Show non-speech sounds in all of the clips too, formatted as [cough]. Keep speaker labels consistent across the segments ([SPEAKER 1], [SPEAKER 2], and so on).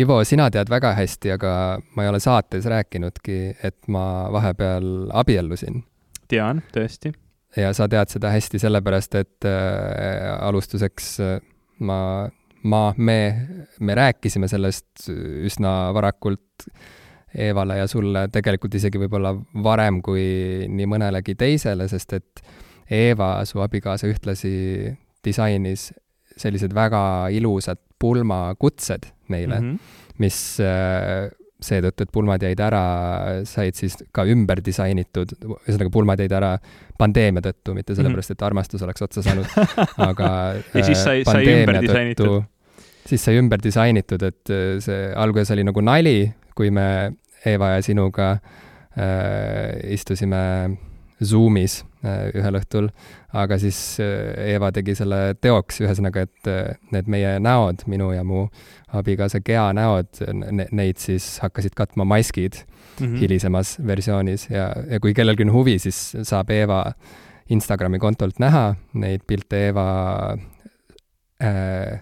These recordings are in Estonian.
[SPEAKER 1] Ivo, sina tead väga hästi, aga ma ei ole saates rääkinudki, et ma vahepeal abiellusin.
[SPEAKER 2] tean, tõesti.
[SPEAKER 1] ja sa tead seda hästi sellepärast, et äh, alustuseks äh, ma, ma, me, me rääkisime sellest üsna varakult Eevale ja sulle tegelikult isegi võib-olla varem kui nii mõnelegi teisele, sest et Eeva, su abikaasa, ühtlasi disainis sellised väga ilusad pulmakutsed meile mm, -hmm. mis äh, seetõttu, et pulmad jäid ära, said siis ka ümber disainitud, ühesõnaga pulmad jäid ära pandeemia tõttu, mitte sellepärast, et armastus oleks otsa saanud, aga [laughs]
[SPEAKER 2] ja siis sai, sai ümber disainitud?
[SPEAKER 1] siis sai ümber disainitud, et äh, see alguses oli nagu nali, kui me Eeva ja sinuga äh, istusime Zoomis äh, ühel õhtul, aga siis äh, Eeva tegi selle teoks, ühesõnaga, et äh, need meie näod, minu ja mu abikaasa Gea näod ne,, neid siis hakkasid katma maskid mm -hmm. hilisemas versioonis. Ja, ja kui kellelgi on huvi, siis saab Eeva Instagrami kontolt näha neid pilte. Eeva äh,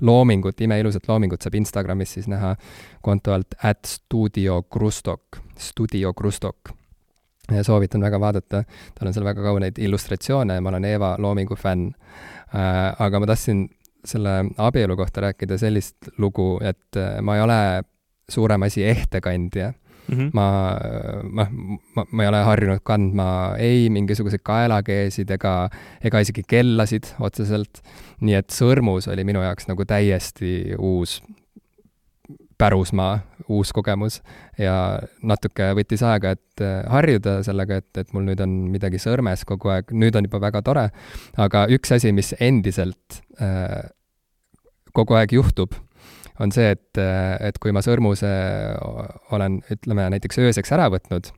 [SPEAKER 1] loomingut, imeilusat loomingut saab Instagramis siis näha konto alt at studio krustok, studio krustok ja soovitan väga vaadata, tal on seal väga kauneid illustratsioone ja ma olen Eeva loomingu fänn äh,. aga ma tahtsin selle abielu kohta rääkida sellist lugu, et äh, ma ei ole suurem asi ehtekandja mm. -hmm. ma, ma, ma, ma ei ole harjunud kandma ei mingisuguseid kaelakeesid ega, ega isegi kellasid otseselt. nii et sõrmus oli minu jaoks nagu täiesti uus pärusmaa, uus kogemus ja natuke võttis aega, et äh, harjuda sellega, et, et mul nüüd on midagi sõrmes kogu aeg, nüüd on juba väga tore, aga üks asi, mis endiselt äh, kogu aeg juhtub, on see, et, äh, et kui ma sõrmuse olen, ütleme näiteks ööseks ära võtnud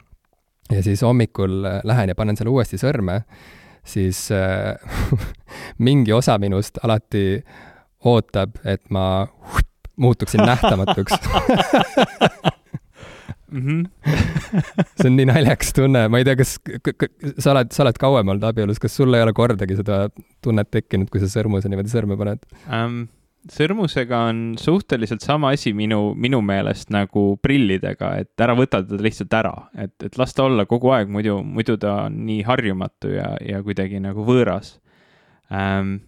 [SPEAKER 1] ja siis hommikul lähen ja panen selle uuesti sõrme, siis äh, [laughs] mingi osa minust alati ootab, et ma muutuksin nähtamatuks
[SPEAKER 2] mm. -hmm. [laughs]
[SPEAKER 1] see on nii naljakas tunne, ma ei tea, kas sa oled, sa oled kauem olnud abielus, kas sul ei ole kordagi seda tunnet tekkinud, kui sa sõrmuse niimoodi sõrme paned
[SPEAKER 2] um,? sõrmusega on suhteliselt sama asi minu, minu meelest nagu prillidega, et ära võta teda lihtsalt ära, et, et las ta olla kogu aeg, muidu, muidu ta on nii harjumatu ja, ja kuidagi nagu võõras um,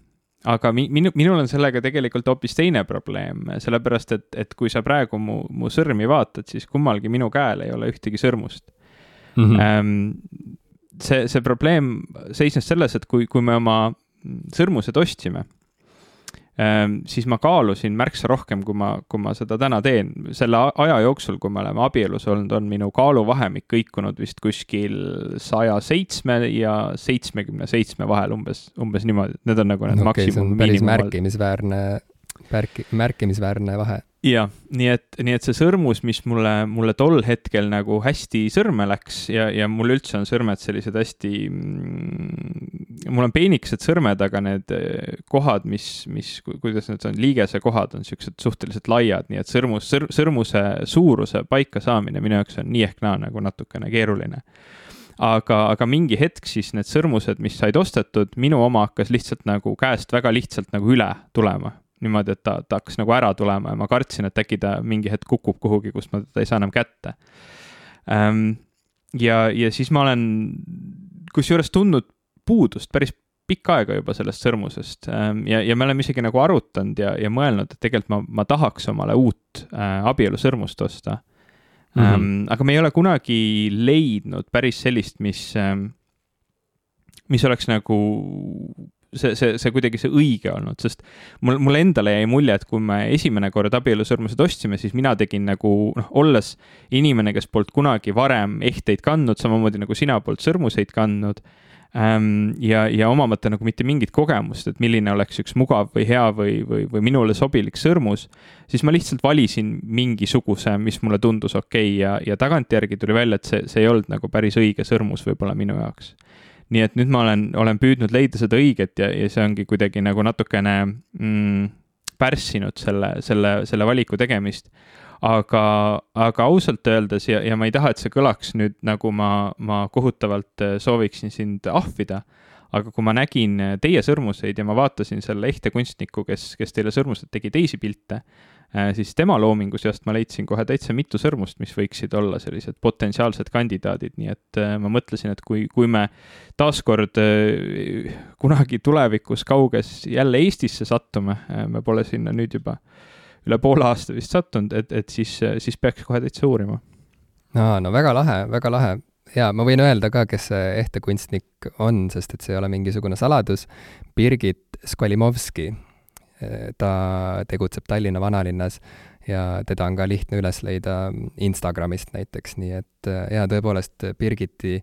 [SPEAKER 2] aga minu, minul on sellega tegelikult hoopis teine probleem, sellepärast et, et kui sa praegu mu, mu sõrmi vaatad, siis kummalgi minu käel ei ole ühtegi sõrmust mm. -hmm. see, see probleem seisnes selles, et kui, kui me oma sõrmused ostsime siis ma kaalusin märksa rohkem, kui ma, kui ma seda täna teen. selle aja jooksul, kui me oleme abielus olnud, on minu kaaluvahemik kõikunud vist kuskil saja seitsme ja seitsmekümne seitsme vahel umbes, umbes niimoodi, need on nagu need okay, maksimum.
[SPEAKER 1] päris märkimisväärne, märki-, märkimisväärne vahe
[SPEAKER 2] jah, nii et, nii et see sõrmus, mis mulle, mulle tol hetkel nagu hästi sõrme läks ja, ja mul üldse on sõrmed sellised hästi mm,, mul on peenikesed sõrmed, aga need eh, kohad, mis, mis, kuidas need on, liigesekohad on siuksed suhteliselt laiad, nii et sõrmus sõr,, sõrmuse suuruse paika saamine minu jaoks on nii ehk naa nagu natukene keeruline. Aga, aga mingi hetk siis need sõrmused, mis said ostetud, minu oma hakkas lihtsalt nagu käest väga lihtsalt nagu üle tulema niimoodi, et ta, ta hakkas nagu ära tulema ja ma kartsin, et äkki ta mingi hetk kukub kuhugi, kust ma teda ei saa enam kätte ähm,. ja, ja siis ma olen kusjuures tundnud puudust päris pikka aega juba sellest sõrmusest ähm, ja, ja me oleme isegi nagu arutanud ja, ja mõelnud, et tegelikult ma, ma tahaks omale uut äh, abielusõrmust osta mm. -hmm. Ähm, aga me ei ole kunagi leidnud päris sellist, mis ähm,, mis oleks nagu see, see, see kuidagi see õige olnud, sest mul, mulle endale jäi mulje, et kui me esimene kord abielusõrmused ostsime, siis mina tegin nagu noh, olles inimene, kes polnud kunagi varem ehteid kandnud, samamoodi nagu sina polnud sõrmuseid kandnud ähm,. ja, ja omamata nagu mitte mingit kogemust, et milline oleks üks mugav või hea või, või, või minule sobilik sõrmus, siis ma lihtsalt valisin mingisuguse, mis mulle tundus okei okay ja, ja tagantjärgi tuli välja, et see, see ei olnud nagu päris õige sõrmus võib-olla minu jaoks nii et nüüd ma olen, olen püüdnud leida seda õiget ja, ja see ongi kuidagi nagu natukene mm, pärssinud selle, selle, selle valiku tegemist. aga, aga ausalt öeldes ja, ja ma ei taha, et see kõlaks nüüd nagu ma, ma kohutavalt äh, sooviksin sind ahvida aga kui ma nägin teie sõrmuseid ja ma vaatasin selle ehte kunstniku, kes, kes teile sõrmused tegi teisi pilte Äh, siis tema loomingu seast ma leidsin kohe täitsa mitu sõrmust, mis võiksid olla sellised potentsiaalsed kandidaadid, nii et äh, ma mõtlesin, et kui, kui me taaskord äh, kunagi tulevikus kauges jälle Eestisse sattume, me pole sinna nüüd juba üle poole aasta vist sattunud, et, et siis, siis peaks kohe täitsa uurima.
[SPEAKER 1] aa, no väga lahe, väga lahe jaa, ma võin öelda ka, kes see ehte kunstnik on, sest et see ei ole mingisugune saladus. Birgit Skolimovski ta tegutseb Tallinna vanalinnas ja teda on ka lihtne üles leida Instagramist näiteks, nii et jaa, tõepoolest Birgiti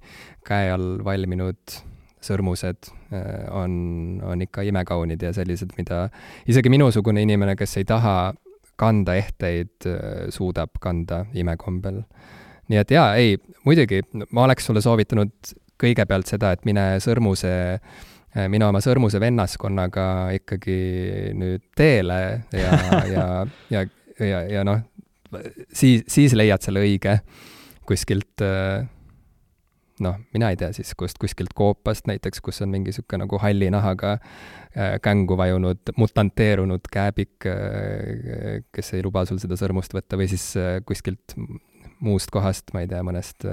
[SPEAKER 1] käe all valminud sõrmused äh, on, on ikka imekaunid ja sellised, mida isegi minusugune inimene, kes ei taha kanda ehteid, äh, suudab kanda imekombel. nii et jaa, ei, muidugi, ma oleks sulle soovitanud kõigepealt seda, et mine sõrmuse äh, Äh, minu oma sõrmuse vennaskonnaga ikkagi nüüd teele ja, ja, ja, ja, ja noh, siis, siis leiad selle õige kuskilt äh, noh, mina ei tea siis kust, kuskilt koopast näiteks, kus on mingi niisugune nagu halli nahaga äh, kängu vajunud, mutanteerunud kääbik, kes ei luba sul seda sõrmust võtta või siis kuskilt muust kohast, ma ei tea, mõnest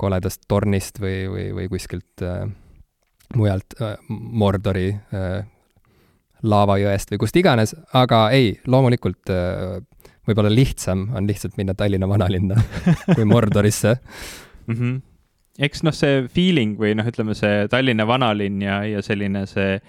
[SPEAKER 1] koledast tornist või, või, või kuskilt äh, mujalt äh, Mordori äh, laavajõest või kust iganes, aga ei, loomulikult äh, võib-olla lihtsam on lihtsalt minna Tallinna vanalinna [laughs] kui Mordorisse
[SPEAKER 2] mm. -hmm. eks noh, see feeling või noh, ütleme see Tallinna vanalinn ja, ja selline see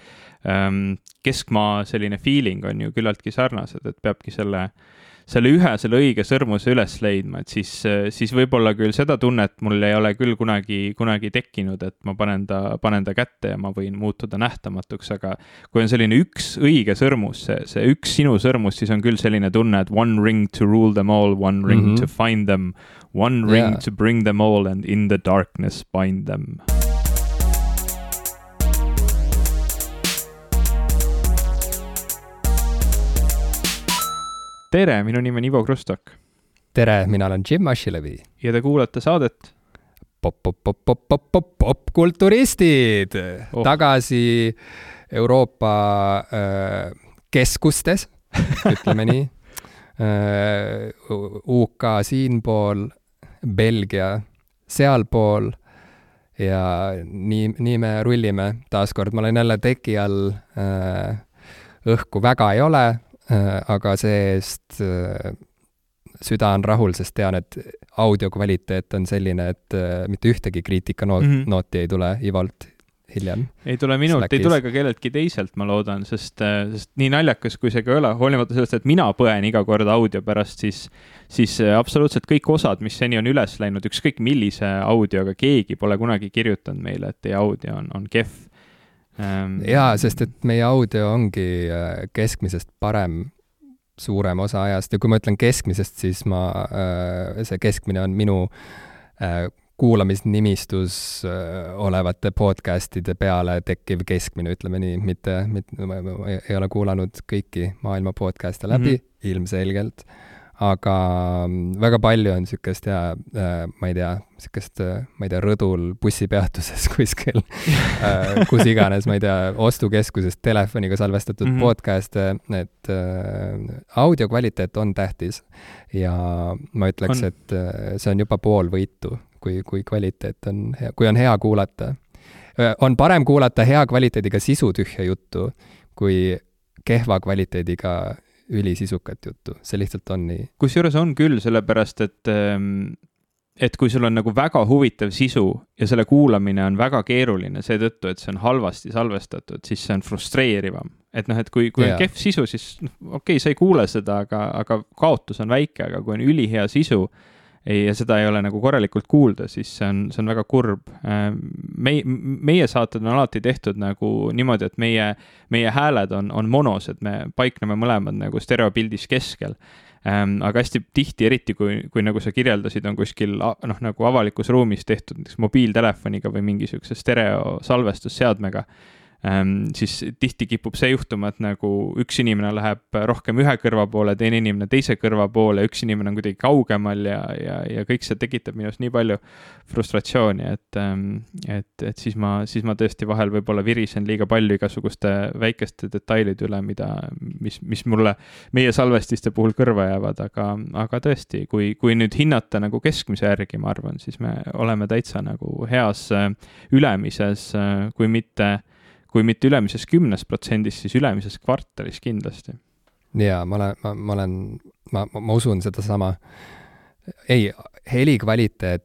[SPEAKER 2] ähm, keskmaa selline feeling on ju küllaltki sarnased, et peabki selle äh, selle ühe, selle õige sõrmuse üles leidma, et siis, siis võib-olla küll seda tunnet mul ei ole küll kunagi, kunagi tekkinud, et ma panen ta, panen ta kätte ja ma võin muutuda nähtamatuks, aga kui on selline üks õige sõrmus, see, see üks sinu sõrmus, siis on küll selline tunne, et one ring to rule them all, one ring mm -hmm. to find them, one ring yeah. to bring them all and in the darkness bind them tere, minu nimi on Ivo Krustok.
[SPEAKER 1] tere, mina olen Jim Asilevi.
[SPEAKER 2] ja te kuulate saadet
[SPEAKER 1] popkulturistid oh. tagasi Euroopa äh, keskustes, ütleme nii [laughs] äh,. UK siinpool, Belgia sealpool ja nii, nii me rullime taaskord, ma olen jälle teki all äh,. õhku väga ei ole, Äh, aga see-eest äh, süda on rahul, sest tean, et audio kvaliteet on selline, et äh, mitte ühtegi kriitikanooti mm -hmm. ei tule Ivolt hiljem.
[SPEAKER 2] ei tule minult, ei tule ka kelleltki teiselt, ma loodan, sest, sest nii naljakas, kui see ka ei ole, hoolimata sellest, et mina põen iga kord audio pärast, siis, siis absoluutselt kõik osad, mis seni on üles läinud, ükskõik millise audioga, keegi pole kunagi kirjutanud meile, et teie audio on, on kehv.
[SPEAKER 1] Jaa, sest et meie audio ongi äh, keskmisest parem suurem osa ajast ja kui ma ütlen keskmisest, siis ma, äh, see keskmine on minu äh, kuulamisnimistus olevate podcast'ide peale tekkiv keskmine, ütleme nii, mitte, mitte, ma ei ole kuulanud kõiki maailma podcast'e läbi mm, -hmm. ilmselgelt aga mm, väga palju on niisugust ja äh, ma ei tea, niisugust, äh, ma ei tea, rõdul bussipeatuses [laughs] kuskil äh, kus iganes, ma ei tea, ostukeskuses telefoniga salvestatud mm -hmm. podcast'e, et audio kvaliteet on tähtis. ja ma ütleks, et see on juba pool võitu, kui, kui kvaliteet on hea, kui on hea kuulata. on parem kuulata hea kvaliteediga sisutühja juttu, kui kehva kvaliteediga ülisisukat juttu, see lihtsalt on nii.
[SPEAKER 2] kusjuures on küll, sellepärast et, ähm, et kui sul on nagu väga huvitav sisu ja selle kuulamine on väga keeruline seetõttu, et see on halvasti salvestatud, siis see on frustreerivam. et noh, et kui, kui yeah. on kehv sisu, siis noh, okei okay,, sa ei kuule seda, aga, aga kaotus on väike, aga kui on ülihea sisu ei, ja seda ei ole nagu korralikult kuulda, siis see on, see on väga kurb. Äh, meie, meie saated on alati tehtud nagu niimoodi, et meie, meie hääled on, on monos, et me paikneme mõlemad nagu stereopildis keskel ähm, aga hästi tihti, eriti kui, kui nagu sa kirjeldasid, on kuskil noh, nagu avalikus ruumis tehtud näiteks mobiiltelefoniga või mingi niisuguse stereosalvestusseadmega siis tihti kipub see juhtuma, et nagu üks inimene läheb rohkem ühe kõrva poole, teine inimene teise kõrva poole, üks inimene on kuidagi kaugemal ja, ja, ja kõik see tekitab minus nii palju frustratsiooni, et ähm,, et, et siis ma, siis ma tõesti vahel võib-olla virisen liiga palju igasuguste väikeste detailide üle, mida, mis, mis mulle meie salvestiste puhul kõrva jäävad, aga, aga tõesti, kui, kui nüüd hinnata nagu keskmise järgi, ma arvan, siis me oleme täitsa nagu heas äh, ülemises, äh, kui mitte kui mitte ülemises kümnes protsendis, siis ülemises kvartalis kindlasti.
[SPEAKER 1] jaa, ma olen, ma, ma olen, ma, ma usun sedasama. ei, heli kvaliteet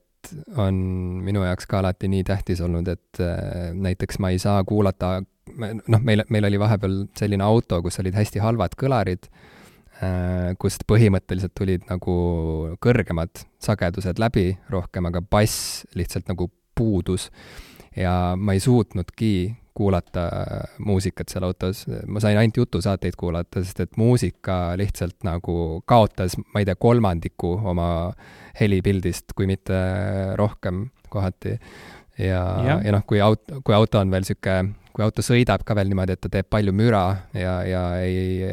[SPEAKER 1] on minu jaoks ka alati nii tähtis olnud, et äh, näiteks ma ei saa kuulata, noh, meil, meil oli vahepeal selline auto, kus olid hästi halvad kõlarid äh,, kust põhimõtteliselt tulid nagu kõrgemad sagedused läbi rohkem, aga bass lihtsalt nagu puudus. ja ma ei suutnudki kuulata muusikat seal autos, ma sain ainult jutusaateid kuulata, sest et muusika lihtsalt nagu kaotas, ma ei tea, kolmandiku oma helipildist, kui mitte rohkem kohati. ja, ja, ja noh, kui aut-, kui auto on veel niisugune kui auto sõidab ka veel niimoodi, et ta teeb palju müra ja, ja ei,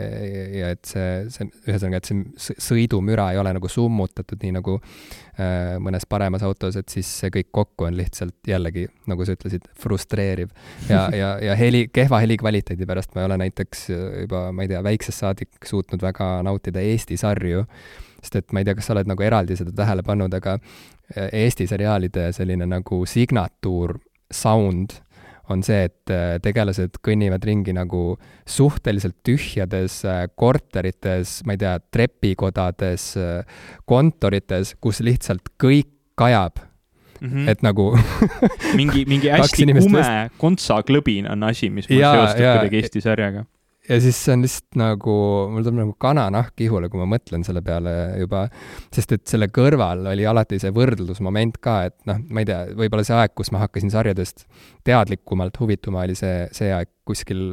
[SPEAKER 1] ja et see, see, ühesõnaga, et see sõidumüra ei ole nagu summutatud, nii nagu äh, mõnes paremas autos, et siis see kõik kokku on lihtsalt jällegi, nagu sa ütlesid, frustreeriv. ja, [laughs] ja, ja heli, kehva helikvaliteedi pärast ma ei ole näiteks juba, ma ei tea, väiksest saadik suutnud väga nautida Eesti sarju, sest et ma ei tea, kas sa oled nagu eraldi seda tähele pannud, aga äh, Eesti seriaalide selline nagu signatuur sound on see, et äh, tegelased kõnnivad ringi nagu suhteliselt tühjades äh, korterites, ma ei tea, trepikodades, äh, kontorites, kus lihtsalt kõik kajab. Mm -hmm. et nagu
[SPEAKER 2] mingi, mingi [laughs] hästi kume kontsaklõbin on asi, mis mul seostub kuidagi Eesti sarjaga
[SPEAKER 1] ja siis see on lihtsalt nagu, mul tuleb nagu kananahk ihule, kui ma mõtlen selle peale juba, sest et selle kõrval oli alati see võrdlusmoment ka, et noh, ma ei tea, võib-olla see aeg, kus ma hakkasin sarjadest teadlikumalt huvituma, oli see, see aeg kuskil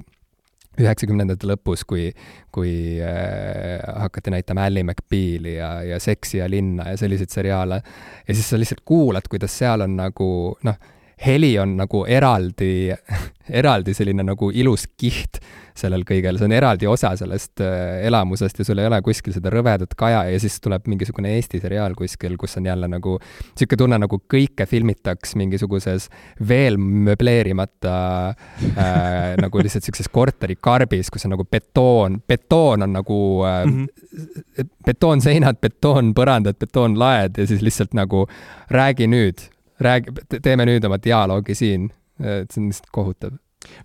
[SPEAKER 1] üheksakümnendate lõpus, kui, kui äh, hakati näitama Ally McBeali ja, ja Seksi ja linna ja selliseid seriaale. ja siis sa lihtsalt kuulad, kuidas seal on nagu noh, heli on nagu eraldi, [laughs] eraldi selline nagu ilus kiht sellel kõigel, see on eraldi osa sellest äh, elamusest ja sul ei ole kuskil seda rõvedat kaja ja siis tuleb mingisugune Eesti seriaal kuskil, kus on jälle nagu niisugune tunne, nagu kõike filmitaks mingisuguses veel möbleerimata äh, [laughs] nagu lihtsalt niisuguses korterikarbis, kus on nagu betoon, betoon on nagu äh, mm -hmm. betoonseinad, betoonpõrandad, betoonlaed ja siis lihtsalt nagu räägi nüüd räägi, teeme nüüd oma dialoogi siin. et see on lihtsalt kohutav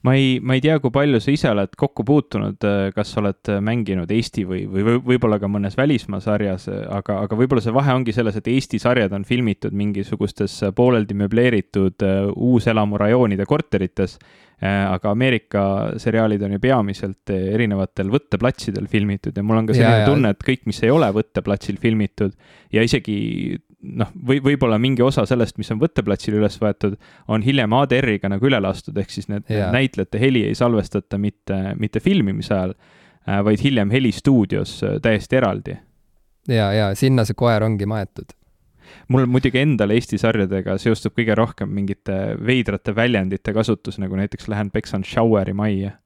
[SPEAKER 2] ma ei, ma ei tea, kui palju sa ise oled kokku puutunud, kas sa oled mänginud Eesti või, või võib-olla ka mõnes välismaa sarjas, aga, aga võib-olla see vahe ongi selles, et Eesti sarjad on filmitud mingisugustes pooleldi möbleeritud uuselamurajoonide korterites, aga Ameerika seriaalid on ju peamiselt erinevatel võtteplatsidel filmitud ja mul on ka selline ja, tunne, et kõik, mis ei ole võtteplatsil filmitud ja isegi noh, või võib-olla mingi osa sellest, mis on võtteplatsil üles võetud, on hiljem ADR-iga nagu üle lastud, ehk siis need yeah. näitlejate heli ei salvestata mitte, mitte filmimise ajal, äh, vaid hiljem helistuudios äh, täiesti eraldi.
[SPEAKER 1] ja, ja sinna see koer ongi maetud
[SPEAKER 2] mul muidugi endal Eesti sarjadega seostub kõige rohkem mingite veidrate väljendite kasutus, nagu näiteks lähen peksan shower'i majja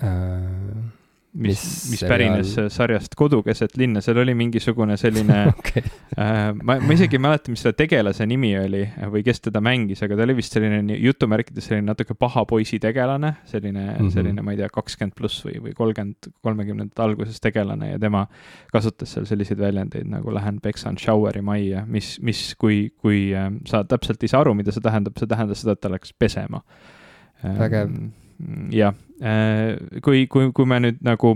[SPEAKER 1] äh
[SPEAKER 2] mis, mis pärines real... sarjast Kodu keset linna, seal oli mingisugune selline [laughs] okay. äh, ma, ma isegi ei mäleta, mis selle tegelase nimi oli või kes teda mängis, aga ta oli vist selline jutumärkides selline natuke paha poisi tegelane, selline mm, -hmm. selline, ma ei tea, kakskümmend pluss või, või kolmkümmend, kolmekümnendate alguses tegelane ja tema kasutas seal selliseid väljendeid nagu lähen peksan shower'i majja, mis, mis, kui, kui äh, sa täpselt ei saa aru, mida see tähendab, see tähendas seda, et ta läks pesema.
[SPEAKER 1] vägev
[SPEAKER 2] ähm, jah, äh, kui, kui, kui me nüüd nagu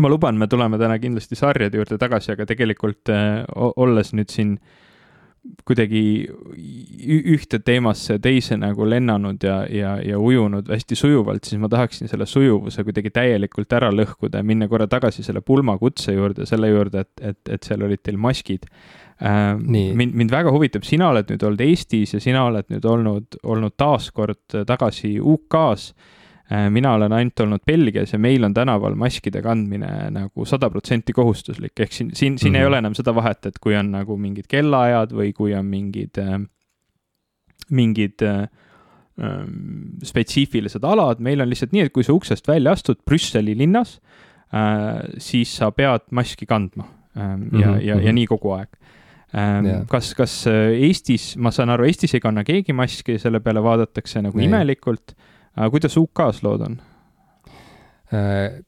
[SPEAKER 2] ma luban, me tuleme täna kindlasti sarjade juurde tagasi, aga tegelikult äh, olles nüüd siin kuidagi ühte teemasse teise nagu lennanud ja, ja, ja ujunud hästi sujuvalt, siis ma tahaksin selle sujuvuse kuidagi täielikult ära lõhkuda ja minna korra tagasi selle pulmakutse juurde, selle juurde, et, et, et seal olid teil maskid äh,. mind, mind väga huvitab, sina oled nüüd olnud Eestis ja sina oled nüüd olnud, olnud taaskord tagasi UK-s äh,. Mina olen ainult olnud Belgias ja meil on tänaval maskide kandmine nagu sada protsenti kohustuslik, ehk siin, siin, siin mm -hmm. ei mhm. ole enam seda vahet, et kui on nagu mingid kellaajad või kui on mingid äh,, mingid äh, ähm, spetsiifilised alad, meil on lihtsalt nii, et kui sa uksest välja astud Brüsseli linnas äh,, siis sa pead maski kandma ähm, ja mm, -hmm. ja, ja mhm. nii kogu aeg ähm,. Yeah. kas, kas äh, Eestis, ma saan aru, Eestis ei kanna keegi maski, selle peale vaadatakse nagu nee. imelikult äh,. Kuidas UK-s lood on?
[SPEAKER 1] Äh,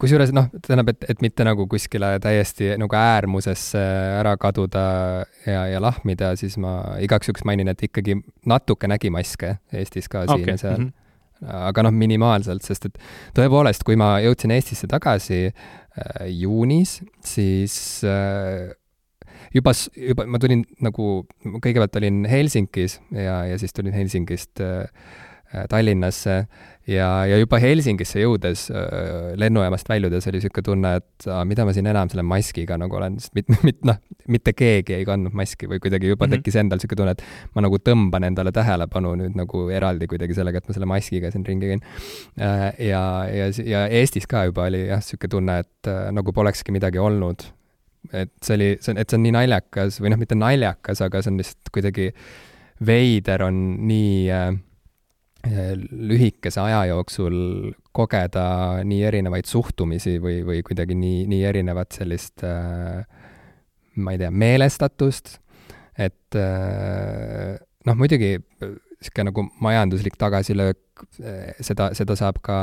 [SPEAKER 1] kusjuures noh, tähendab, et, et mitte nagu kuskile täiesti nagu äärmusesse ära kaduda ja, ja lahmida, siis ma igaks juhuks mainin, et ikkagi natuke nägi maske Eestis ka siin okay. ja seal mm. -hmm. aga noh, minimaalselt, sest et tõepoolest, kui ma jõudsin Eestisse tagasi äh, juunis, siis äh, juba, juba ma tulin nagu, kõigepealt olin Helsingis ja, ja siis tulin Helsingist Äh, Tallinnasse ja, ja juba Helsingisse jõudes äh, lennujaamast väljudes oli niisugune tunne, et aa, mida ma siin enam selle maskiga nagu olen, sest mit-, [laughs] mit-, noh, mitte keegi ei kandnud maski või kuidagi juba mm -hmm. tekkis endal niisugune tunne, et ma nagu tõmban endale tähelepanu nüüd nagu eraldi kuidagi sellega, et ma selle maskiga siin ringi käin. Äh, ja, ja, ja Eestis ka juba oli jah, niisugune tunne, et nagu polekski midagi olnud. et see oli, see on, et see on nii naljakas või noh, mitte naljakas, aga see on lihtsalt kuidagi veider on nii äh, lühikese aja jooksul kogeda nii erinevaid suhtumisi või, või kuidagi nii, nii erinevat sellist äh, ma ei tea, meelestatust, et äh, noh, muidugi niisugune nagu majanduslik tagasilöök, äh, seda, seda saab ka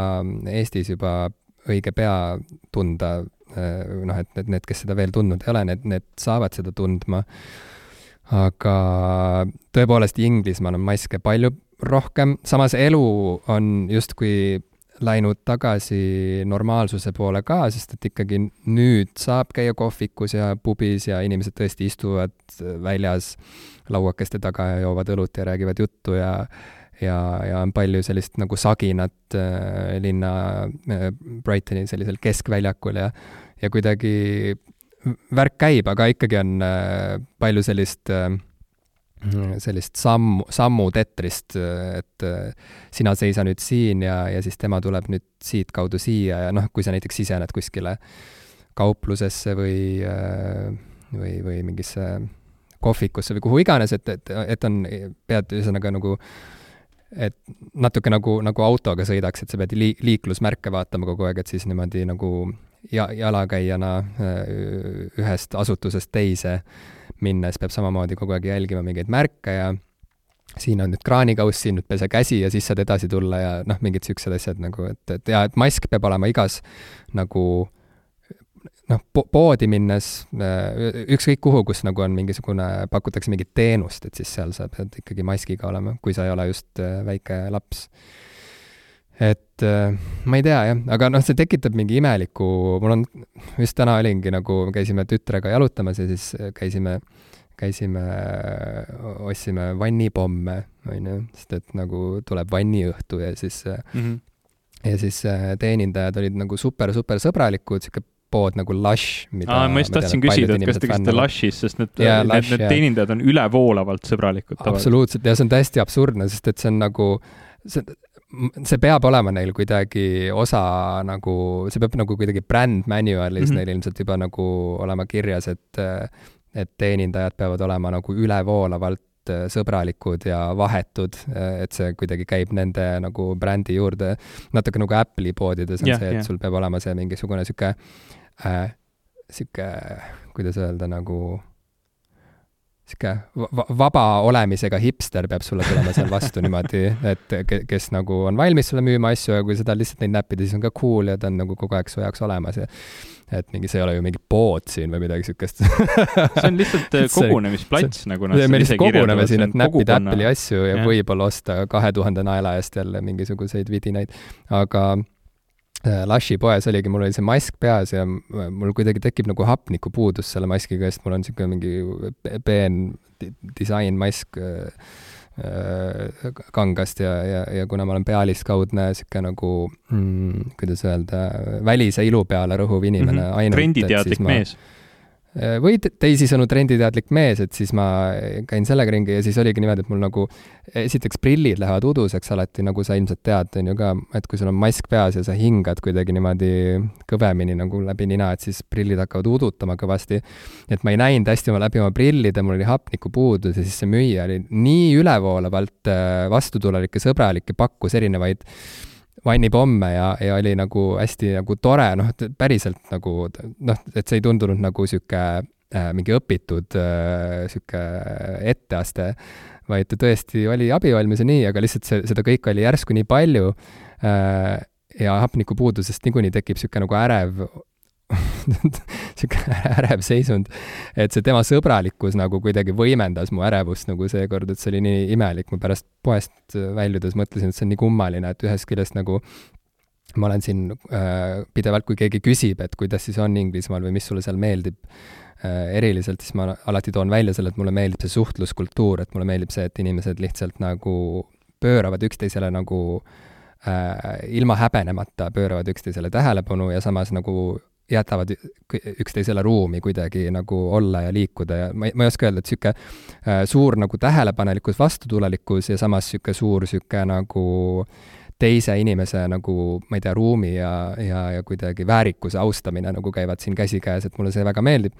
[SPEAKER 1] Eestis juba õige pea tunda, noh, et need, need, kes seda veel tundnud ei ole, need, need saavad seda tundma, aga tõepoolest Inglismaal on maske palju rohkem, samas elu on justkui läinud tagasi normaalsuse poole ka, sest et ikkagi nüüd saab käia kohvikus ja pubis ja inimesed tõesti istuvad väljas lauakeste taga ja joovad õlut ja räägivad juttu ja ja, ja on palju sellist nagu saginat äh, linna äh, Brightoni sellisel keskväljakul ja ja kuidagi värk käib, aga ikkagi on äh, palju sellist äh. Sellist sammu, sammutetrist, et äh, sina seisa nüüd siin ja, ja siis tema tuleb nüüd siitkaudu siia ja noh, kui sa näiteks sisened kuskile kauplusesse või, äh, või, või mingisse kohvikusse või kuhu iganes, et, et, et on, pead ühesõnaga nagu et natuke nagu, nagu autoga sõidaks, et sa pead lii-, liiklusmärke vaatama kogu aeg, et siis niimoodi nagu ja, jalakäijana äh, ühest asutusest teise minnes peab samamoodi kogu aeg jälgima mingeid märke ja siin on nüüd kraanikauss, siin nüüd pese käsi ja siis saad edasi tulla ja noh, mingid niisugused asjad nagu, et, et ja et mask peab olema igas nagu noh po, poodi minnes, äh, ükskõik kuhu, kus nagu on mingisugune, pakutakse mingit teenust, et siis seal sa pead ikkagi maskiga olema, kui sa ei ole just äh, väike laps et äh, ma ei tea jah, aga noh, see tekitab mingi imeliku, mul on, just täna olingi nagu, käisime tütrega jalutamas ja siis käisime, käisime, ostsime vannipomme, on ju, sest et nagu tuleb vanniõhtu ja siis mm, -hmm. ja siis äh, teenindajad olid nagu super-super sõbralikud, sihuke pood nagu Lush,
[SPEAKER 2] mida Aa, ma just tahtsin küsida, et kas te käisite Lushis, sest need, yeah, need, Lush, need teenindajad on ülevoolavalt sõbralikud.
[SPEAKER 1] absoluutselt, ja see on täiesti absurdne, sest et see on nagu, see, see peab olema neil kuidagi osa nagu, see peab nagu kuidagi brand manual'is mm -hmm. neil ilmselt juba nagu olema kirjas, et et teenindajad peavad olema nagu ülevoolavalt sõbralikud ja vahetud, et see kuidagi käib nende nagu brändi juurde. natuke nagu Apple'i poodides on yeah, see, et yeah. sul peab olema see mingisugune sihuke äh,, sihuke, kuidas öelda, nagu sihuke vaba olemisega hipster peab sulle tulema seal vastu niimoodi, et kes nagu on valmis sulle müüma asju ja kui sa tahad lihtsalt neid näppida, siis on ka cool ja ta on nagu kogu aeg su jaoks olemas ja et mingi, see ei ole ju mingi pood siin või midagi siukest
[SPEAKER 2] see on lihtsalt [laughs] äh, kogunemisplats, nagu nad
[SPEAKER 1] me lihtsalt koguneme siin, et näppida Apple'i asju ja, ja. võib-olla osta kahe tuhande naela eest jälle mingisuguseid vidinaid, aga Lushi poes oligi, mul oli see mask peas ja mul kuidagi tekib nagu hapnikupuudus selle maskiga, sest mul on niisugune mingi peen disainmask äh, äh, kangast ja, ja, ja kuna ma olen pealiskaudne niisugune nagu mm,, kuidas öelda, välise ilu peale rõhuv inimene
[SPEAKER 2] mm -hmm. ainult. trenditeadlik mees
[SPEAKER 1] Äh, või teisisõnu trenditeadlik mees, et siis ma käin sellega ringi ja siis oligi niimoodi, et mul nagu esiteks prillid lähevad uduseks alati, nagu sa ilmselt tead, on ju ka, et kui sul on mask peas ja sa hingad kuidagi niimoodi kõvemini nagu läbi nina, et siis prillid hakkavad udutama kõvasti. et ma ei näinud hästi oma läbi oma prillide, mul oli hapnikupuudus ja siis see müüja oli nii ülevoolavalt äh, vastutulelik ja sõbralik ja pakkus erinevaid vannipomme ja, ja oli nagu hästi nagu tore, noh, päriselt nagu noh, et see ei tundunud nagu sihuke äh, mingi õpitud äh, sihuke etteaste, vaid ta tõesti oli abivalmis ja nii, aga lihtsalt see, seda kõike oli järsku nii palju äh, ja hapnikupuudusest niikuinii tekib sihuke nagu ärev [laughs] niisugune ärev seisund, et see tema sõbralikkus nagu kuidagi võimendas mu ärevust nagu seekord, et see oli nii imelik, ma pärast poest väljudes mõtlesin, et see on nii kummaline, et ühest küljest nagu ma olen siin äh, pidevalt, kui keegi küsib, et kuidas siis on Inglismaal või mis sulle seal meeldib äh, eriliselt, siis ma alati toon välja selle, et mulle meeldib see suhtluskultuur, et mulle meeldib see, et inimesed lihtsalt nagu pööravad üksteisele nagu äh, ilma häbenemata, pööravad üksteisele tähelepanu ja samas nagu jätavad üksteisele ruumi kuidagi nagu olla ja liikuda ja ma ei, ma ei oska öelda, et niisugune äh, suur nagu tähelepanelikkus, vastutulelikkus ja samas niisugune suur niisugune nagu teise inimese nagu, ma ei tea, ruumi ja, ja, ja kuidagi väärikuse austamine nagu käivad siin käsikäes, et mulle see väga meeldib.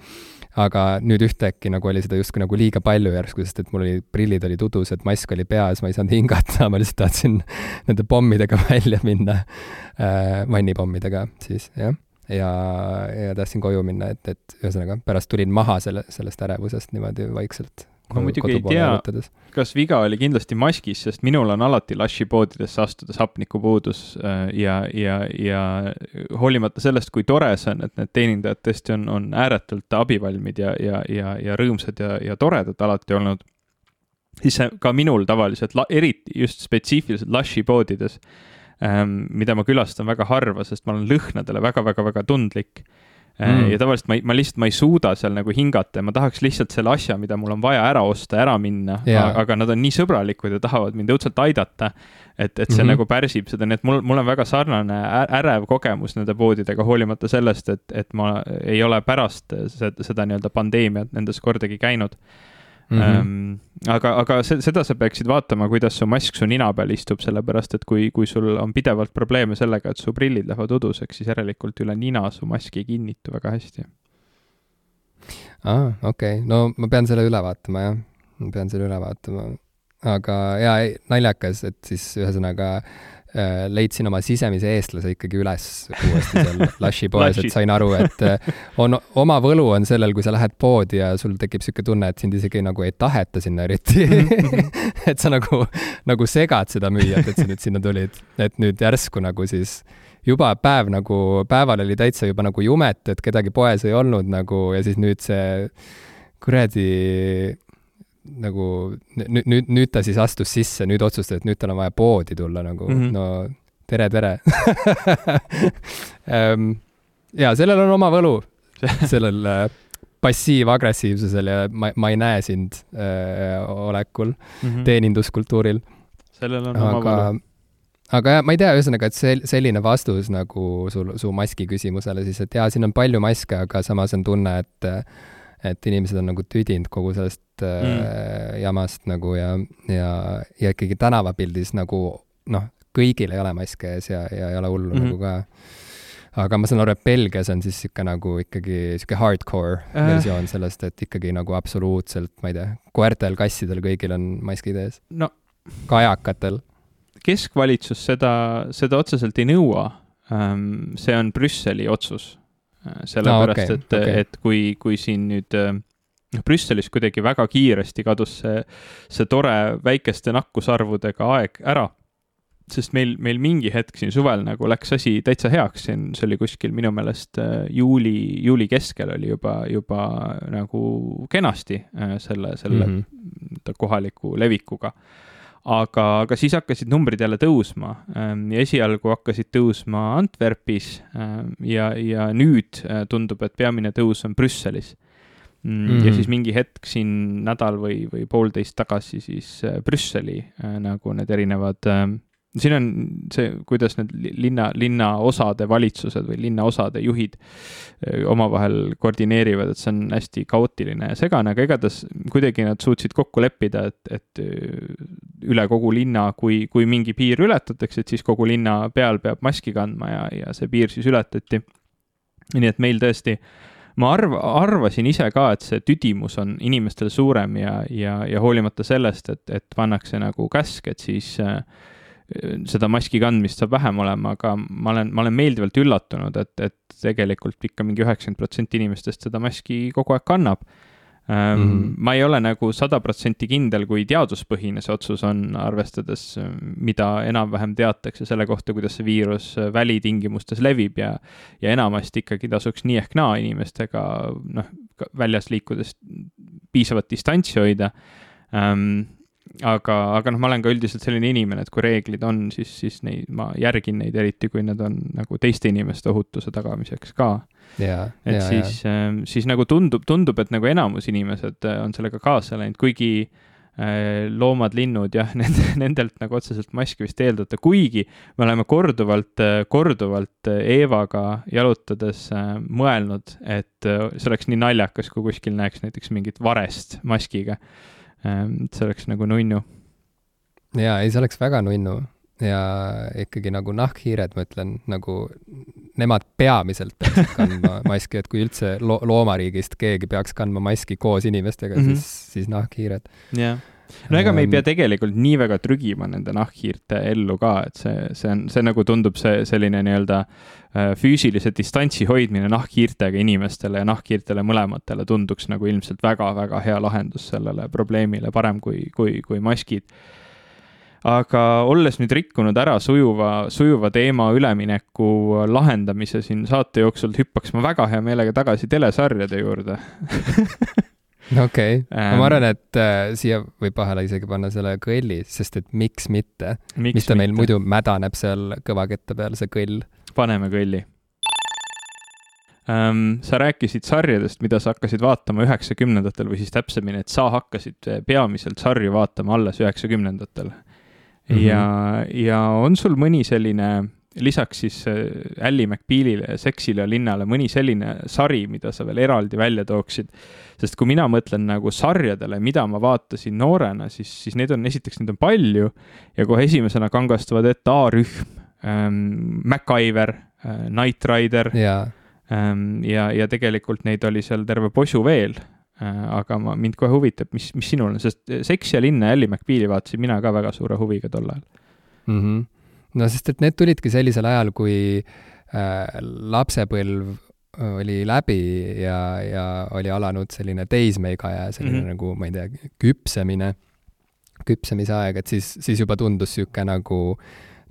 [SPEAKER 1] aga nüüd ühtäkki nagu oli seda justkui nagu liiga palju järsku, sest et mul oli, prillid olid udused, mask oli peas, ma ei saanud hingata, ma lihtsalt tahtsin nende pommidega [laughs] välja minna äh,, vannipommidega siis, jah ja, ja tahtsin koju minna, et, et ühesõnaga pärast tulin maha selle, sellest ärevusest niimoodi vaikselt.
[SPEAKER 2] ma muidugi ei tea, kas viga oli kindlasti maskis, sest minul on alati Lushi poodidesse astudes hapnikupuudus äh, ja, ja, ja hoolimata sellest, kui tore see on, et need teenindajad tõesti on, on ääretult abivalmid ja, ja, ja, ja rõõmsad ja, ja toredad alati olnud, siis ka minul tavaliselt, eriti just spetsiifiliselt Lushi poodides mida ma külastan väga harva, sest ma olen lõhnadele väga-väga-väga tundlik äh, mm.. ja tavaliselt ma ei, ma lihtsalt, ma ei suuda seal nagu hingata ja ma tahaks lihtsalt selle asja, mida mul on vaja ära osta, ära minna yeah., aga nad on nii sõbralikud ja tahavad mind õudselt aidata. et, et see mm -hmm. nagu pärsib seda, nii et mul, mul on väga sarnane ärev kogemus nende poodidega, hoolimata sellest, et, et ma ei ole pärast seda, seda nii-öelda pandeemiat nendes kordagi käinud Mm -hmm. ähm, aga, aga seda sa peaksid vaatama, kuidas su mask su nina peal istub, sellepärast et kui, kui sul on pidevalt probleeme sellega, et su prillid lähevad uduseks, siis järelikult üle nina su mask ei kinnitu väga hästi.
[SPEAKER 1] aa, okei okay., no ma pean selle üle vaatama, jah. ma pean selle üle vaatama. aga jaa, naljakas, et siis ühesõnaga äh, leidsin oma sisemise eestlase ikkagi üles uuesti seal [laughs] Lushi poes, et sain aru, et äh, on, oma võlu on sellel, kui sa lähed poodi ja sul tekib niisugune tunne, et sind isegi nagu ei taheta sinna eriti. [laughs] Et sa nagu, nagu segad seda müüjat, et sa nüüd sinna tulid. et nüüd järsku nagu siis juba päev nagu, päeval oli täitsa juba nagu jumet, et kedagi poes ei olnud nagu ja siis nüüd see kuradi nagu nüüd, nüüd, nüüd ta siis astus sisse, nüüd otsustas, et nüüd tal on vaja poodi tulla nagu mm, -hmm. no tere, tere [laughs] ja sellel on oma võlu, [laughs] sellel äh, passiiv-agressiivsusel ja ma, ma ei näe sind äh, olekul mm -hmm. teeninduskultuuril.
[SPEAKER 2] sellel on oma aga, võlu
[SPEAKER 1] aga jah, ma ei tea, ühesõnaga, et see, selline vastus nagu sul, su maski küsimusele siis, et jaa, siin on palju maske, aga samas on tunne, et et inimesed on nagu tüdinud kogu sellest äh, mm. jamast nagu ja, ja, ja ikkagi tänavapildis nagu noh, kõigil ei ole maske ees ja, ja ei ole hullu mm -hmm. nagu ka aga ma saan aru, et Belgias on siis niisugune nagu ikkagi niisugune hardcore äh. versioon sellest, et ikkagi nagu absoluutselt, ma ei tea, koertel, kassidel, kõigil on maskid ees
[SPEAKER 2] no..
[SPEAKER 1] kajakatel.
[SPEAKER 2] keskvalitsus seda, seda otseselt ei nõua. See on Brüsseli otsus Äh, sellepärast no, okay, et okay., et kui, kui siin nüüd äh, noh, Brüsselis kuidagi väga kiiresti kadus see, see tore väikeste nakkusarvudega aeg ära. sest meil, meil mingi hetk siin suvel nagu läks asi täitsa heaks, siin, see oli kuskil minu meelest äh, juuli, juuli keskel oli juba, juba nagu kenasti selle, selle mm -hmm. kohaliku levikuga aga, aga siis hakkasid numbrid jälle tõusma ähm, ja esialgu hakkasid tõusma Antwerpis ähm, ja, ja nüüd äh, tundub, et peamine tõus on Brüsselis. Mm -hmm. ja siis mingi hetk siin nädal või, või poolteist tagasi siis Brüsseli nagu need erinevad siin on see, kuidas need linna, linnaosade valitsused või linnaosade juhid eh, omavahel koordineerivad, et see on hästi kaootiline ja segane, aga igatahes kuidagi nad suutsid kokku leppida, et, et eh, üle kogu linna, kui, kui mingi piir ületatakse, et siis kogu linna peal peab maski kandma ja, ja see piir siis ületati. nii et meil tõesti ma arv-, arvasin ise ka, et see tüdimus on inimestel suurem ja, ja, ja hoolimata sellest, et, et pannakse nagu käsk, et siis äh, seda maski kandmist saab vähem olema, aga ma olen, ma olen meeldivalt üllatunud, et, et tegelikult ikka mingi üheksakümmend protsenti inimestest seda maski kogu aeg kannab mm. -hmm. ma ei ole nagu sada protsenti kindel, kui teaduspõhine see otsus on, arvestades, mida enam-vähem teatakse selle kohta, kuidas see viirus välitingimustes levib ja, ja enamasti ikkagi tasuks nii ehk naa inimestega, noh, väljas liikudes piisavat distantsi hoida um, aga, aga noh, ma olen ka üldiselt selline inimene, et kui reeglid on, siis, siis neid, ma järgin neid, eriti kui need on nagu teiste inimeste ohutuse tagamiseks ka. et ja, siis, ähm, siis nagu tundub, tundub, et nagu enamus inimesed äh, on sellega kaasa läinud, kuigi äh, loomad, linnud, jah, [laughs] nende, nendelt nagu otseselt maski vist eeldada, kuigi me oleme korduvalt, äh, korduvalt Eevaga jalutades mõelnud, et see oleks nii naljakas, kui kuskil näeks näiteks mingit varest maskiga see oleks nagu nunnu.
[SPEAKER 1] jaa, ei, see oleks väga nunnu ja ikkagi nagu nahkhiired, ma ütlen, nagu nemad peamiselt peaksid kandma [laughs] maski, et kui üldse lo-, loomariigist keegi peaks kandma maski koos inimestega mm, -hmm. siis, siis nahkhiired.
[SPEAKER 2] jah no ega me ei pea ähm, tegelikult nii väga trügima nende nahkhiirte ellu ka, et see, see on, see nagu tundub see selline nii-öelda äh, füüsilise distantsi hoidmine nahkhiirtega inimestele ja nahkhiirtele mõlematele tunduks nagu ilmselt väga-väga hea lahendus sellele probleemile, parem kui, kui, kui maskid. Aga olles nüüd rikkunud ära sujuva, sujuva teema ülemineku lahendamise siin saate jooksul, hüppaks ma väga hea meelega tagasi telesarjade juurde [laughs]
[SPEAKER 1] okei okay. ähm,, ma arvan, et äh, siia võib vahele isegi panna selle kõlli, sest et miks mitte. mis ta meil mitte? muidu mädaneb seal kõvakette peal, see kõll.
[SPEAKER 2] paneme kõlli ähm,. sa rääkisid sarjadest, mida sa hakkasid vaatama üheksakümnendatel või siis täpsemini, et sa hakkasid peamiselt sarju vaatama alles üheksakümnendatel mm. -hmm. ja, ja on sul mõni selline lisaks siis äh, Ally McBealile ja Seksile ja linnale mõni selline sari, mida sa veel eraldi välja tooksid. sest kui mina mõtlen nagu sarjadele, mida ma vaatasin noorena, siis, siis neid on, esiteks neid on palju ja kohe esimesena kangastuvad ette A-rühm ähm,, MacGyver äh,, Knight Rider
[SPEAKER 1] yeah.
[SPEAKER 2] ähm, ja, ja tegelikult neid oli seal terve posu veel äh,. aga ma, mind kohe huvitab, mis, mis sinul on, sest Seks ja linn ja Ally McBeali vaatasin mina ka väga suure huviga tol ajal
[SPEAKER 1] mm. -hmm no sest, et need tulidki sellisel ajal, kui äh, lapsepõlv oli läbi ja, ja oli alanud selline teismeiga ja selline mm -hmm. nagu, ma ei tea, küpsemine, küpsemise aeg, et siis, siis juba tundus niisugune nagu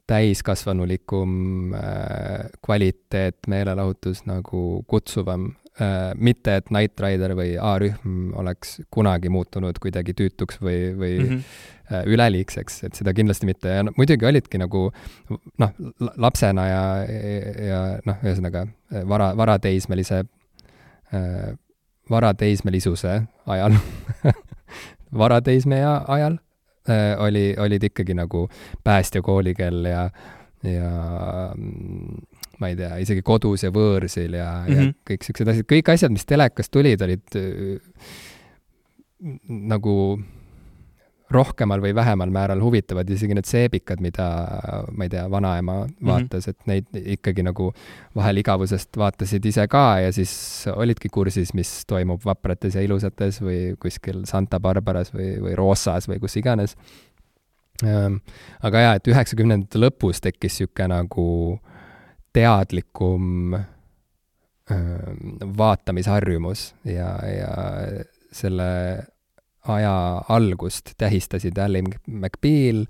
[SPEAKER 1] täiskasvanulikum äh, kvaliteet, meelelahutus nagu kutsuvam äh,. Mitte, et Knight Rider või A-rühm oleks kunagi muutunud kuidagi tüütuks või, või mm -hmm Äh, üleliigseks, et seda kindlasti mitte. Ja no, muidugi olidki nagu noh, lapsena ja, ja noh, ühesõnaga äh, vara, varateismelise äh,, varateismelisuse ajal [laughs] varateismeea ajal äh, oli, olid ikkagi nagu päästjakooli kell ja, ja mm, ma ei tea, isegi kodus ja võõrsil ja mm, -hmm. ja mhm. kõik siuksed asjad, kõik asjad, mis telekast tulid, olid äh, nagu rohkemal või vähemal määral huvitavad, isegi need seebikad, mida ma ei tea, vanaema mhm. vaatas mm, -hmm. et neid ikkagi nagu vahel igavusest vaatasid ise ka ja siis olidki kursis, mis toimub vaprates ja ilusates või kuskil Santa Barbaras või, või Roossas või kus iganes. Ehm, aga jaa, et üheksakümnendate lõpus tekkis niisugune nagu teadlikum ehm, vaatamisharjumus ja, ja selle aja algust tähistasid Ally McBeal,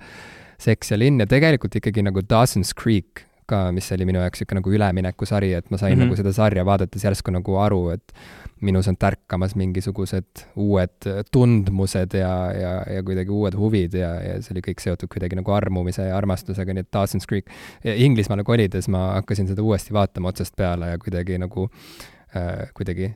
[SPEAKER 1] Seks ja linn ja tegelikult ikkagi nagu Dawson's Creek ka, mis oli minu jaoks niisugune nagu üleminekusari, et ma sain mm -hmm. nagu seda sarja vaadates järsku nagu aru, et minus on tärkamas mingisugused uued tundmused ja, ja, ja kuidagi uued huvid ja, ja see oli kõik seotud kuidagi nagu armumise ja armastusega, nii et Dawson's Creek, Inglismaale kolides ma hakkasin seda uuesti vaatama otsast peale ja kuidagi nagu äh, kuidagi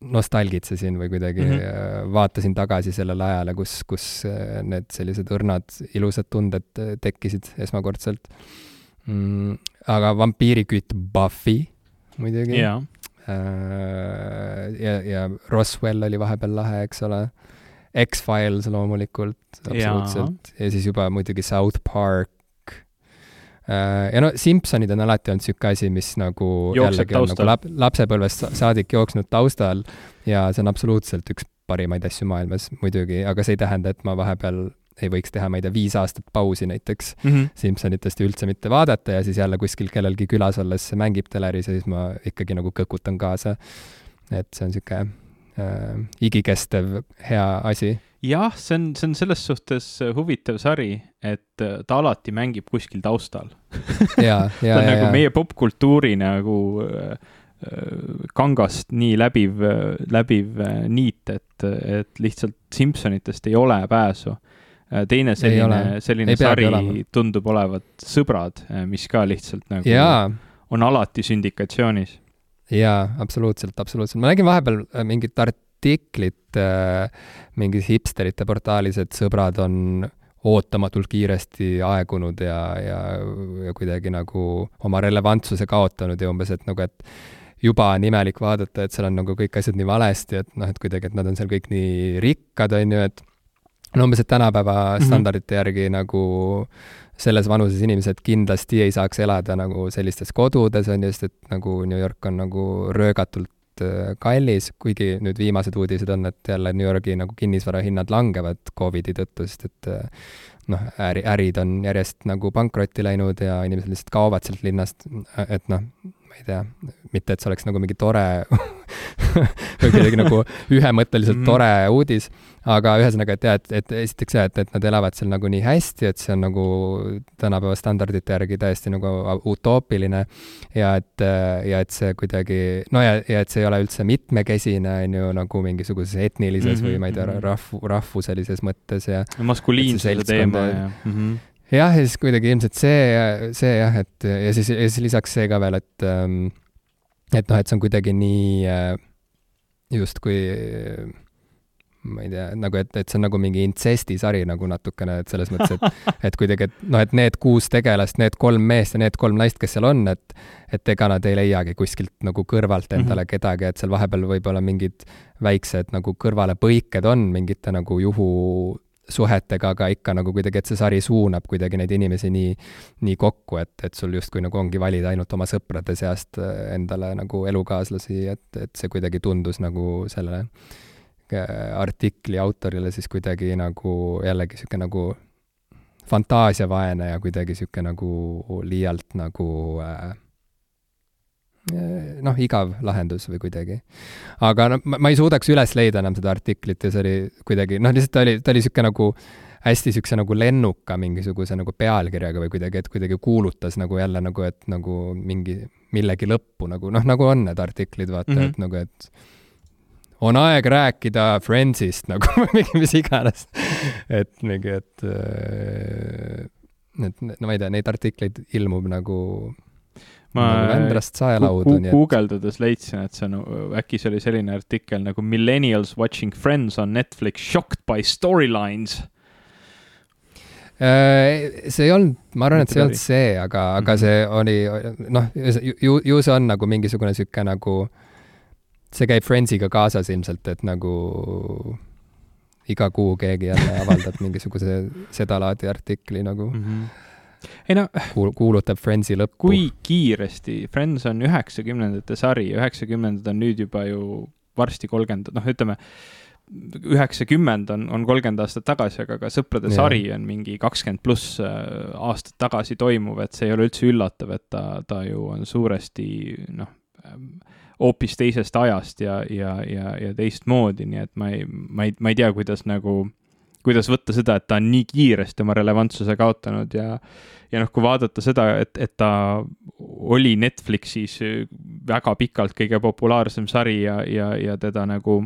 [SPEAKER 1] nostalgitsesin või kuidagi mm -hmm. vaatasin tagasi sellele ajale, kus, kus need sellised õrnad ilusad tunded tekkisid esmakordselt mm,. aga vampiirikütt Buffy muidugi
[SPEAKER 2] yeah..
[SPEAKER 1] ja, ja Roswell oli vahepeal lahe, eks ole. X-Files loomulikult, absoluutselt. ja siis juba muidugi South Park, Äh, ja no Simsonid on alati olnud niisugune asi, mis nagu
[SPEAKER 2] Jookseb jällegi on nagu
[SPEAKER 1] lap, lapsepõlvest saadik jooksnud taustal ja see on absoluutselt üks parimaid asju maailmas muidugi, aga see ei tähenda, et ma vahepeal ei võiks teha, ma ei tea, viis aastat pausi näiteks mm -hmm. Simsonitest üldse mitte vaadata ja siis jälle kuskil kellelgi külas olles mängib teleris ja siis ma ikkagi nagu kõkutan kaasa. et see on niisugune äh, igikestev hea asi
[SPEAKER 2] jah, see on, see on selles suhtes äh, huvitav sari, et äh, ta alati mängib kuskil taustal [laughs]
[SPEAKER 1] ja, ja,
[SPEAKER 2] ta on
[SPEAKER 1] ja,
[SPEAKER 2] nagu
[SPEAKER 1] ja.
[SPEAKER 2] meie popkultuuri nagu äh, kangast nii läbiv, läbiv niit, et, et lihtsalt Simsonitest ei ole pääsu. Teine selline, selline ei sari tundub olevat Sõbrad, mis ka lihtsalt nagu
[SPEAKER 1] Jaa.
[SPEAKER 2] on alati sündikatsioonis.
[SPEAKER 1] jaa, absoluutselt, absoluutselt. ma nägin vahepeal mingit art-, artiklit äh, mingis hipsterite portaalis, et sõbrad on ootamatult kiiresti aegunud ja, ja, ja kuidagi nagu oma relevantsuse kaotanud ja umbes, et nagu, et juba on imelik vaadata, et seal on nagu kõik asjad nii valesti, et noh, et kuidagi, et nad on seal kõik nii rikkad, on ju, et no umbes, et tänapäeva mm -hmm. standardite järgi nagu selles vanuses inimesed kindlasti ei saaks elada nagu sellistes kodudes, on ju, sest et nagu New York on nagu röögatult Äh, kallis, kuigi nüüd viimased uudised on, et jälle New Yorgi nagu kinnisvarahinnad langevad Covidi tõttu, sest et äh, noh, äri, ärid on järjest nagu pankrotti läinud ja inimesed lihtsalt kaovad sealt linnast, et noh, ma ei tea, mitte et see oleks nagu mingi tore [laughs] või kuidagi nagu [laughs] ühemõtteliselt mhm. tore uudis, aga ühesõnaga, et jah, et, et esiteks jah, et, et nad elavad seal nagu nii hästi, et see on nagu tänapäeva standardite järgi täiesti nagu utoopiline. Ja et, ja et see kuidagi, no ja, ja et see ei ole üldse mitmekesine, on ju, nagu mingisuguses etnilises mm -hmm, või ma ei tea, mhm. rahvu, rahvuselises mõttes ja
[SPEAKER 2] maskuliinsuse teema ja mm -hmm
[SPEAKER 1] jah, ja siis kuidagi ilmselt see, see jah, et ja siis, ja siis lisaks see ka veel, et ähm, et noh, et see on kuidagi nii äh, justkui ma ei tea, nagu et, et see on nagu mingi intsestisari nagu natukene, et selles mõttes, et et kuidagi, et noh, et need kuus tegelast, need kolm meest ja need kolm naist, kes seal on, et et ega nad ei leiagi kuskilt nagu kõrvalt endale mm -hmm. kedagi, et seal vahepeal võib-olla mingid väiksed nagu kõrvalepõiked on mingite nagu juhu suhetega, aga ikka nagu kuidagi, et see sari suunab kuidagi neid inimesi nii, nii kokku, et, et sul justkui nagu ongi valida ainult oma sõprade seast äh, endale nagu elukaaslasi, et, et see kuidagi tundus nagu sellele äh, artikli autorile siis kuidagi nagu jällegi niisugune nagu fantaasiavaene ja kuidagi niisugune nagu liialt nagu äh, Eh, noh, igav lahendus või kuidagi. aga noh, ma ei suudaks üles leida enam seda artiklit ja see oli kuidagi, noh, lihtsalt ta oli, ta oli niisugune nagu hästi niisuguse nagu lennuka mingisuguse nagu pealkirjaga või kuidagi, et kuidagi kuulutas nagu jälle nagu, et nagu mingi, millegi lõppu nagu, noh, nagu on need artiklid, vaata mm, -hmm. et nagu, et on aeg rääkida Friendsist [laughs] nagu mingi mis iganes. et mingi, et, äh, et no ma ei tea, neid artikleid ilmub nagu ma nagu Vändrast saelaudu,
[SPEAKER 2] nii et guugeldades leidsin, et see on, äkki see oli selline artikkel nagu Millennials watching Friends on Netflix shocked by storylines
[SPEAKER 1] äh, see ei olnud, ma arvan, et see ei olnud see, aga, aga mhm. see oli, noh, ju, ju see on nagu mingisugune niisugune nagu, see käib Friendsiga kaasas ilmselt, et nagu iga kuu keegi jälle avaldab mingisuguse sedalaadi artikli nagu mm. -hmm
[SPEAKER 2] ei no
[SPEAKER 1] kuul-, kuulutab Friendsi lõppu.
[SPEAKER 2] kui kiiresti, Friends on üheksakümnendate sari, üheksakümnendad on nüüd juba ju varsti kolmkümmend, noh, ütleme, üheksakümmend on, on kolmkümmend aastat tagasi, aga ka Sõprade ja. sari on mingi kakskümmend pluss äh, aastat tagasi toimuv, et see ei ole üldse üllatav, et ta, ta ju on suuresti noh, hoopis teisest ajast ja, ja, ja, ja teistmoodi, nii et ma ei, ma ei, ma ei tea, kuidas nagu kuidas võtta seda, et ta on nii kiiresti oma relevantsuse kaotanud ja ja noh, kui vaadata seda, et, et ta oli Netflixis väga pikalt kõige populaarsem sari ja, ja, ja teda nagu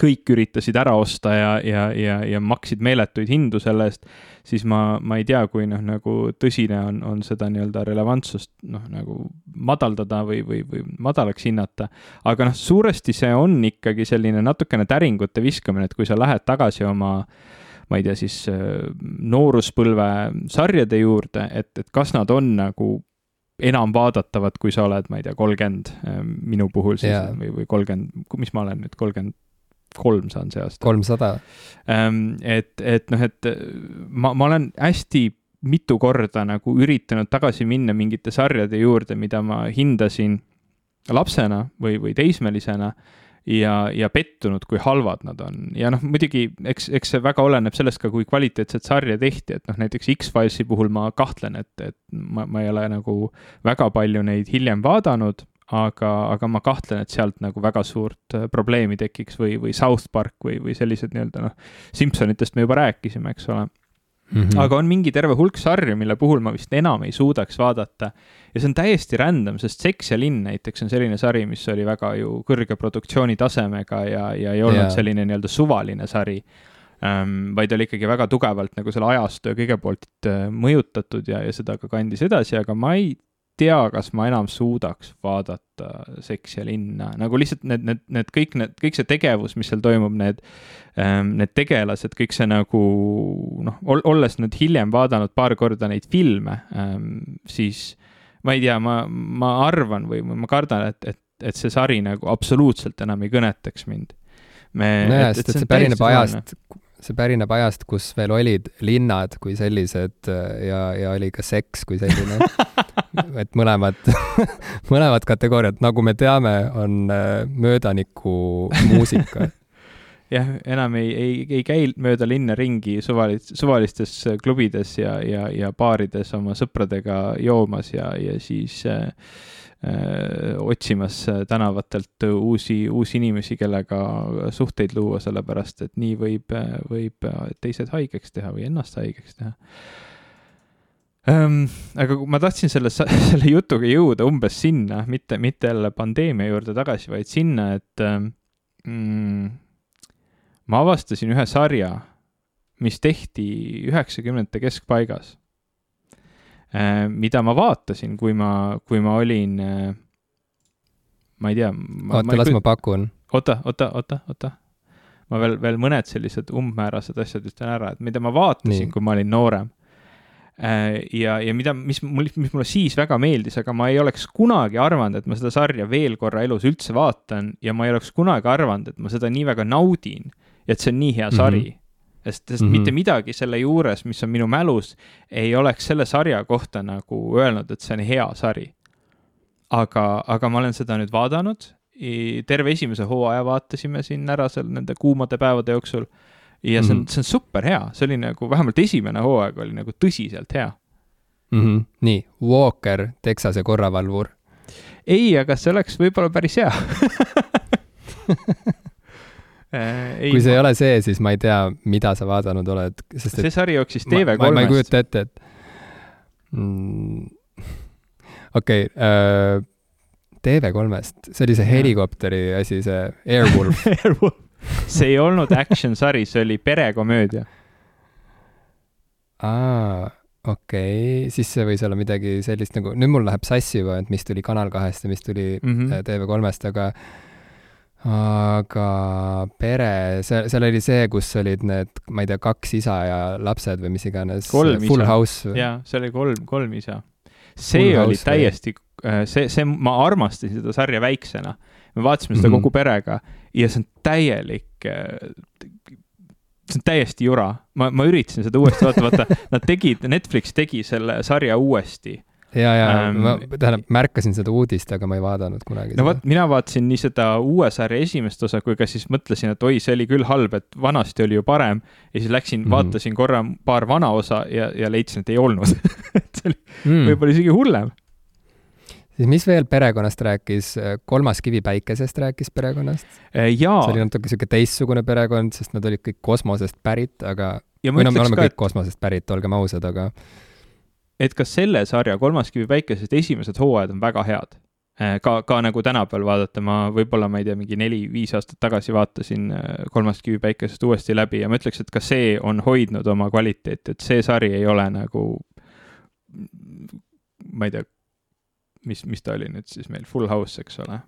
[SPEAKER 2] kõik üritasid ära osta ja, ja, ja, ja maksid meeletuid hindu selle eest, siis ma, ma ei tea, kui noh, nagu tõsine on, on seda nii-öelda relevantsust noh, nagu madaldada või, või, või madalaks hinnata. aga noh, suuresti see on ikkagi selline natukene täringute viskamine, et kui sa lähed tagasi oma ma ei tea, siis äh, nooruspõlve sarjade juurde, et, et kas nad on nagu enam vaadatavad, kui sa oled, ma ei tea, kolmkümmend, äh, minu puhul siis yeah. või, või kolmkümmend, mis ma olen nüüd, kolmkümmend kolm saan see aasta.
[SPEAKER 1] kolmsada.
[SPEAKER 2] Ähm, et, et noh, et ma, ma olen hästi mitu korda nagu üritanud tagasi minna mingite sarjade juurde, mida ma hindasin lapsena või, või teismelisena ja, ja pettunud, kui halvad nad on. ja noh, muidugi eks, eks see väga oleneb sellest ka, kui kvaliteetset sarja tehti, et noh, näiteks X-Filesi puhul ma kahtlen, et, et ma, ma ei ole nagu väga palju neid hiljem vaadanud aga, aga ma kahtlen, et sealt nagu väga suurt äh, probleemi tekiks või, või South Park või, või sellised nii-öelda noh, Simsonitest me juba rääkisime, eks ole mm. -hmm. aga on mingi terve hulk sarju, mille puhul ma vist enam ei suudaks vaadata. ja see on täiesti random, sest Seks ja linn näiteks on selline sari, mis oli väga ju kõrge produktsiooni tasemega ja, ja ei olnud yeah. selline nii-öelda suvaline sari ähm,. vaid oli ikkagi väga tugevalt nagu selle ajastu ja kõige poolt äh, mõjutatud ja, ja seda ka kandis edasi, aga ma ei tea, kas ma enam suudaks vaadata Seks ja linna, nagu lihtsalt need, need, need kõik need, kõik see tegevus, mis seal toimub, need ähm,, need tegelased, kõik see nagu noh, olles nüüd hiljem vaadanud paar korda neid filme ähm,, siis ma ei tea, ma, ma arvan või ma kardan, et, et, et see sari nagu absoluutselt enam ei kõnetaks mind.
[SPEAKER 1] nojah, sest et see pärineb ajast, see pärineb ajast, kus veel olid linnad kui sellised äh, ja, ja oli ka seks kui selline. [laughs] Et mõlemad [laughs] mõlemad kategooriad, nagu me teame, on äh, möödaniku muusika. [laughs]
[SPEAKER 2] Jah, enam ei, ei, ei käi mööda linna ringi suvalis-, suvalistes klubides ja, ja, ja baarides oma sõpradega joomas ja, ja siis äh, Äh, otsimas äh, tänavatelt uusi, uusi inimesi, kellega suhteid luua, sellepärast et nii võib, võib teised haigeks teha või ennast haigeks teha ähm,. aga ma tahtsin selle, [laughs] selle jutuga jõuda umbes sinna, mitte, mitte jälle pandeemia juurde tagasi, vaid sinna, et mm, ma avastasin ühe sarja, mis tehti üheksakümnendate keskpaigas mida ma vaatasin, kui ma, kui ma olin, äh, ma ei tea.
[SPEAKER 1] oota, las ma pakun.
[SPEAKER 2] oota, oota, oota, oota. ma veel, veel mõned sellised umbmäärased asjad ütlen ära, et mida ma vaatasin, kui ma olin noorem. Äh, ja, ja mida, mis mul, mis mulle siis väga meeldis, aga ma ei oleks kunagi arvanud, et ma seda sarja veel korra elus üldse vaatan ja ma ei oleks kunagi arvanud, et ma seda nii väga naudin ja et see on nii hea sari mm. -hmm sest, sest mm -hmm. mitte midagi selle juures, mis on minu mälus, ei oleks selle sarja kohta nagu öelnud, et see on hea sari. aga, aga ma olen seda nüüd vaadanud, terve esimese hooaja vaatasime siin ära seal nende kuumade päevade jooksul ja see on mm, -hmm. see on super hea, see oli nagu, vähemalt esimene hooaeg oli nagu tõsiselt hea
[SPEAKER 1] mm. -hmm. nii, Walker, Texase korravalvur.
[SPEAKER 2] ei, aga see oleks võib-olla päris hea [laughs]
[SPEAKER 1] Äh, kui see ei ole see, siis ma ei tea, mida sa vaadanud oled,
[SPEAKER 2] sest et see sari jooksis TV3-st.
[SPEAKER 1] ma, ma ei kujuta ette, et mm, okei okay, uh,, TV3-st, see oli see helikopteri asi, see Airwolf [laughs]
[SPEAKER 2] Airwolf, see ei olnud action sari, see oli perekomöödia.
[SPEAKER 1] aa, okei okay., siis see võis olla midagi sellist nagu, nüüd mul läheb sassi juba, et mis tuli Kanal kahest ja mis tuli mm -hmm. TV3-st, aga aga pere, see, seal oli see, kus olid need, ma ei tea, kaks isa ja lapsed või mis iganes. Full
[SPEAKER 2] isa.
[SPEAKER 1] House.
[SPEAKER 2] jaa, see oli kolm, kolm isa. see Full oli house täiesti, äh, see, see, ma armastasin seda sarja väiksena. me vaatasime seda mm -hmm. kogu perega ja see on täielik äh, see on täiesti jura, ma, ma üritasin seda uuesti vaadata, vaata, [laughs] nad tegid, Netflix tegi selle sarja uuesti
[SPEAKER 1] ja, ja ähm, ma tähendab, märkasin seda uudist, aga ma ei vaadanud kunagi.
[SPEAKER 2] no vot, mina vaatasin nii seda uue sarja esimest osa kui ka siis mõtlesin, et oi, see oli küll halb, et vanasti oli ju parem. ja siis läksin mm, -hmm. vaatasin korra paar vana osa ja, ja leidsin, et ei olnud [laughs] et see oli mm. võib-olla isegi hullem.
[SPEAKER 1] siis mis veel perekonnast rääkis, kolmas kivi päikesest rääkis perekonnast?
[SPEAKER 2] Äh,
[SPEAKER 1] see oli natuke sihuke teistsugune perekond, sest nad olid kõik kosmosest pärit, aga või no me oleme ka, kõik et... kosmosest pärit, olgem ausad, aga
[SPEAKER 2] et kas selle sarja Kolmas kivi päikesest esimesed hooajad on väga head. Äh, ka, ka nagu tänapäeval vaadata, ma võib-olla, ma ei tea, mingi neli-viis aastat tagasi vaatasin äh, Kolmast kivi päikesest uuesti läbi ja ma ütleks, et ka see on hoidnud oma kvaliteeti, et see sari ei ole nagu, ma ei tea, mis, mis ta oli nüüd siis meil, Full House, eks ole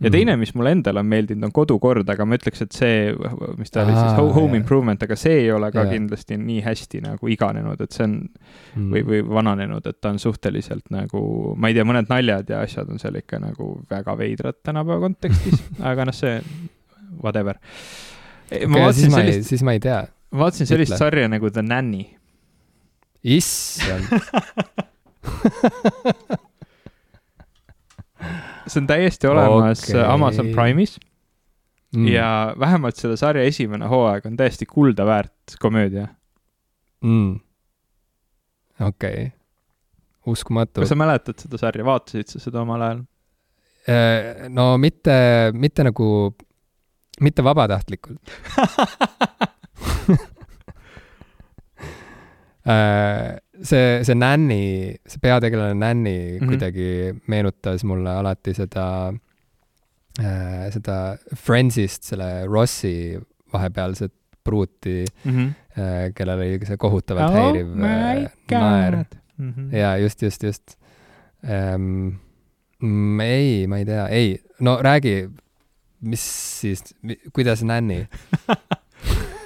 [SPEAKER 2] ja mhm. teine, mis mulle endale on meeldinud, on Kodukord, aga ma ütleks, et see, mis ta oli siis, Home Improvement, aga see ei ole ka yeah. kindlasti nii hästi nagu iganenud, et see on mm. või, või vananenud, et ta on suhteliselt nagu, ma ei tea, mõned naljad ja asjad on seal ikka nagu väga veidrad tänapäeva kontekstis [laughs] aga noh, see whatever.
[SPEAKER 1] ma siis, sellist, siis ma ei tea.
[SPEAKER 2] ma vaatasin sellist Ütle. sarja nagu The Nanny.
[SPEAKER 1] issand [laughs]
[SPEAKER 2] see on täiesti olemas okay. Amazon Prime'is mm. ja vähemalt selle sarja esimene hooaeg on täiesti kulda väärt komöödia
[SPEAKER 1] mm.. okei okay., uskumatu.
[SPEAKER 2] kas sa mäletad seda sarja, vaatasid sa seda omal ajal?
[SPEAKER 1] Äh, no mitte, mitte nagu, mitte vabatahtlikult [laughs] äh, see, see Nanny, see peategelane Nanny mm -hmm. kuidagi meenutas mulle alati seda äh,, seda Friendsist selle Rossi vahepealset pruuti mm, -hmm. äh, kellel oli see kohutavalt oh häiriv äh, naer mm. -hmm. ja just, just, just ähm,. ei, ma ei tea, ei, no räägi, mis siis, kuidas Nanny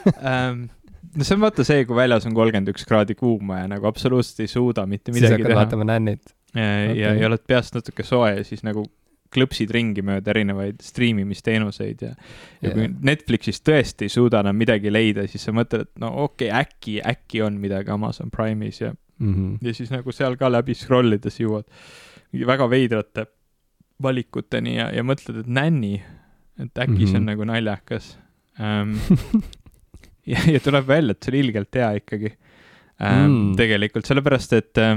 [SPEAKER 2] um, [laughs] no see on vaata see, kui väljas on kolmkümmend üks kraadi kuuma ja nagu absoluutselt ei suuda mitte midagi teha. siis hakkad
[SPEAKER 1] vaatama nännit.
[SPEAKER 2] ja okay., ja, ja oled peast natuke soe ja siis nagu klõpsid ringi mööda erinevaid striimimisteenuseid ja ja yeah. kui Netflixis tõesti ei suuda enam midagi leida, siis sa mõtled, et no okei okay,, äkki, äkki on midagi Amazon Prime'is ja mm, -hmm. ja siis nagu seal ka läbi scroll ides jõuad väga veidrate valikuteni ja, ja mõtled, et nänni, et äkki mm -hmm. see on mhm. nagu naljakas um, [laughs] ja, ja tuleb välja, et see oli ilgelt hea ikkagi. Ähm, mm.. tegelikult sellepärast, et äh,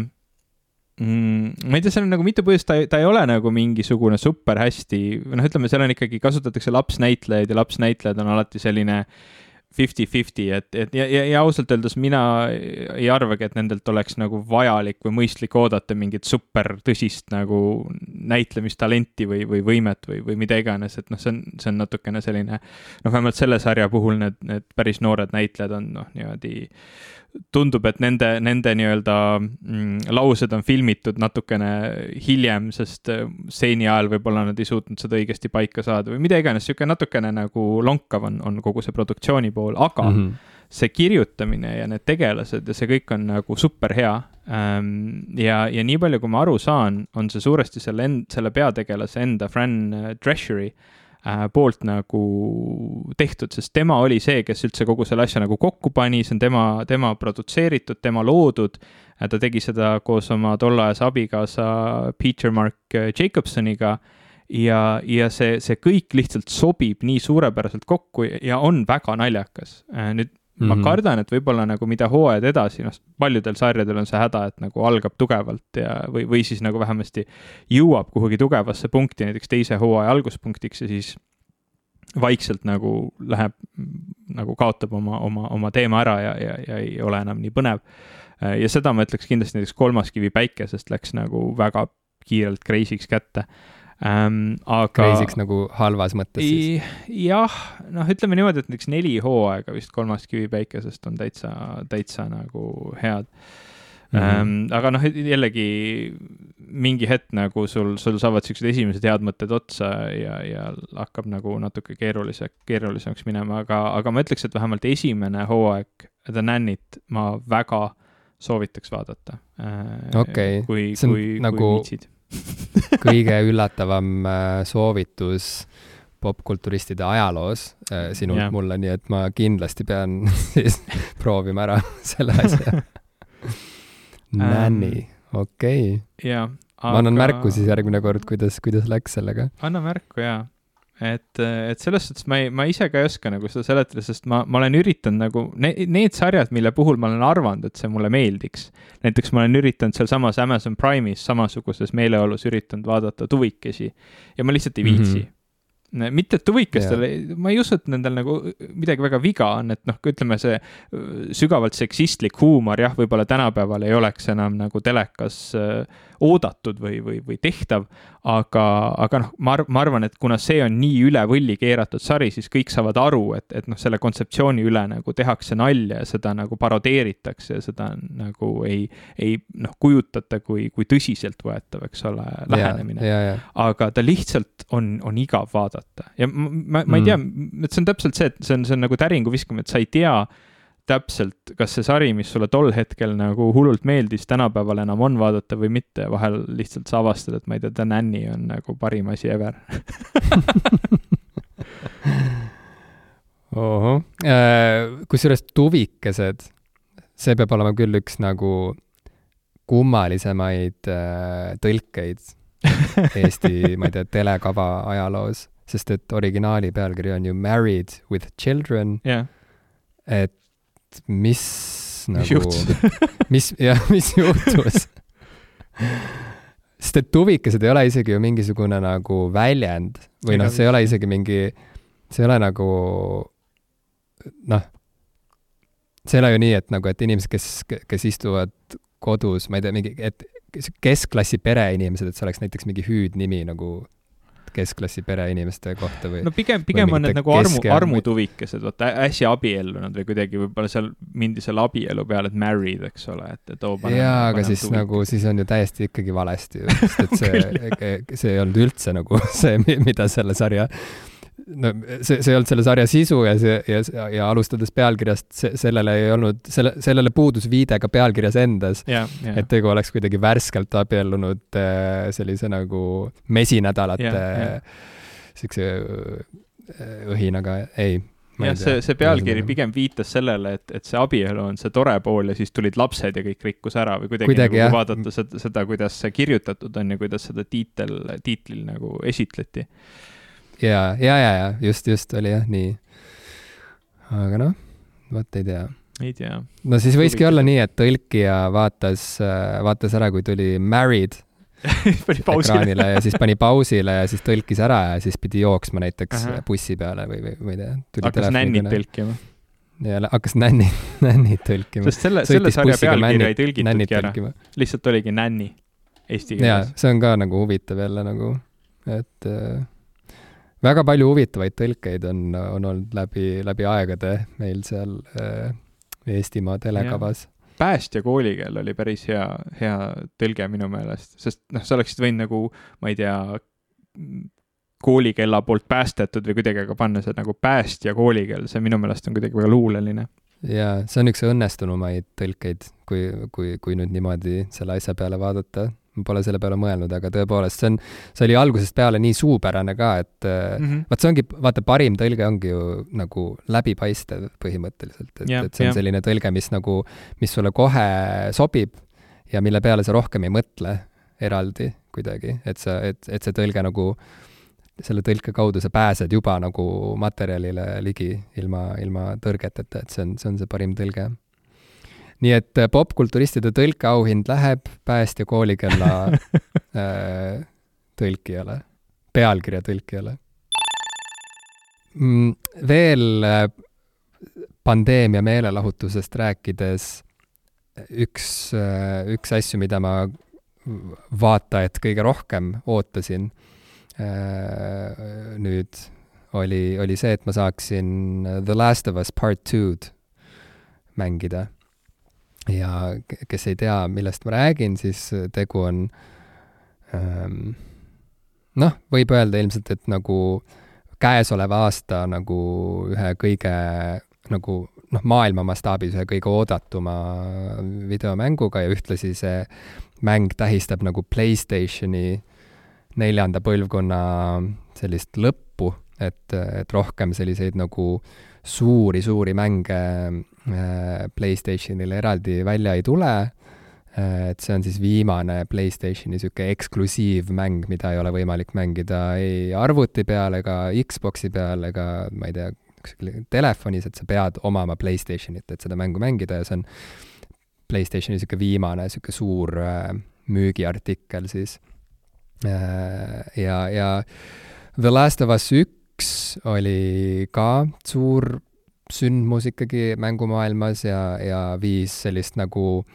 [SPEAKER 2] mm, ma ei tea, seal on nagu mitu põhjust, ta, ta ei ole nagu mingisugune super hästi, noh, ütleme, seal on ikkagi, kasutatakse lapsnäitlejaid ja lapsnäitlejad on alati selline fifty-fifty, et, et ja, ja, ja ausalt öeldes mina ei arvagi, et nendelt oleks nagu vajalik või mõistlik oodata mingit super tõsist nagu näitlemistalenti või, või võimet või, või mida iganes, et noh, see on, see on natukene selline, noh, vähemalt selle sarja puhul need, need päris noored näitlejad on noh, niimoodi tundub, et nende, nende nii-öelda mm, laused on filmitud natukene hiljem, sest äh, stseeni ajal võib-olla nad ei suutnud seda õigesti paika saada või mida iganes, niisugune natukene nagu lonkav on, on kogu see produktsiooni pool, aga mm -hmm. see kirjutamine ja need tegelased ja see kõik on nagu super hea. Ja, ja nii palju, kui ma aru saan, on see suuresti selle end-, selle peategelase enda, Fran Dreschery Äh, poolt nagu tehtud, sest tema oli see, kes üldse kogu selle asja nagu kokku pani, see on tema, tema produtseeritud, tema loodud. Äh, ta tegi seda koos oma tolleajase abikaasa Peter Mark Jacobsoniga ja, ja see, see kõik lihtsalt sobib nii suurepäraselt kokku ja on väga naljakas. Äh, nüüd Mm -hmm. ma mhm. kardan, et võib-olla nagu mida hooajad edasi, noh, paljudel sarjadel on see häda, et nagu algab tugevalt ja, või, või siis nagu vähemasti jõuab kuhugi tugevasse punkti, näiteks teise hooaja alguspunktiks ja siis vaikselt nagu läheb, nagu kaotab oma, oma, oma teema ära ja, ja, ja ei ole enam nii põnev. ja seda ma ütleks kindlasti näiteks Kolmas kivi päikesest läks nagu väga kiirelt crazy'ks kätte
[SPEAKER 1] ähm,. aga. Crazy'ks nagu halvas mõttes siis?
[SPEAKER 2] jah, noh, ütleme niimoodi, et näiteks neli hooaega vist Kolmast kivi päikesest on täitsa, täitsa nagu head mm. -hmm. Ähm, aga noh, jällegi mingi hetk nagu sul, sul saavad siuksed esimesed head mõtted otsa ja, ja hakkab nagu natuke keerulise, keerulisemaks minema, aga, aga ma ütleks, et vähemalt esimene hooaeg The Nanny't ma väga soovitaks vaadata.
[SPEAKER 1] Äh, okei okay., kui, kui, nagu... [laughs] kõige üllatavam äh, soovitus popkulturistide ajaloos äh, sinult yeah. mulle, nii et ma kindlasti pean [laughs] siis proovima ära [laughs] selle asja Nanny, okei ma annan märku siis järgmine kord, kuidas, kuidas läks sellega.
[SPEAKER 2] anna märku, jaa et, et selles suhtes ma ei, ma ise ka ei oska nagu seda seletada, sest ma, ma olen üritanud nagu ne, need sarjad, mille puhul ma olen arvanud, et see mulle meeldiks. näiteks ma olen üritanud sealsamas Amazon Prime'is samasuguses meeleolus üritanud vaadata tuvikesi ja ma lihtsalt ei viitsi mm. -hmm mitte, et tuvikestel ma ei usu, et nendel nagu midagi väga viga on, et noh, ütleme see sügavalt seksistlik huumor jah, võib-olla tänapäeval ei oleks enam nagu telekas oodatud või, või, või tehtav. aga, aga noh, ma arv-, ma arvan, et kuna see on nii üle võlli keeratud sari, siis kõik saavad aru, et, et noh, selle kontseptsiooni üle nagu tehakse nalja ja seda nagu parodeeritakse ja seda nagu ei, ei noh, kujutata kui, kui tõsiseltvõetav, eks ole, lähenemine. aga ta lihtsalt on, on igav vaadata ja ma, ma, ma ei tea mm., et see on täpselt see, et see on, see on nagu täringu viskamine, et sa ei tea täpselt, kas see sari, mis sulle tol hetkel nagu hullult meeldis, tänapäeval enam on vaadata või mitte vahel lihtsalt sa avastad, et ma ei tea, The Nanny on nagu parim asi ever. [laughs]
[SPEAKER 1] Ohoh, äh, kusjuures tuvikesed, see peab olema küll üks nagu kummalisemaid äh, tõlkeid [laughs] Eesti, ma ei tea, telekava ajaloos, sest et originaali pealkiri on ju Married with Children.
[SPEAKER 2] Yeah..
[SPEAKER 1] et mis nagu, [laughs]
[SPEAKER 2] mis
[SPEAKER 1] jah, mis juhtus? Sest et tuvikesed ei ole isegi ju mingisugune nagu väljend või noh, see ei ole isegi mingi, see ei ole nagu noh, see ei ole ju nii, et nagu, et inimesed, kes, kes istuvad kodus, ma ei tea, mingi, et keskklassi pereinimesed, et see oleks näiteks mingi hüüdnimi nagu keskklassi pereinimeste kohta või?
[SPEAKER 2] no pigem, pigem on need nagu armu, armutuvikesed, vaata äsja abiellunud või kuidagi võib-olla seal mindi selle abielu peale, et married, eks ole, et, et oo,
[SPEAKER 1] jaa, aga siis tuvikes. nagu, siis on ju täiesti ikkagi valesti [laughs] sest et see see ei olnud üldse nagu [laughs] see, mida selle sarja no see, see ei olnud selle sarja sisu ja see, ja, ja alustades pealkirjast, see, sellele ei olnud, selle, sellele puudus viide ka pealkirjas endas
[SPEAKER 2] yeah,. Yeah.
[SPEAKER 1] et tegu oleks kuidagi värskelt abiellunud äh, sellise nagu mesinädalate yeah, yeah. siukse äh, õhinaga, ei
[SPEAKER 2] jah, see, see pealkiri pigem viitas sellele, et, et see abielu on see tore pool ja siis tulid lapsed ja kõik rikkus ära või kuidagi, kuidagi nagu, vaadata seda, seda, kuidas see kirjutatud on ja kuidas seda tiitel, tiitlil nagu esitleti
[SPEAKER 1] ja, ja, ja, ja just, just oli jah nii. aga noh, vot ei tea.
[SPEAKER 2] ei tea.
[SPEAKER 1] no siis võiski olla nii, et tõlkija vaatas, vaatas ära, kui tuli Married [laughs] ekraanile ja siis pani pausile ja siis tõlkis ära ja siis pidi jooksma näiteks Aha. bussi peale või, või ma ei tea.
[SPEAKER 2] hakkas nännit tõlkima.
[SPEAKER 1] ja hakkas nänni, [laughs] nännit tõlkima.
[SPEAKER 2] sest selle, selle sarja pealkirja ei tõlgitudki ära. lihtsalt oligi nänni eesti keeles.
[SPEAKER 1] see on ka nagu huvitav jälle nagu, et äh, väga palju huvitavaid tõlkeid on, on olnud läbi, läbi aegade meil seal äh, Eestimaa telekavas.
[SPEAKER 2] päästja koolikeel oli päris hea, hea tõlge minu meelest, sest noh, sa oleksid võinud nagu, ma ei tea, koolikella poolt päästetud või kuidagi, aga panna see nagu päästja koolikeel, see minu meelest on kuidagi väga luuleline.
[SPEAKER 1] jaa, see on üks õnnestunumaid tõlkeid, kui, kui, kui nüüd niimoodi selle asja peale vaadata ma pole selle peale mõelnud, aga tõepoolest, see on, see oli algusest peale nii suupärane ka, et mm -hmm. vaat see ongi, vaata, parim tõlge ongi ju nagu läbipaistev põhimõtteliselt, et yeah,, et see on yeah. selline tõlge, mis nagu, mis sulle kohe sobib ja mille peale sa rohkem ei mõtle eraldi kuidagi, et sa, et, et see tõlge nagu, selle tõlke kaudu sa pääsed juba nagu materjalile ligi ilma, ilma tõrgeteta, et see on, see on see parim tõlge nii et äh, popkulturistide tõlkeauhind läheb päästja koolikella [laughs] äh, tõlkijale, pealkirja tõlkijale mm,. veel äh, pandeemia meelelahutusest rääkides üks, äh, üks asju, mida ma vaatajat kõige rohkem ootasin nüüd, oli, oli see, et ma saaksin The Last of Us Part Two'd mängida ja kes ei tea, millest ma räägin, siis tegu on ähm, noh, võib öelda ilmselt, et nagu käesoleva aasta nagu ühe kõige nagu noh, maailma mastaabis ühe kõige oodatuma videomänguga ja ühtlasi see mäng tähistab nagu Playstationi neljanda põlvkonna sellist lõppu, et, et rohkem selliseid nagu suuri-suuri mänge Äh, Playstationile eraldi välja ei tule, äh, et see on siis viimane Playstationi niisugune eksklusiivmäng, mida ei ole võimalik mängida ei arvuti peal ega Xboxi peal ega ma ei tea, telefonis, et sa pead omama Playstationit, et seda mängu mängida ja see on Playstationi niisugune viimane niisugune suur äh, müügiartikkel siis. ja, ja The Last of Us üks oli ka suur sündmus ikkagi mängumaailmas ja, ja viis sellist nagu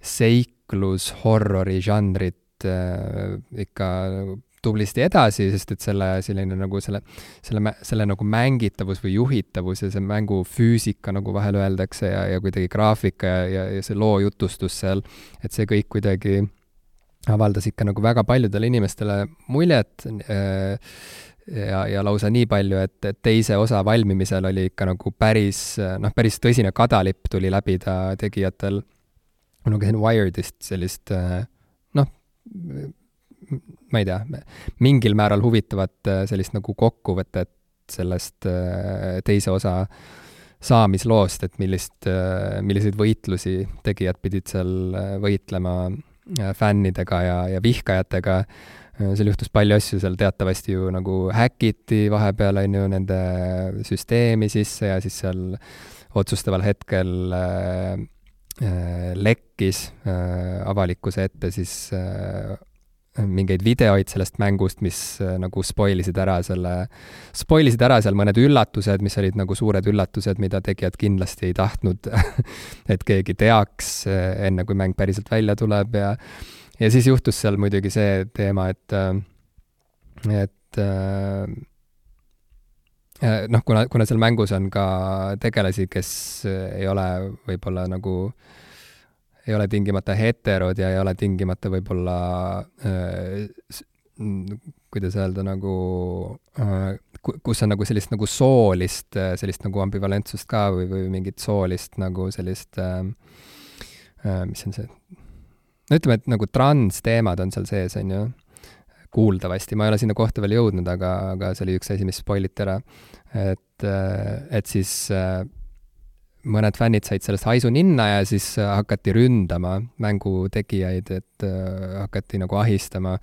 [SPEAKER 1] seiklus-horrori žanrit äh, ikka nagu tublisti edasi, sest et selle selline nagu selle, selle, selle nagu mängitavus või juhitavus ja see mängufüüsika, nagu vahel öeldakse, ja, ja kuidagi graafika ja, ja, ja see loo jutustus seal, et see kõik kuidagi avaldas ikka nagu väga paljudele inimestele muljet äh, ja, ja lausa nii palju, et, et teise osa valmimisel oli ikka nagu päris, noh, päris tõsine kadalipp tuli läbida tegijatel. ma lugesin Wired'ist sellist noh, ma ei tea, mingil määral huvitavat sellist nagu kokkuvõtet sellest teise osa saamisloost, et millist, milliseid võitlusi tegijad pidid seal võitlema fännidega ja, ja vihkajatega seal juhtus palju asju, seal teatavasti ju nagu häkiti vahepeal, on ju, nende süsteemi sisse ja siis seal otsustaval hetkel äh, äh, lekkis äh, avalikkuse ette siis äh, mingeid videoid sellest mängust, mis äh, nagu spoil isid ära selle, spoil isid ära seal mõned üllatused, mis olid nagu suured üllatused, mida tegijad kindlasti ei tahtnud [laughs] et keegi teaks äh, enne, kui mäng päriselt välja tuleb ja ja siis juhtus seal muidugi see teema, et, äh, et äh, äh, noh, kuna, kuna seal mängus on ka tegelasi, kes ei ole võib-olla nagu, ei ole tingimata heterod ja ei ole tingimata võib-olla kuidas öelda, nagu kus on nagu sellist nagu soolist, sellist nagu ambivalentsust ka või, või mingit soolist nagu sellist mis on see, no ütleme, et nagu transteemad on seal sees, on ju, kuuldavasti, ma ei ole sinna kohta veel jõudnud, aga, aga see oli üks asi, mis spoil iti ära. et, et siis äh, mõned fännid said sellest haisu ninna ja siis hakati ründama mängu tegijaid, et äh, hakati nagu ahistama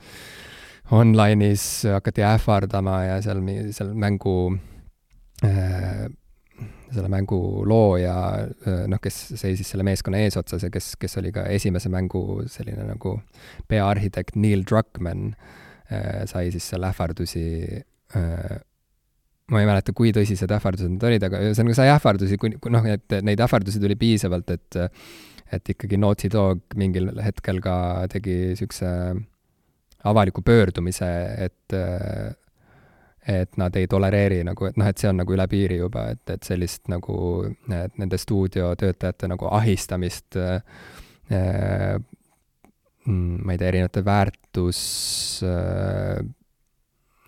[SPEAKER 1] online'is, hakati ähvardama ja seal, seal mängu äh, selle mängu looja, noh, kes seisis selle meeskonna eesotsas ja kes, kes oli ka esimese mängu selline nagu peaarhitekt Neil Druckmann, sai siis seal ähvardusi ma ei mäleta, kui tõsised ähvardused need olid, aga ühesõnaga sai ähvardusi, kui, noh, et neid ähvardusi tuli piisavalt, et et ikkagi Naughty Dog mingil hetkel ka tegi niisuguse avaliku pöördumise, et et nad ei tolereeri nagu, et noh, et see on nagu üle piiri juba, et, et sellist nagu, et nende stuudiotöötajate nagu ahistamist äh, mm, ma ei tea, erinevate väärtus äh,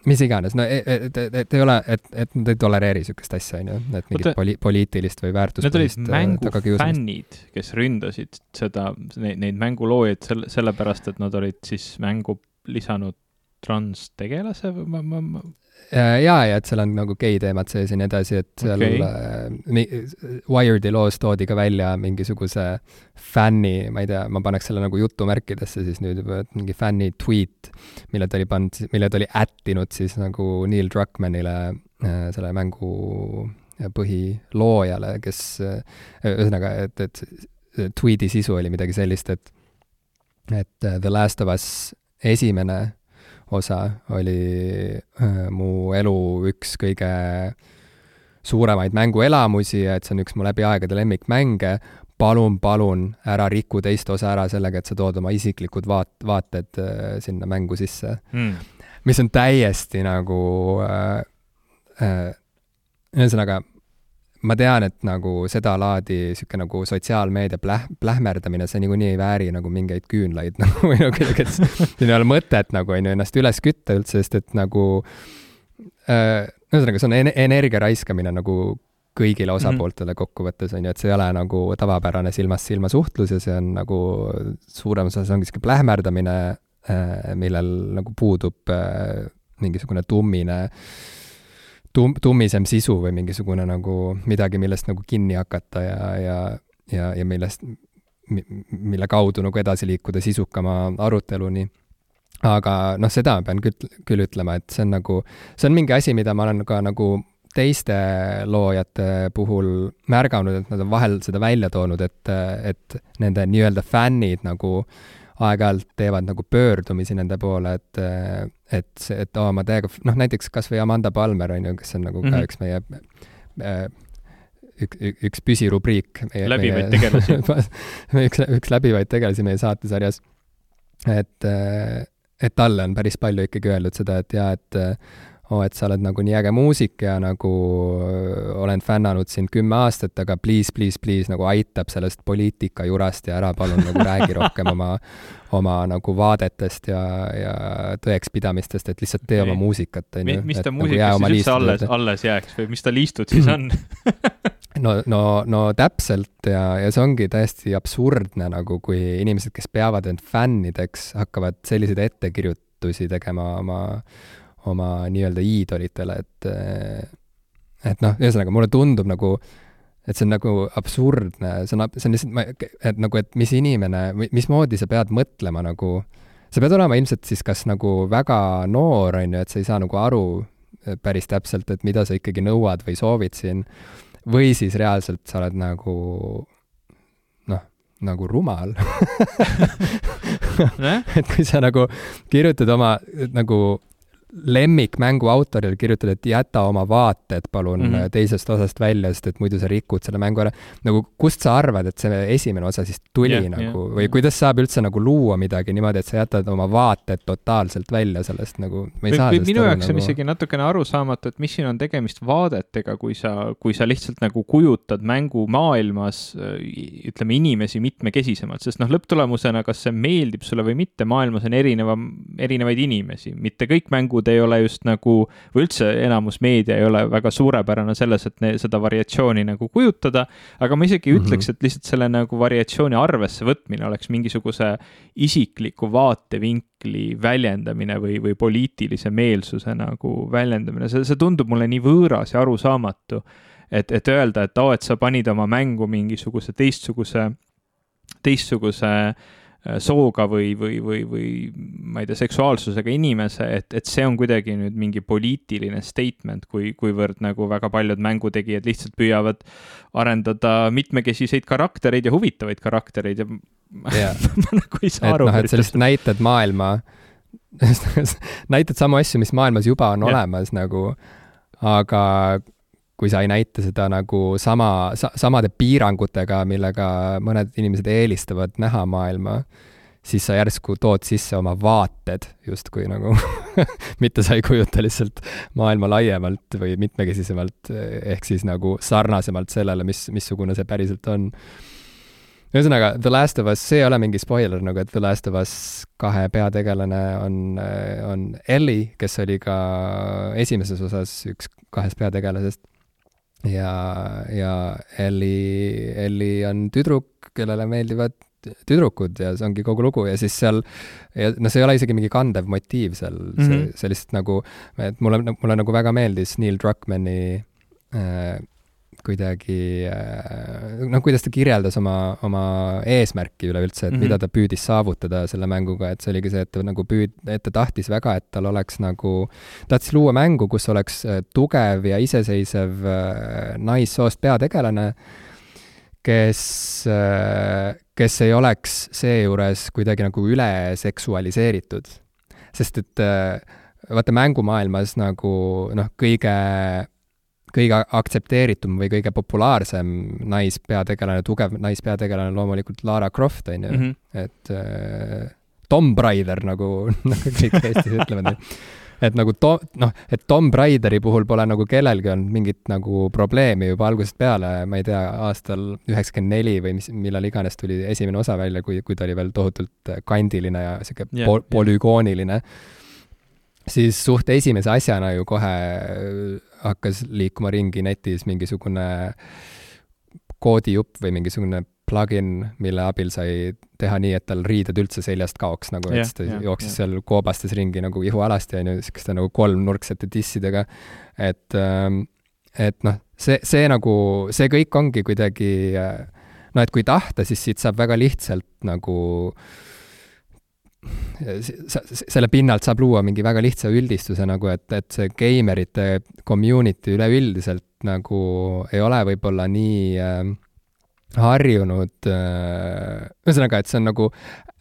[SPEAKER 1] mis iganes, no et, et, et, et ei ole, et, et nad ei tolereeri niisugust asja, on ju, et mingit poli-, poliitilist või väärtuspõhist
[SPEAKER 2] Need olid äh, mängufännid, kes ründasid seda, neid, neid mänguloojaid selle, sellepärast, et nad olid siis mängu lisanud transtegelase või ma, ma, ma
[SPEAKER 1] Äh, jaa, ja et seal on nagu gei-teemad sees ja nii edasi, et seal okay. äh, Wired'i loos toodi ka välja mingisuguse fänni, ma ei tea, ma paneks selle nagu jutumärkidesse siis nüüd juba, et mingi fänni tweet, mille ta oli pannud, mille ta oli ättinud siis nagu Neil Druckmannile äh,, selle mängu põhiloojale, kes äh, ühesõnaga, et, et tweet'i sisu oli midagi sellist, et et The Last of Us esimene osa oli äh, mu elu üks kõige suuremaid mänguelamusi ja et see on üks mu läbi aegade lemmikmänge, palun, palun ära riku teist osa ära sellega, et sa tood oma isiklikud vaat-, vaated äh, sinna mängu sisse. Mm.. mis on täiesti nagu äh, äh, ühesõnaga, ma tean, et nagu sedalaadi niisugune nagu sotsiaalmeedia pläh-, plähmerdamine, see niikuinii ei vääri nagu mingeid küünlaid [laughs] nagu või nagu kuidagi, et siin ei ole mõtet nagu, on ju, ennast üles kütta üldse, sest et nagu äh, ühesõnaga, see on en energia raiskamine nagu kõigile mhm. osapooltele kokkuvõttes, on ju, et see ei ole nagu tavapärane silmast silma suhtlus ja see on nagu suuremas osas ongi niisugune plähmerdamine, äh, millel nagu puudub äh, mingisugune tummine äh, tum-, tummisem sisu või mingisugune nagu midagi, millest nagu kinni hakata ja, ja, ja, ja millest, mille kaudu nagu edasi liikuda sisukama aruteluni. aga noh, seda ma pean küll, küll ütlema, et see on nagu, see on mingi asi, mida ma olen ka nagu teiste loojate puhul märganud, et nad on vahel seda välja toonud, et, et nende nii-öelda fännid nagu äh, aeg-ajalt teevad nagu pöördumisi nende poole, et, et et oo, ma täiega, noh näiteks kas või Amanda Palmer on ju, kes on nagu mm -hmm. ka mhm. üks meie äh, üks, üks püsirubriik.
[SPEAKER 2] läbivaid tegelasi [laughs]
[SPEAKER 1] üks, üks läbivaid tegelasi meie saatesarjas. et, et talle on päris palju ikkagi öeldud seda, et jaa, et oo, et sa oled nagu nii äge muusik ja nagu olen fännanud sind kümme aastat, aga please, please, please nagu aitab sellest poliitika jurast ja ära palun nagu räägi rohkem oma, oma nagu vaadetest ja, ja tõekspidamistest, et lihtsalt tee okay. oma muusikat, on
[SPEAKER 2] ju. mis ta nagu muusikas nagu siis üldse alles, alles jääks või mis ta liistud siis on [laughs]
[SPEAKER 1] no, no, no täpselt ja, ja see ongi täiesti absurdne nagu, kui inimesed, kes peavad end fännideks, hakkavad selliseid ettekirjutusi tegema oma oma nii-öelda iidolitele, et et noh, ühesõnaga mulle tundub nagu, et see on nagu absurdne, see on, see on lihtsalt, et nagu, et mis inimene, mismoodi sa pead mõtlema nagu, sa pead olema ilmselt siis kas nagu väga noor, on ju, et sa ei saa nagu aru päris täpselt, et mida sa ikkagi nõuad või soovid siin, või siis reaalselt sa oled nagu noh, nagu rumal [laughs] [laughs] et kui sa nagu kirjutad oma nagu lemmikmängu autorile kirjutad, et jäta oma vaated palun mm -hmm. teisest osast välja, sest et muidu sa rikud selle mängu ära. nagu kust sa arvad, et see esimene osa siis tuli yeah, nagu yeah, või kuidas saab üldse nagu luua midagi niimoodi, et sa jätad oma vaated totaalselt välja sellest nagu, ma ei või, saa
[SPEAKER 2] või minu jaoks nagu... on isegi natukene arusaamatu, et mis siin on tegemist vaadetega, kui sa, kui sa lihtsalt nagu kujutad mängumaailmas ütleme, inimesi mitmekesisemalt, sest noh, lõpptulemusena, kas see meeldib sulle või mitte, maailmas on erineva, erinevaid inimesi, mitte kõik mängud mängud ei ole just nagu, või üldse enamus meedia ei ole väga suurepärane selles, et ne, seda variatsiooni nagu kujutada, aga ma isegi mm -hmm. ütleks, et lihtsalt selle nagu variatsiooni arvesse võtmine oleks mingisuguse isikliku vaatevinkli väljendamine või, või poliitilise meelsuse nagu väljendamine, see, see tundub mulle nii võõras ja arusaamatu, et, et öelda, et oo oh,, et sa panid oma mängu mingisuguse teistsuguse, teistsuguse sooga või, või, või, või ma ei tea, seksuaalsusega inimese, et, et see on kuidagi nüüd mingi poliitiline statement, kui, kuivõrd nagu väga paljud mängutegijad lihtsalt püüavad arendada mitmekesiseid karaktereid ja huvitavaid karaktereid ja yeah. [laughs] ma nagu ei saa
[SPEAKER 1] et
[SPEAKER 2] aru.
[SPEAKER 1] noh, et sa lihtsalt näitad maailma [laughs] näitad samu asju, mis maailmas juba on yeah. olemas nagu, aga kui sa ei näita seda nagu sama sa,, samade piirangutega, millega mõned inimesed eelistavad näha maailma, siis sa järsku tood sisse oma vaated justkui nagu [laughs] mitte sa ei kujuta lihtsalt maailma laiemalt või mitmekesisemalt, ehk siis nagu sarnasemalt sellele, mis, missugune see päriselt on. ühesõnaga, The Last of Us, see ei ole mingi spoiler nagu, et The Last of Us kahe peategelane on, on Ellie, kes oli ka esimeses osas üks kahest peategelasest ja, ja Elli, Elli on tüdruk, kellele meeldivad tüdrukud ja see ongi kogu lugu ja siis seal, ja noh, see ei ole isegi mingi kandev motiiv seal mm, -hmm. see, see lihtsalt nagu, et mulle, mulle nagu väga meeldis Neil Druckmanni äh, kuidagi äh, noh, kuidas ta kirjeldas oma, oma eesmärki üleüldse, et mm -hmm. mida ta püüdis saavutada selle mänguga, et see oligi see, et ta nagu püüd-, et ta tahtis väga, et tal oleks nagu, tahtis luua mängu, kus oleks äh, tugev ja iseseisev äh, naissoost peategelane, kes, kes ei oleks seejuures kuidagi nagu üle seksualiseeritud. sest et vaata, mängumaailmas nagu noh, kõige kõige aktsepteeritum või kõige populaarsem naispeategelane, tugev naispeategelane loomulikult Lara Croft, on ju -hmm. et äh, Tomb Raider, nagu, [laughs] nagu kõik Eestis ütlevad. et nagu to-, noh, et Tomb Raideri puhul pole nagu kellelgi olnud mingit nagu probleemi juba algusest peale, ma ei tea, aastal üheksakümmend neli või mis, millal iganes tuli esimene osa välja, kui, kui ta oli veel tohutult kandiline ja sihuke yeah, pol-, polügooniline yeah siis suht esimese asjana ju kohe hakkas liikuma ringi netis mingisugune koodijupp või mingisugune plugin, mille abil sai teha nii, et tal riided üldse seljast kaoks, nagu yeah, et ta yeah, jooksis yeah. seal koobastes ringi nagu ihualasti, on ju, niisuguste nagu kolmnurksete dissidega, et ähm, et noh, see, see nagu, see kõik ongi kuidagi noh, et kui tahta, siis siit saab väga lihtsalt nagu äh, selle pinnalt saab luua mingi väga lihtsa üldistuse nagu, et, et see geimerite community üleüldiselt nagu ei ole võib-olla nii äh, harjunud äh,, ühesõnaga, et see on nagu,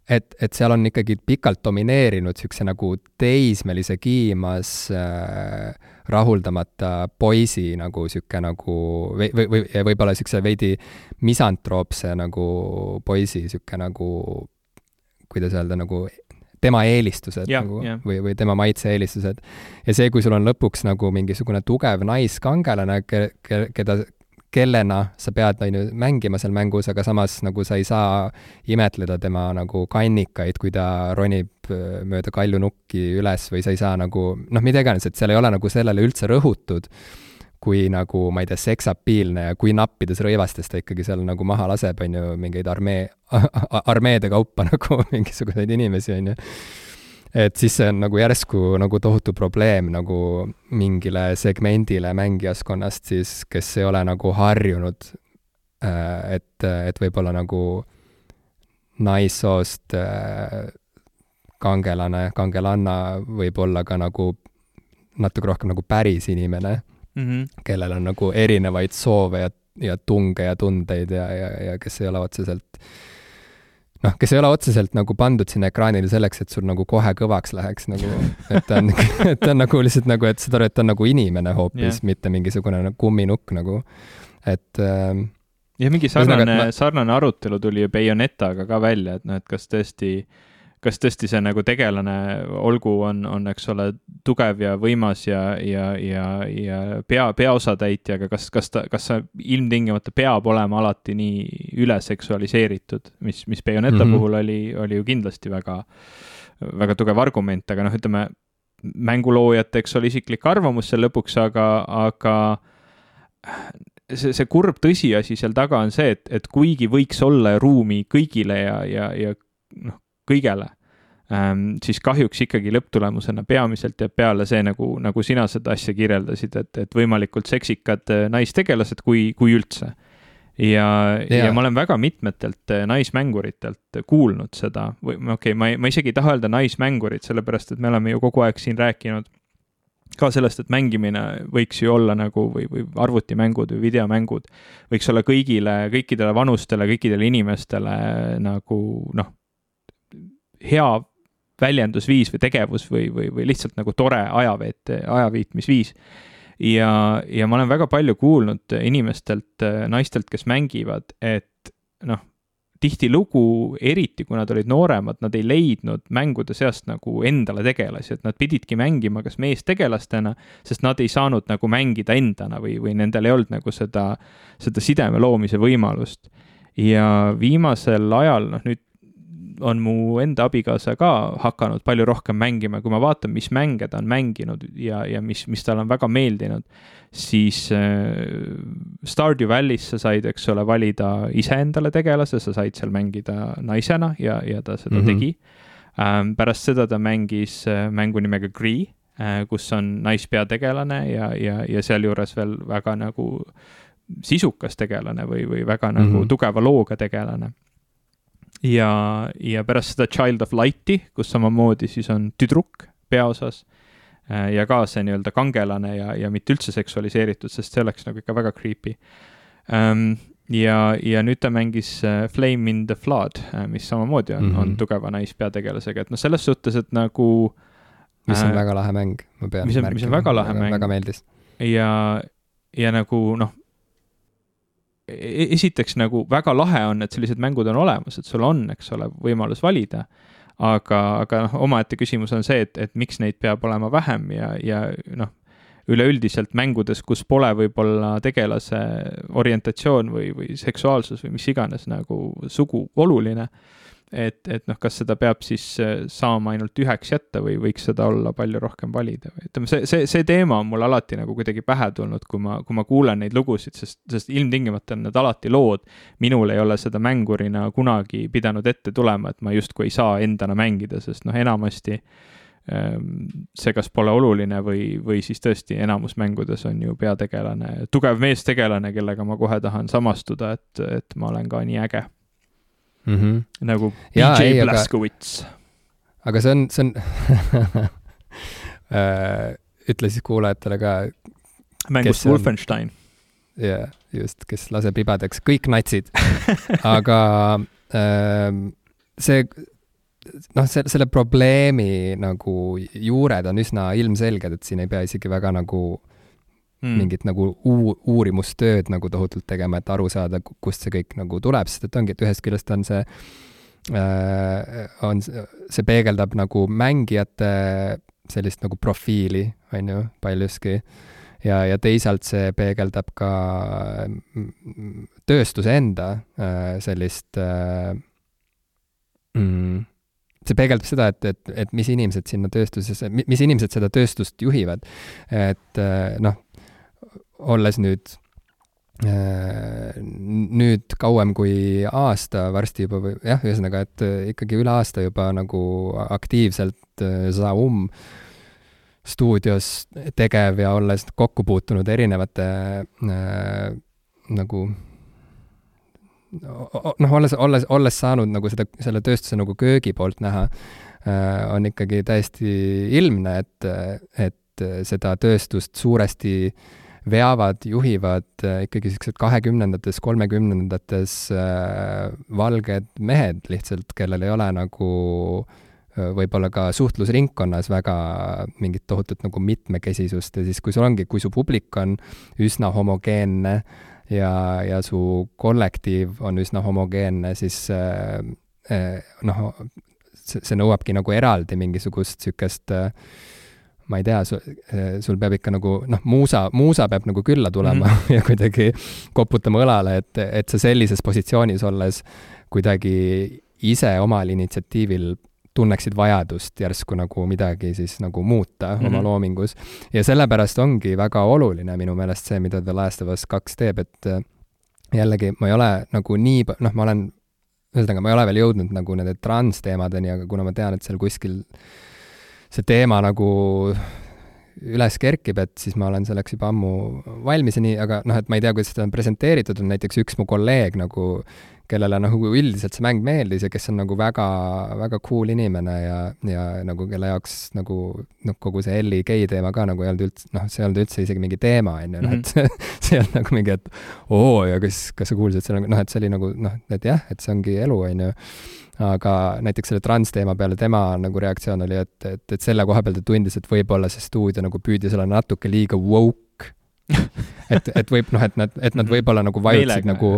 [SPEAKER 1] et, et seal on ikkagi pikalt domineerinud niisuguse nagu teismelise kiimas äh, rahuldamata poisi nagu niisugune nagu või, või, või võib-olla niisuguse veidi misantroopse nagu poisi niisugune nagu kuidas öelda, nagu tema eelistused
[SPEAKER 2] Ja,
[SPEAKER 1] nagu
[SPEAKER 2] ja.
[SPEAKER 1] või, või tema maitse-eelistused. ja see, kui sul on lõpuks nagu mingisugune tugev naiskangelane, ke-, ke-, keda, kellena sa pead, on ju, mängima seal mängus, aga samas nagu sa ei saa imetleda tema nagu kannikaid, kui ta ronib öö, mööda kaljunukki üles või sa ei saa nagu noh, mida iganes, et seal ei ole nagu sellele üldse rõhutud, kui nagu, ma ei tea, seksapiilne ja kui nappides rõivastes ta ikkagi seal nagu maha laseb, on ju, mingeid armee, [laughs] armeede kaupa [laughs] nagu mingisuguseid inimesi, on ju. Et siis see on nagu järsku nagu tohutu probleem nagu mingile segmendile mängijaskonnast siis, kes ei ole nagu harjunud, äh, et, et võib-olla nagu naissoost äh, kangelane, kangelanna võib olla ka nagu natuke rohkem nagu päris inimene,
[SPEAKER 2] mm. -hmm.
[SPEAKER 1] kellel on nagu erinevaid soove ja, ja tunge ja tundeid ja, ja, ja kes ei ole otseselt noh, kes ei ole otseselt nagu pandud sinna ekraanile selleks, et sul nagu kohe kõvaks läheks nagu, [laughs] et ta on, et ta on nagu lihtsalt nagu, et saad aru, et ta on nagu inimene hoopis
[SPEAKER 2] Jah.
[SPEAKER 1] yeah., mitte mingisugune nagu kumminukk nagu, et ähm,
[SPEAKER 2] ja mingi sarnane
[SPEAKER 1] ma-,
[SPEAKER 2] sarnane arutelu tuli ju Bayonetaga ka välja, et noh, et kas tõesti, kas tõesti see nagu tegelane, olgu, on, on, eks ole, tugev ja võimas ja, ja, ja, ja pea, peaosatäitja, aga kas, kas ta, kas see ilmtingimata peab olema alati nii üleseksualiseeritud, mis, mis Bayoneta mm. -hmm. puhul oli, oli ju kindlasti väga, väga tugev argument, aga noh, ütleme mänguloojate, eks ole, isiklik arvamus seal lõpuks, aga, aga see, see kurb tõsiasi seal taga on see, et, et kuigi võiks olla ruumi kõigile ja, ja, ja noh, kõigele ähm,, siis kahjuks ikkagi lõpptulemusena peamiselt jääb peale see, nagu, nagu sina seda asja kirjeldasid, et, et võimalikult seksikad äh, naistegelased, kui, kui üldse. ja, ja. Ja ma olen väga mitmetelt äh, naismänguritelt kuulnud seda või okei okay,, ma ei, ma isegi ei taha öelda naismängurid, sellepärast et me oleme ju kogu aeg siin rääkinud ka sellest, et mängimine võiks ju olla nagu või, või arvutimängud või videomängud võiks olla kõigile, kõikidele vanustele, kõikidele inimestele nagu noh, hea väljendusviis või tegevus või, või, või lihtsalt nagu tore ajaveete, ajaviitmisviis. ja, ja ma olen väga palju kuulnud inimestelt, naistelt, kes mängivad, et noh, tihtilugu, eriti kui nad olid nooremad, nad ei leidnud mängude seast nagu endale tegelasi, et nad pididki mängima kas meestegelastena, sest nad ei saanud nagu mängida endana või, või nendel ei olnud nagu seda, seda sideme loomise võimalust. ja viimasel ajal, noh nüüd on mu enda abikaasa ka hakanud palju rohkem mängima, kui ma vaatan, mis mänge ta on mänginud ja, ja mis, mis talle on väga meeldinud, siis äh, Stardew Valley's sa said, eks ole, valida iseendale tegelase, sa said seal mängida naisena ja, ja ta seda mm. -hmm. tegi ähm,. pärast seda ta mängis äh, mängu nimega Gree äh,, kus on naispeategelane ja, ja, ja sealjuures veel väga nagu sisukas tegelane või, või väga nagu mm. -hmm. tugeva looga tegelane ja, ja pärast seda Child of Light'i, kus samamoodi siis on tüdruk peaosas äh, ja ka see nii-öelda kangelane ja, ja mitte üldse seksualiseeritud, sest see oleks nagu ikka väga creepy ähm,. ja, ja nüüd ta mängis äh, Flame in the Flood, mis samamoodi on mm,
[SPEAKER 1] Mhm.
[SPEAKER 2] -hmm. on tugeva naispeategelasega, et noh, selles suhtes, et nagu
[SPEAKER 1] mis on
[SPEAKER 2] Äh,
[SPEAKER 1] väga lahe mäng, ma pean
[SPEAKER 2] mis on- mis on väga lahe mäng.
[SPEAKER 1] väga meeldis.
[SPEAKER 2] ja, ja nagu noh, esiteks nagu väga lahe on, et sellised mängud on olemas, et sul on, eks ole, võimalus valida. aga, aga noh, omaette küsimus on see, et, et miks neid peab olema vähem ja, ja noh, üleüldiselt mängudes, kus pole võib-olla tegelase orientatsioon või, või seksuaalsus või mis iganes nagu sugu oluline et, et noh, kas seda peab siis äh, saama ainult üheks jätta või võiks seda olla palju rohkem valida või ütleme, see, see, see teema on mul alati nagu kuidagi pähe tulnud, kui ma, kui ma kuulen neid lugusid, sest, sest ilmtingimata on need alati lood. minul ei ole seda mängurina kunagi pidanud ette tulema, et ma justkui ei saa endana mängida, sest noh, enamasti ähm, see kas pole oluline või, või siis tõesti enamus mängudes on ju peategelane tugev meestegelane, kellega ma kohe tahan samastuda, et, et ma olen ka nii äge
[SPEAKER 1] Mm -hmm.
[SPEAKER 2] nagu
[SPEAKER 1] Jaa,
[SPEAKER 2] DJ
[SPEAKER 1] ei, aga-
[SPEAKER 2] Blaskowitz.
[SPEAKER 1] aga see on, see on [laughs] äh, ütle siis kuulajatele ka, on?
[SPEAKER 2] Wolfenstein.
[SPEAKER 1] jaa, just, kes laseb ribadeks kõik natsid, [laughs] aga ähm, see noh, see, selle probleemi nagu juured on üsna ilmselged, et siin ei pea isegi väga nagu
[SPEAKER 2] Mm.
[SPEAKER 1] mingit nagu uu-, uurimustööd nagu tohutult tegema, et aru saada, kust see kõik nagu tuleb, sest et ongi, et ühest küljest on see äh, on, see peegeldab nagu mängijate sellist nagu profiili, on ju, paljuski. ja, ja teisalt see peegeldab ka mm, tööstuse enda äh, sellist äh, mm, see peegeldab seda, et, et, et mis inimesed sinna tööstusesse, mis inimesed seda tööstust juhivad. et äh, noh, olles nüüd äh, nüüd kauem kui aasta varsti juba või jah, ühesõnaga, et äh, ikkagi üle aasta juba nagu aktiivselt Zaum stuudios tegev ja olles kokku puutunud erinevate äh, nagu noh, olles, olles, olles saanud nagu seda, selle tööstuse nagu köögi poolt näha, äh, on ikkagi täiesti ilmne, et, et seda tööstust suuresti veavad, juhivad äh, ikkagi niisugused kahekümnendates, kolmekümnendates äh, valged mehed lihtsalt, kellel ei ole nagu võib-olla ka suhtlusringkonnas väga mingit tohutut nagu mitmekesisust ja siis, kui sul ongi, kui su publik on üsna homogeenne äh, ja, ja su kollektiiv on üsna homogeenne, siis äh, äh, noh, see nõuabki nagu eraldi mingisugust niisugust äh, ma ei tea, sul peab ikka nagu noh, muusa, muusa peab nagu külla tulema mm -hmm. [laughs] ja kuidagi koputama õlale, et, et sa sellises positsioonis olles kuidagi ise omal initsiatiivil tunneksid vajadust järsku nagu midagi siis nagu muuta mm -hmm. oma loomingus. ja sellepärast ongi väga oluline minu meelest see, mida The Last of Us kaks teeb, et äh, jällegi ma ei ole nagu nii, noh, ma olen, ühesõnaga, ma ei ole veel jõudnud nagu nende transteemadeni, aga kuna ma tean, et seal kuskil see teema nagu üles kerkib, et siis ma olen selleks juba ammu valmis ja nii, aga noh, et ma ei tea, kuidas seda on presenteeritud, on näiteks üks mu kolleeg nagu kellele nagu üldiselt see mäng meeldis ja kes on nagu väga, väga cool inimene ja, ja nagu kelle jaoks nagu noh, kogu see Ellie gei teema ka nagu ei olnud üldse, noh, see ei olnud üldse isegi mingi teema, on ju, noh, et mhm. [laughs] see ei olnud nagu mingi, et oo, ja kas, kas sa kuulsid selle, noh, et see oli nagu noh, et jah, et see ongi elu, on ju aga näiteks selle transteema peale tema nagu reaktsioon oli, et, et, et selle koha peal ta tundis, et võib-olla see stuudio nagu püüdis olla natuke liiga woke [laughs] et, et võib noh, et nad, et nad võib-olla nagu vajutasid nagu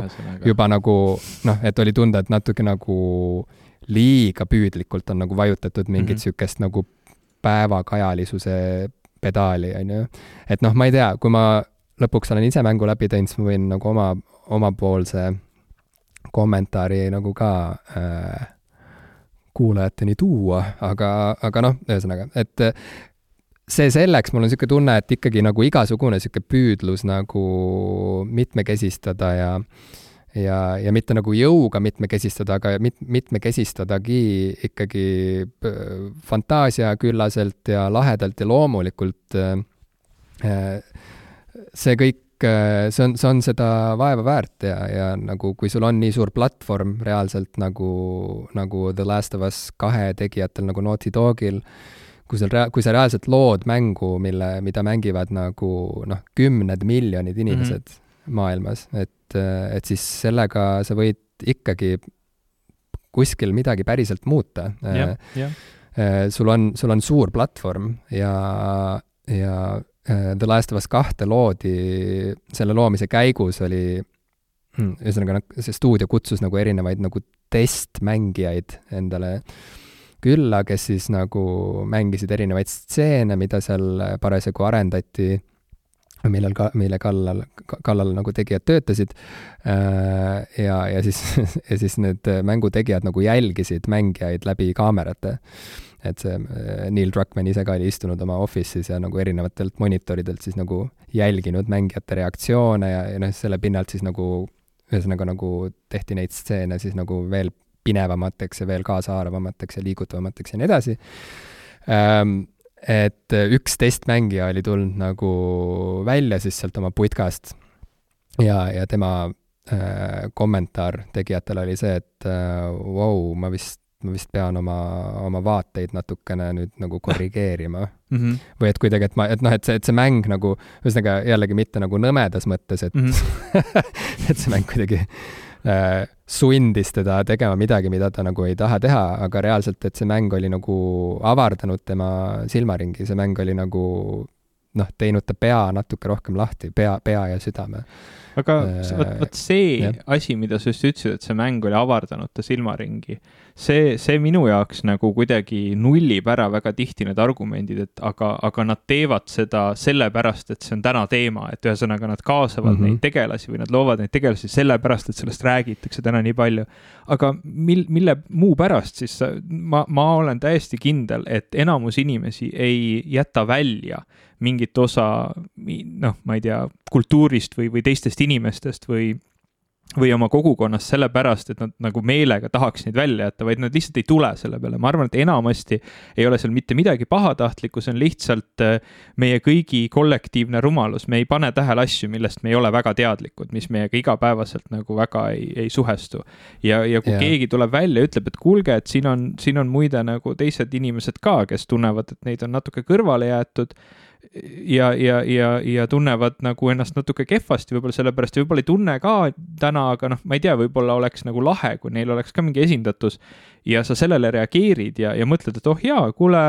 [SPEAKER 1] juba nagu noh, et oli tunda, et natuke nagu liiga püüdlikult on nagu vajutatud mingit mm -hmm. nagu päevakajalisuse pedaali, on ju. et noh, ma ei tea, kui ma lõpuks olen ise mängu läbi teinud, siis ma võin nagu oma, omapoolse kommentaari nagu ka äh, kuulajateni tuua, aga, aga noh, ühesõnaga, et see selleks, mul on niisugune tunne, et ikkagi nagu igasugune niisugune püüdlus nagu mitmekesistada ja ja, ja mitte nagu jõuga mitmekesistada, aga mit-, mitmekesistadagi ikkagi fantaasiaküllaselt ja lahedalt ja loomulikult. see kõik, see on, see on seda vaeva väärt ja, ja nagu kui sul on nii suur platvorm reaalselt nagu, nagu The Last of Us kahe tegijatel nagu Naughty Dogil, kui sul rea-, kui sa reaalselt lood mängu, mille, mida mängivad nagu noh, kümned miljonid inimesed mm -hmm. maailmas, et, et siis sellega sa võid ikkagi kuskil midagi päriselt muuta
[SPEAKER 2] yeah,. Yeah.
[SPEAKER 1] sul on, sul on suur platvorm ja, ja äh, The Last of Us kahte loodi, selle loomise käigus oli hmm, ühesõnaga, noh, see stuudio kutsus nagu erinevaid nagu testmängijaid endale äh, külla, kes siis nagu mängisid erinevaid stseene, mida seal parasjagu arendati, millel ka, mille kallal, kallal nagu tegijad töötasid. Äh, ja, ja siis, [laughs] ja siis need mängutegijad nagu jälgisid mängijaid läbi kaamerate. Et see äh, Neil Druckmann ise ka oli istunud oma office'is ja nagu erinevatelt monitoridelt siis nagu jälginud mängijate reaktsioone ja, ja noh, selle pinnalt siis nagu ühesõnaga nagu tehti neid stseene siis nagu veel pinevamateks ja veel kaasaarvamateks ja liigutavamateks ja nii edasi. Ähm, et üks testmängija oli tulnud nagu välja siis sealt oma putkast ja, ja tema äh, kommentaar tegijatele oli see, et äh, vau wow,, ma vist ma vist pean oma, oma vaateid natukene nüüd nagu korrigeerima mm. -hmm. või et kuidagi, et ma, et noh, et see, et see mäng nagu, ühesõnaga jällegi mitte nagu nõmedas mõttes, et mm, -hmm. [laughs] et see mäng kuidagi äh, sundis teda tegema midagi, mida ta nagu ei taha teha, aga reaalselt, et see mäng oli nagu avardanud tema silmaringi, see mäng oli nagu noh, teinud ta pea natuke rohkem lahti, pea, pea ja südame
[SPEAKER 2] aga vot, vot see ja. asi, mida sa just ütlesid, et see mäng oli avardanud ta silmaringi, see, see minu jaoks nagu kuidagi nullib ära väga tihti need argumendid, et aga, aga nad teevad seda sellepärast, et see on täna teema, et ühesõnaga nad kaasavad mm -hmm. neid tegelasi või nad loovad neid tegelasi sellepärast, et sellest räägitakse täna nii palju. aga mil-, mille muu pärast siis ma, ma olen täiesti kindel, et enamus inimesi ei jäta välja mingit osa, noh, ma ei tea, kultuurist või, või teistest inimestest või või oma kogukonnast sellepärast, et nad nagu meelega tahaks neid välja jätta, vaid nad lihtsalt ei tule selle peale. ma arvan, et enamasti ei ole seal mitte midagi pahatahtlikku, see on lihtsalt äh, meie kõigi kollektiivne rumalus, me ei pane tähele asju, millest me ei ole väga teadlikud, mis meiega igapäevaselt nagu väga ei, ei suhestu. ja, ja kui yeah. keegi tuleb välja ja ütleb, et kuulge, et siin on, siin on muide nagu teised inimesed ka, kes tunnevad, et neid on natuke kõrvale jäetud ja, ja, ja, ja tunnevad nagu ennast natuke kehvasti võib-olla sellepärast ja võib-olla ei tunne ka täna, aga noh, ma ei tea, võib-olla oleks nagu lahe, kui neil oleks ka mingi esindatus ja sa sellele reageerid ja, ja mõtled, et oh jaa, kuule,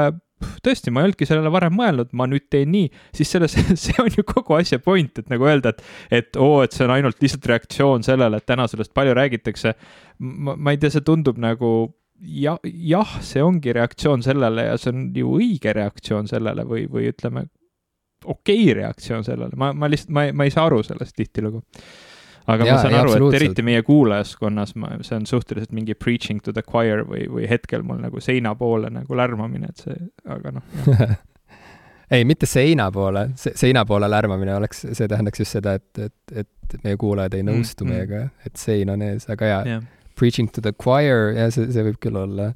[SPEAKER 2] tõesti, ma ei olnudki sellele varem mõelnud, ma nüüd teen nii, siis selles, [laughs] see on ju kogu asja point, et nagu öelda, et, et oo, et see on ainult lihtsalt reaktsioon sellele, et täna sellest palju räägitakse. ma, ma ei tea, see tundub nagu ja, jah, see ongi reaktsioon sellele ja see on ju õige reaktsioon sellele või, või ütleme, okei okay reaktsioon sellele, ma, ma lihtsalt, ma ei, ma ei saa aru sellest tihtilugu. aga ja, ma saan ja, aru, et eriti meie kuulajaskonnas, ma, see on suhteliselt mingi preaching to the choir või, või hetkel mul nagu seina poole nagu lärmamine, et see, aga noh [laughs]
[SPEAKER 1] ei, mitte seina poole, seina poole lärmamine oleks, see tähendaks just seda, et, et, et meie kuulajad ei nõustu mm, meiega mm., et sein on ees, aga jaa yeah., preaching to the choir, jah, see, see võib küll olla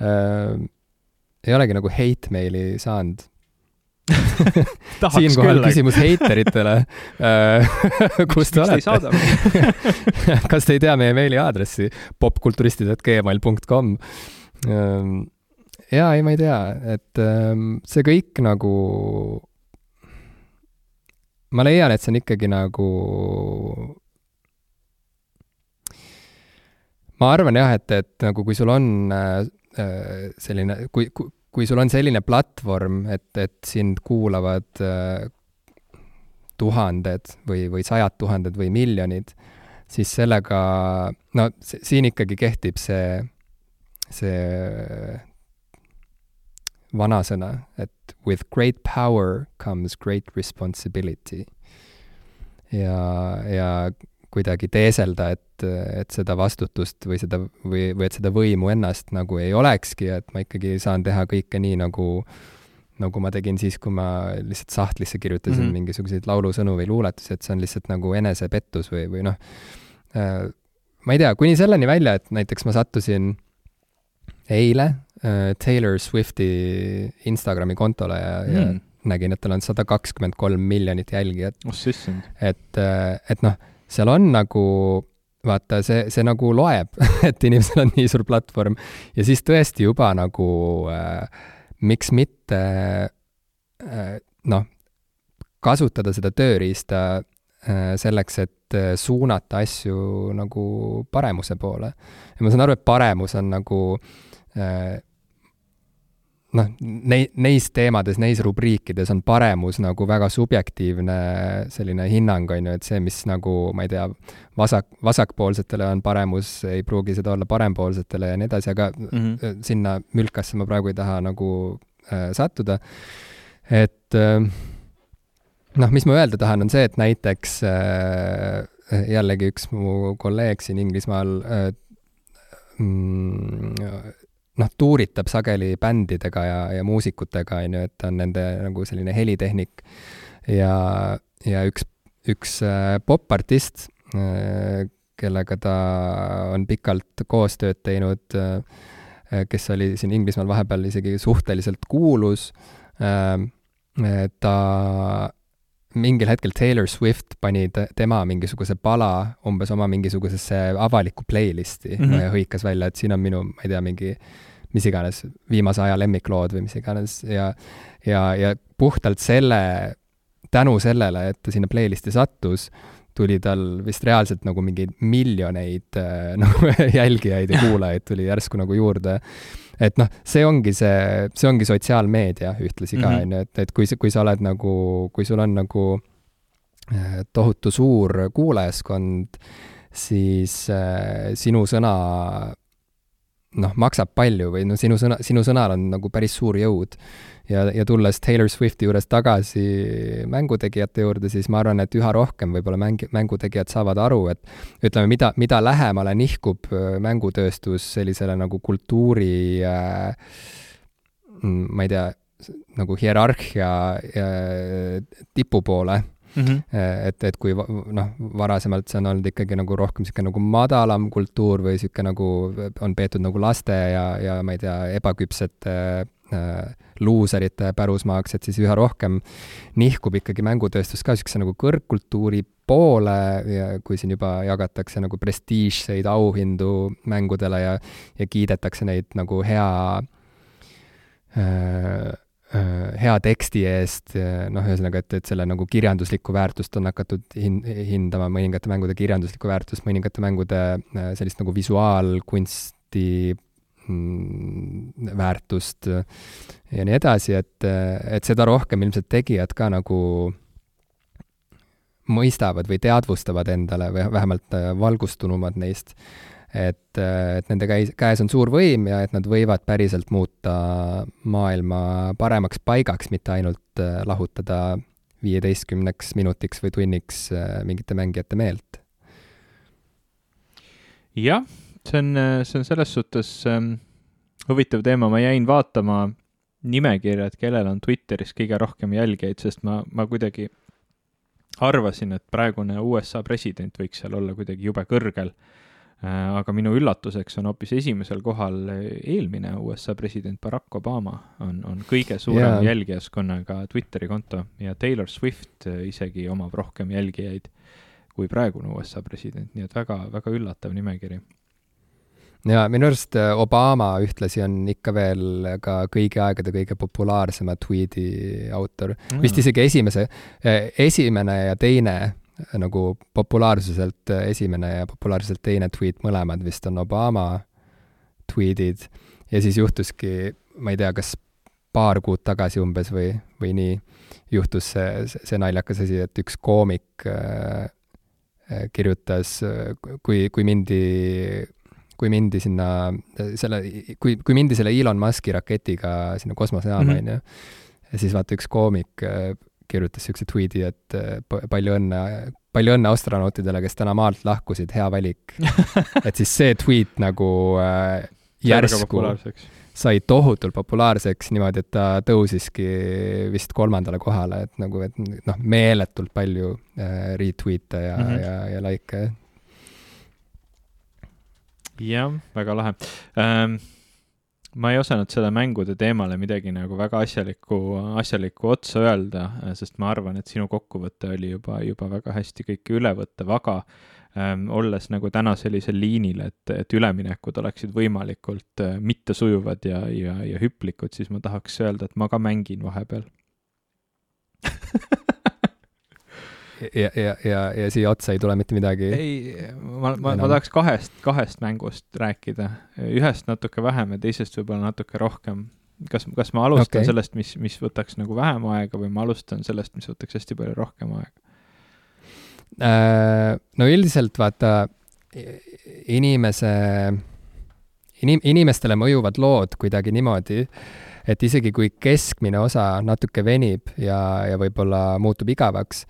[SPEAKER 1] äh,. ei olegi nagu hate meili saanud siinkohal küsimus heiteritele. Äh, kus te olete? [laughs] kas te ei tea meie meiliaadressi? popkulturistid.gmail.com? Ähm, jaa, ei, ma ei tea, et ähm, see kõik nagu, ma leian, et see on ikkagi nagu ma arvan jah, et, et nagu kui sul on äh, äh selline, kui, kui kui sul on selline platvorm, et, et sind kuulavad äh, tuhanded või, või sajad tuhanded või miljonid, siis sellega, no siin ikkagi kehtib see, see vanasõna, et with great power comes great responsibility. ja, ja kuidagi teeselda, et, et seda vastutust või seda, või, või et seda võimu ennast nagu ei olekski, et ma ikkagi saan teha kõike nii, nagu nagu ma tegin siis, kui ma lihtsalt sahtlisse kirjutasin mm -hmm. mingisuguseid laulusõnu või luuletusi, et see on lihtsalt nagu enesepettus või, või noh äh,, ma ei tea, kuni selleni välja, et näiteks ma sattusin eile äh, Taylor Swifti Instagrami kontole ja mm., ja nägin, et tal on sada kakskümmend kolm miljonit jälgijat
[SPEAKER 2] oh,.
[SPEAKER 1] et, äh, et noh seal on nagu vaata, see, see nagu loeb [laughs] et inimesel on nii suur platvorm ja siis tõesti juba nagu äh, miks mitte äh, noh, kasutada seda tööriista äh, selleks, et äh, suunata asju nagu paremuse poole. ja ma saan aru, et paremus on nagu äh, noh, nei-, neis teemades, neis rubriikides on paremus nagu väga subjektiivne selline hinnang, on ju, et see, mis nagu, ma ei tea, vasak, vasakpoolsetele on paremus, ei pruugi seda olla parempoolsetele ja nii edasi, aga mm -hmm. sinna mülkasse ma praegu ei taha nagu äh, sattuda. et äh, noh, mis ma öelda tahan, on see, et näiteks äh, jällegi üks mu kolleeg siin Inglismaal äh, mm, noh, tuuritab sageli bändidega ja, ja muusikutega, on ju, et ta on nende nagu selline helitehnik. ja, ja üks, üks äh, popartist, äh, kellega ta on pikalt koostööd teinud, äh, kes oli siin Inglismaal vahepeal isegi suhteliselt kuulus, ta mingil hetkel Taylor Swift pani tema mingisuguse pala umbes oma mingisugusesse avalikku playlist'i mm -hmm. ja hõikas välja, et siin on minu, ma ei tea, mingi mis iganes, viimase aja lemmiklood või mis iganes ja ja, ja puhtalt selle, tänu sellele, et ta sinna playlist'i sattus, tuli tal vist reaalselt nagu mingeid miljoneid äh, [laughs] nagu jälgijaid ja kuulajaid tuli järsku nagu juurde. Et noh, see ongi see, see ongi sotsiaalmeedia ühtlasi ka,
[SPEAKER 2] Mhm.
[SPEAKER 1] on ju, et, et kui kui sa oled nagu, kui sul on nagu äh, tohutu suur kuulajaskond, siis äh, sinu sõna noh, maksab palju või noh, sinu sõna, sinu sõnal on nagu päris suur jõud. ja, ja tulles Taylor Swifti juures tagasi mängutegijate juurde, siis ma arvan, et üha rohkem võib-olla mäng, mängutegijad saavad aru, et ütleme, mida, mida lähemale nihkub äh, mängutööstus sellisele nagu kultuuri äh, mm, ma ei tea, nagu hierarhia äh, tipu poole
[SPEAKER 2] mm. -hmm.
[SPEAKER 1] et, et kui noh, varasemalt see on olnud ikkagi nagu rohkem niisugune nagu madalam kultuur või niisugune nagu on peetud nagu laste ja, ja ma ei tea, ebaküpsete äh, luuserite pärusmaaks, et siis üha rohkem nihkub ikkagi mängutööstus ka niisuguse nagu kõrgkultuuri poole ja kui siin juba jagatakse nagu prestiižseid auhindu mängudele ja, ja kiidetakse neid nagu hea äh, hea teksti eest, noh, ühesõnaga, et, et selle nagu kirjanduslikku väärtust on hakatud hin-, hindama, mõningate mängude kirjanduslikku väärtust, mõningate mängude äh, sellist nagu visuaalkunsti mm, väärtust ja nii edasi, et, et seda rohkem ilmselt tegijad ka nagu mõistavad või teadvustavad endale või vähemalt äh, valgustunumad neist, et, et nende käis, käes on suur võim ja et nad võivad päriselt muuta maailma paremaks paigaks, mitte ainult äh, lahutada viieteistkümneks minutiks või tunniks äh, mingite mängijate meelt.
[SPEAKER 2] jah, see on, see on selles suhtes ähm, huvitav teema, ma jäin vaatama nimekirja, et kellel on Twitteris kõige rohkem jälgijaid, sest ma, ma kuidagi arvasin, et praegune USA president võiks seal olla kuidagi jube kõrgel äh,. Aga minu üllatuseks on hoopis esimesel kohal eelmine USA president Barack Obama on, on kõige suurema
[SPEAKER 1] Jaa.
[SPEAKER 2] jälgijaskonnaga Twitteri konto ja Taylor Swift äh, isegi omab rohkem jälgijaid kui praegune USA president, nii et väga, väga üllatav nimekiri.
[SPEAKER 1] ja minu arust äh, Obama ühtlasi on ikka veel ka kõigi aegade kõige populaarsema tweet'i autor mm.. vist isegi esimese, esimene ja teine äh, nagu populaarsuselt äh, esimene ja populaarsuselt teine tweet, mõlemad vist on Obama tweet'id ja siis juhtuski, ma ei tea, kas paar kuud tagasi umbes või, või nii, juhtus see, see naljakas asi, et üks koomik äh, äh, kirjutas, kui, kui mindi kui mindi sinna selle, kui, kui mindi selle Elon Musk'i raketiga sinna kosmosejaama,
[SPEAKER 2] Mhm.
[SPEAKER 1] on ju, ja siis vaata üks koomik äh, kirjutas niisuguse tweet'i, et pa- palju õnne, palju õnne astronautidele, kes täna maalt lahkusid, hea valik. [laughs] et siis see tweet nagu äh, järsku sai tohutult populaarseks niimoodi, et ta tõusiski vist kolmandale kohale, et nagu, et noh, meeletult palju äh, retweet'e ja mm. -hmm. ja, ja like'e
[SPEAKER 2] jah, väga lahe ähm, ma ei osanud selle mängude teemale midagi nagu väga asjalikku, asjalikku otsa öelda, sest ma arvan, et sinu kokkuvõte oli juba, juba väga hästi kõike üle võtta, aga ähm, olles nagu täna sellisel liinil, et, et üleminekud oleksid võimalikult äh, mittesujuvad ja, ja, ja hüplikud, siis ma tahaks öelda, et ma ka mängin vahepeal [laughs]
[SPEAKER 1] ja, ja, ja, ja siia otsa ei tule mitte midagi.
[SPEAKER 2] ei, ma, ma, ma tahaks kahest, kahest mängust rääkida. ühest natuke vähem ja teisest võib-olla natuke rohkem. kas, kas ma alustan okay. Sellest, mis, mis võtaks nagu vähem aega või ma alustan sellest, mis võtaks hästi palju rohkem aega?
[SPEAKER 1] Äh, no üldiselt vaata, inimese, inim-, inimestele mõjuvad lood kuidagi niimoodi, et isegi kui keskmine osa natuke venib ja, ja võib-olla muutub igavaks,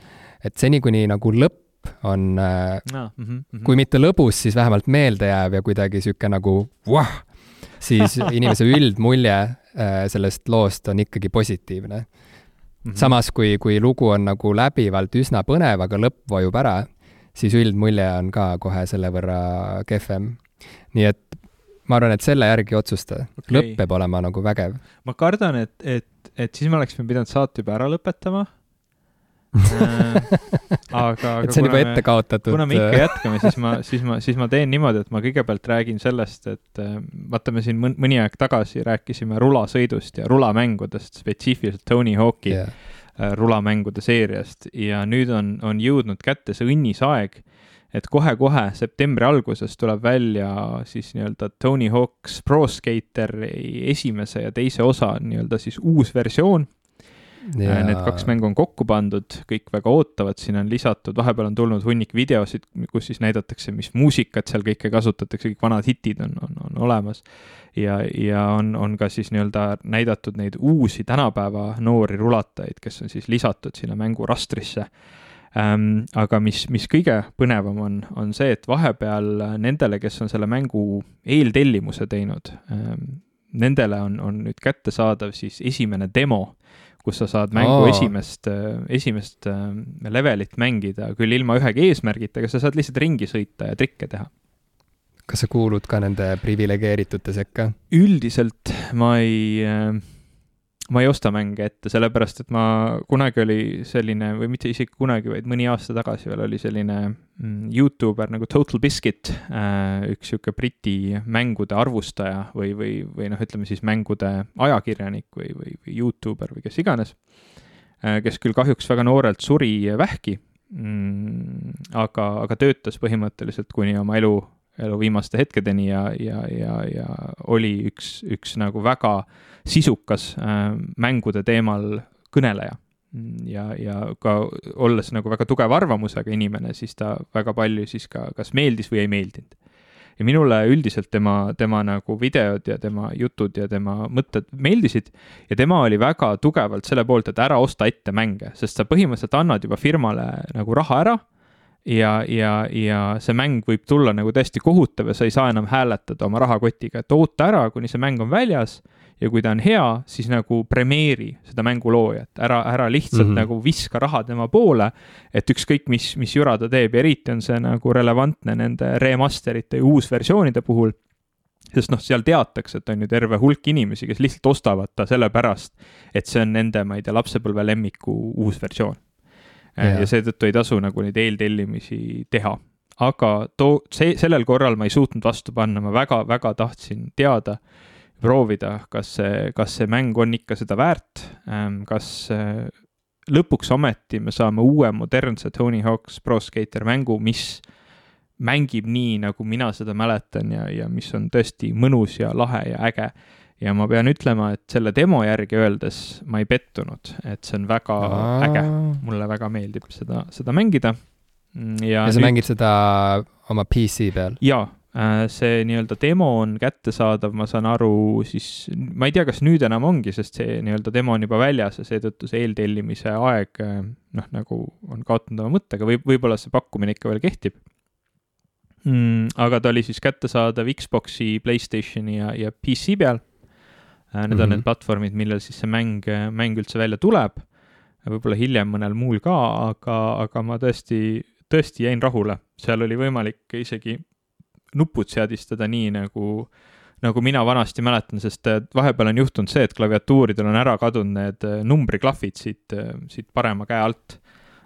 [SPEAKER 1] et seni, kuni nagu lõpp on äh,
[SPEAKER 2] no, mm -hmm.
[SPEAKER 1] kui mitte lõbus, siis vähemalt meeldejääv ja kuidagi niisugune nagu vah, siis [laughs] inimese üldmulje äh, sellest loost on ikkagi positiivne mm. -hmm. samas, kui, kui lugu on nagu läbivalt üsna põnev, aga lõpp vajub ära, siis üldmulje on ka kohe selle võrra kehvem. nii et ma arvan, et selle järgi otsusta okay., lõpp peab olema nagu vägev.
[SPEAKER 2] ma kardan, et, et, et siis me oleksime pidanud saate juba ära lõpetama Äh, aga, aga
[SPEAKER 1] et see on juba ette kaotatud.
[SPEAKER 2] kuna me ikka jätkame, siis ma, siis ma, siis ma teen niimoodi, et ma kõigepealt räägin sellest, et äh, vaata, me siin mõn- mõni aeg tagasi rääkisime rulasõidust ja rulamängudest, spetsiifiliselt Tony Hawk'i yeah. rulamängude seeriast ja nüüd on, on jõudnud kätte see õnnis aeg, et kohe-kohe septembri alguses tuleb välja siis nii-öelda Tony Hawk's Pro Skateri esimese ja teise osa nii-öelda siis uus versioon ja.... Need kaks mängu on kokku pandud, kõik väga ootavad, siin on lisatud, vahepeal on tulnud hunnik videosid, kus siis näidatakse, mis muusikat seal kõike kasutatakse, kõik vanad hitid on, on, on olemas. ja, ja on, on ka siis nii-öelda näidatud neid uusi tänapäeva noori rulatajaid, kes on siis lisatud sinna mängu rastrisse ähm,. aga mis, mis kõige põnevam on, on see, et vahepeal nendele, kes on selle mängu eeltellimuse teinud ähm,, nendele on, on nüüd kättesaadav siis esimene demo kus sa saad mängu oh. esimest, esimest äh, levelit mängida, küll ilma ühegi eesmärgita, aga sa saad lihtsalt ringi sõita ja trikke teha.
[SPEAKER 1] kas sa kuulud ka nende priviligeeritute sekka?
[SPEAKER 2] üldiselt ma ei äh, ma ei osta mänge ette, sellepärast et ma, kunagi oli selline, või mitte isegi kunagi, vaid mõni aasta tagasi veel oli selline mm, Youtuber nagu Total Biscuit, äh, üks niisugune Briti mängude arvustaja või, või, või noh, ütleme siis mängude ajakirjanik või, või, või Youtuber või kes iganes, äh, kes küll kahjuks väga noorelt suri vähki, mm, aga, aga töötas põhimõtteliselt kuni oma elu elu viimaste hetkedeni ja, ja, ja, ja oli üks, üks nagu väga sisukas äh, mängude teemal kõneleja. ja, ja ka olles nagu väga tugeva arvamusega inimene, siis ta väga palju siis ka kas meeldis või ei meeldinud. ja minule üldiselt tema, tema nagu videod ja tema jutud ja tema mõtted meeldisid ja tema oli väga tugevalt selle poolt, et ära osta ette mänge, sest sa põhimõtteliselt annad juba firmale nagu raha ära ja, ja, ja see mäng võib tulla nagu täiesti kohutav ja sa ei saa enam hääletada oma rahakotiga, et oota ära, kuni see mäng on väljas ja kui ta on hea, siis nagu premeeri seda mänguloojat, ära, ära lihtsalt mm -hmm. nagu viska raha tema poole, et ükskõik, mis, mis jura ta teeb. Ja eriti on see nagu relevantne nende remasterite ja uusversioonide puhul sest noh, seal teatakse, et on ju terve hulk inimesi, kes lihtsalt ostavad ta sellepärast, et see on nende, ma ei tea, lapsepõlve lemmiku uus versioon ja, ja seetõttu ei tasu nagu neid eeltellimisi teha. aga too, see, sellel korral ma ei suutnud vastu panna, ma väga-väga tahtsin teada, proovida, kas see, kas see mäng on ikka seda väärt, ähm, kas äh, lõpuks ometi me saame uue modernse Tony Hawk's Pro Skater mängu, mis mängib nii, nagu mina seda mäletan ja, ja mis on tõesti mõnus ja lahe ja äge ja ma pean ütlema, et selle demo järgi öeldes ma ei pettunud, et see on väga Aa. äge, mulle väga meeldib seda, seda mängida.
[SPEAKER 1] Ja, ja sa nüüd... mängid seda oma PC peal?
[SPEAKER 2] jaa, äh, see nii-öelda demo on kättesaadav, ma saan aru, siis ma ei tea, kas nüüd enam ongi, sest see nii-öelda demo on juba väljas ja seetõttu see eeltellimise aeg äh, noh, nagu on kaotanud oma mõtte, aga võib, võib-olla see pakkumine ikka veel kehtib mm,. aga ta oli siis kättesaadav Xbox'i, Playstationi ja, ja PC peal need mm -hmm. on need mhm. platvormid, millel siis see mäng, mäng üldse välja tuleb. võib-olla hiljem mõnel muul ka, aga, aga ma tõesti, tõesti jäin rahule. seal oli võimalik isegi nupud seadistada nii, nagu, nagu mina vanasti mäletan, sest vahepeal on juhtunud see, et klaviatuuridel on ära kadunud need numbriklahvid siit, siit parema käe alt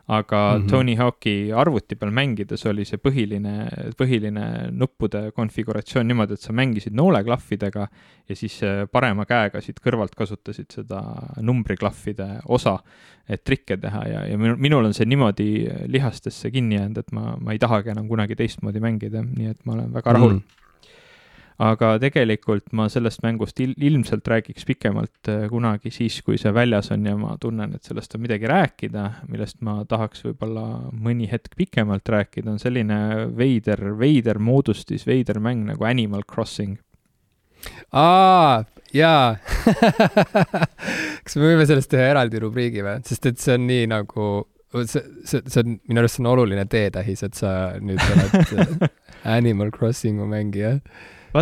[SPEAKER 2] aga mm -hmm. Tony Hawk'i arvuti peal mängides oli see põhiline, põhiline nuppude konfiguratsioon niimoodi, et sa mängisid nooleklahvidega ja siis äh, parema käega siit kõrvalt kasutasid seda numbriklahvide osa, et trikke teha ja, ja minul on see niimoodi lihastesse kinni jäänud, et ma, ma ei tahagi enam kunagi teistmoodi mängida, nii et ma olen väga rahul mm. -hmm aga tegelikult ma sellest mängust il ilmselt räägiks pikemalt äh, kunagi siis, kui see väljas on ja ma tunnen, et sellest on midagi rääkida, millest ma tahaks võib-olla mõni hetk pikemalt rääkida, on selline veider, veider moodustis, veider mäng nagu Animal Crossing.
[SPEAKER 1] aa, jaa. [laughs] Kas me võime sellest teha eraldi rubriigi või, sest et see on nii nagu see, see, see on, minu arust see on oluline teetähis, et sa nüüd oled [laughs] Animal Crossingu mängija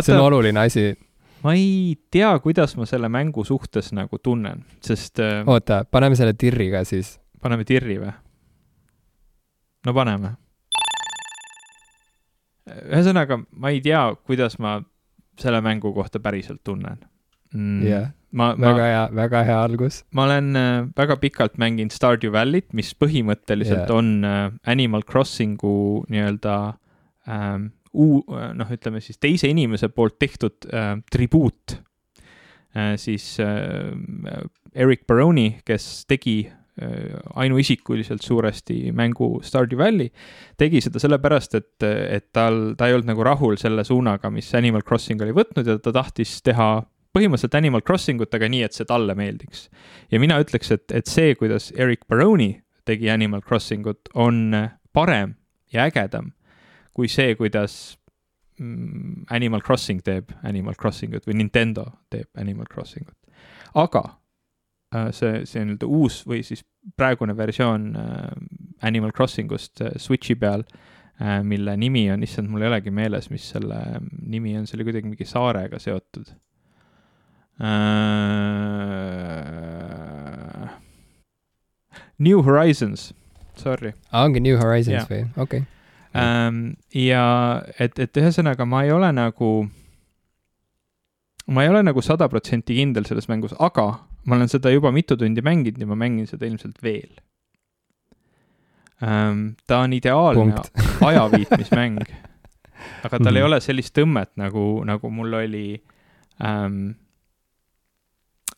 [SPEAKER 1] see on oluline asi.
[SPEAKER 2] ma ei tea, kuidas ma selle mängu suhtes nagu tunnen, sest äh,.
[SPEAKER 1] oota, paneme selle tirri ka siis.
[SPEAKER 2] paneme tirri või? no paneme. ühesõnaga, ma ei tea, kuidas ma selle mängu kohta päriselt tunnen
[SPEAKER 1] mm.. jah yeah ma, väga ma, hea, väga hea algus.
[SPEAKER 2] ma olen äh, väga pikalt mänginud Stardew Valley't, mis põhimõtteliselt yeah. on äh, Animal Crossingu nii-öelda ähm, uu-, noh, ütleme siis teise inimese poolt tehtud äh, tribuut äh,, siis äh, Eric Baroni, kes tegi ainuisikuliselt suuresti mängu Stardew Valley, tegi seda sellepärast, et, et tal, ta ei olnud nagu rahul selle suunaga, mis Animal Crossing oli võtnud ja ta tahtis teha põhimõtteliselt Animal Crossing ut, aga nii, et see talle meeldiks. ja mina ütleks, et, et see, kuidas Eric Baroni tegi Animal Crossing ut, on parem ja ägedam kui see, kuidas mm, Animal Crossing teeb Animal Crossing ut või Nintendo teeb Animal Crossing ut. aga äh, see, see nii-öelda uus või siis praegune versioon äh, Animal Crossing ust äh, Switchi peal, mille nimi on, issand, mul ei olegi meeles, mis selle nimi on, see oli kuidagi mingi saarega seotud. New Horizons, sorry.
[SPEAKER 1] ongi New Horizons yeah. või, okei okay.
[SPEAKER 2] Um,. ja et, et ühesõnaga ma ei ole nagu, ma ei ole nagu sada protsenti kindel selles mängus, aga ma olen seda juba mitu tundi mänginud ja ma mängin seda ilmselt veel um,. ta on ideaalne [laughs] ajaviitmismäng, aga tal mm -hmm. ei mhm. ole sellist tõmmet nagu, nagu mul oli um,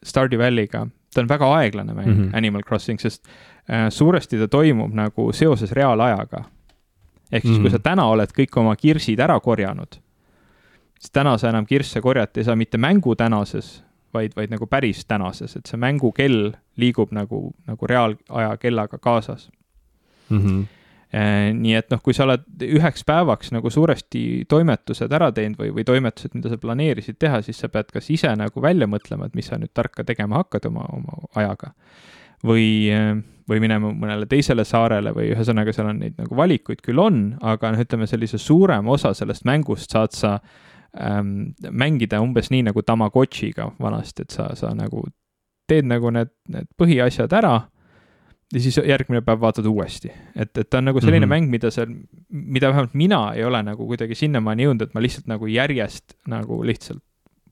[SPEAKER 2] Stardew Valley'ga, ta on väga aeglane mäng mm, -hmm. Animal Crossing, sest äh, suuresti ta toimub nagu seoses reaalajaga. Ehk siis mm, -hmm. kui mhm. sa täna oled kõik oma kirsid ära korjanud, siis täna sa enam kirsse korjata ei saa mitte mängu tänases, vaid, vaid nagu päris tänases, et see mängukell liigub nagu, nagu reaalaja kellaga kaasas mm. -hmm Äh, nii et noh, kui sa oled üheks päevaks nagu suuresti toimetused ära teinud või, või toimetused, mida sa planeerisid teha, siis sa pead kas ise nagu välja mõtlema, et mis sa nüüd tarka tegema hakkad oma, oma ajaga. või, või minema mõnele teisele saarele või ühesõnaga, seal on neid nagu valikuid küll on, aga noh, ütleme sellise suurema osa sellest mängust saad sa ähm, mängida umbes nii nagu Tamagotšiga vanasti, et sa, sa nagu teed nagu need, need põhiasjad ära ja siis järgmine päev vaatad uuesti. et, et ta on nagu selline mm -hmm. mäng, mida seal, mida vähemalt mina ei ole nagu kuidagi sinnamaani jõudnud, et ma lihtsalt nagu järjest nagu lihtsalt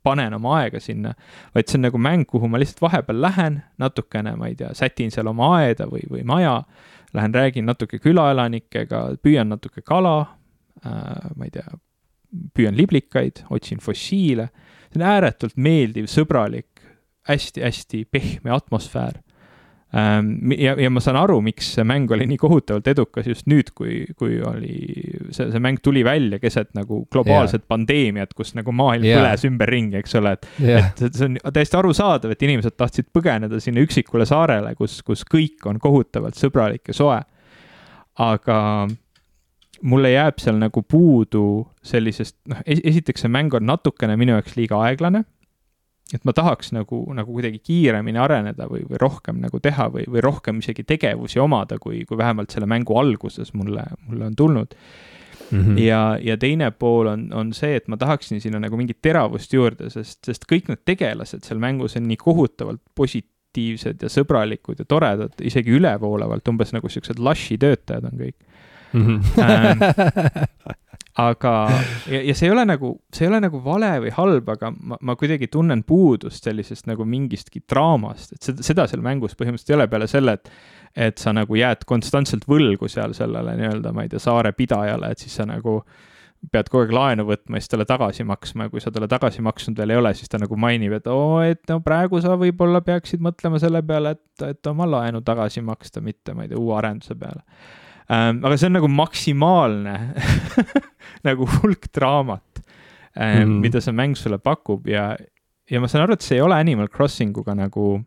[SPEAKER 2] panen oma aega sinna, vaid see on nagu mäng, kuhu ma lihtsalt vahepeal lähen natukene, ma ei tea, sätin seal oma aeda või, või maja, lähen räägin natuke külaelanikega, püüan natuke kala äh,, ma ei tea, püüan liblikaid, otsin fossiile, see on ääretult meeldiv, sõbralik hästi,, hästi-hästi pehme atmosfäär ja, ja ma saan aru, miks see mäng oli nii kohutavalt edukas just nüüd, kui, kui oli, see, see mäng tuli välja keset nagu globaalset yeah. pandeemiat, kus nagu maailm yeah. põles ümberringi, eks ole, et yeah., et see on täiesti arusaadav, et inimesed tahtsid põgeneda sinna üksikule saarele, kus, kus kõik on kohutavalt sõbralik ja soe. aga mulle jääb seal nagu puudu sellisest, noh, esiteks see mäng on natukene minu jaoks liiga aeglane et ma tahaks nagu, nagu kuidagi kiiremini areneda või, või rohkem nagu teha või, või rohkem isegi tegevusi omada, kui, kui vähemalt selle mängu alguses mulle, mulle on tulnud mm. -hmm. ja, ja teine pool on, on see, et ma tahaksin sinna nagu mingit teravust juurde, sest, sest kõik need tegelased seal mängus on nii kohutavalt positiivsed ja sõbralikud ja toredad, isegi ülevoolavalt, umbes nagu siuksed lush'i töötajad on kõik mm. -hmm. [laughs] aga, ja, ja see ei ole nagu, see ei ole nagu vale või halb, aga ma, ma kuidagi tunnen puudust sellisest nagu mingistki draamast, et seda, seda seal mängus põhimõtteliselt ei ole peale selle, et et sa nagu jääd konstantselt võlgu seal sellele nii-öelda, ma ei tea, saare pidajale, et siis sa nagu pead kogu aeg laenu võtma siis talle tagasi maksma ja kui sa talle tagasi maksnud veel ei ole, siis ta nagu mainib, et oo, et no praegu sa võib-olla peaksid mõtlema selle peale, et, et oma laenu tagasi maksta, mitte ma ei tea, uue arenduse peale ähm,. aga see on nagu maksimaalne [laughs] nagu hulk draamat ähm, mm., mida see mäng sulle pakub ja, ja ma saan aru, et see ei ole Animal Crossing uga nagu,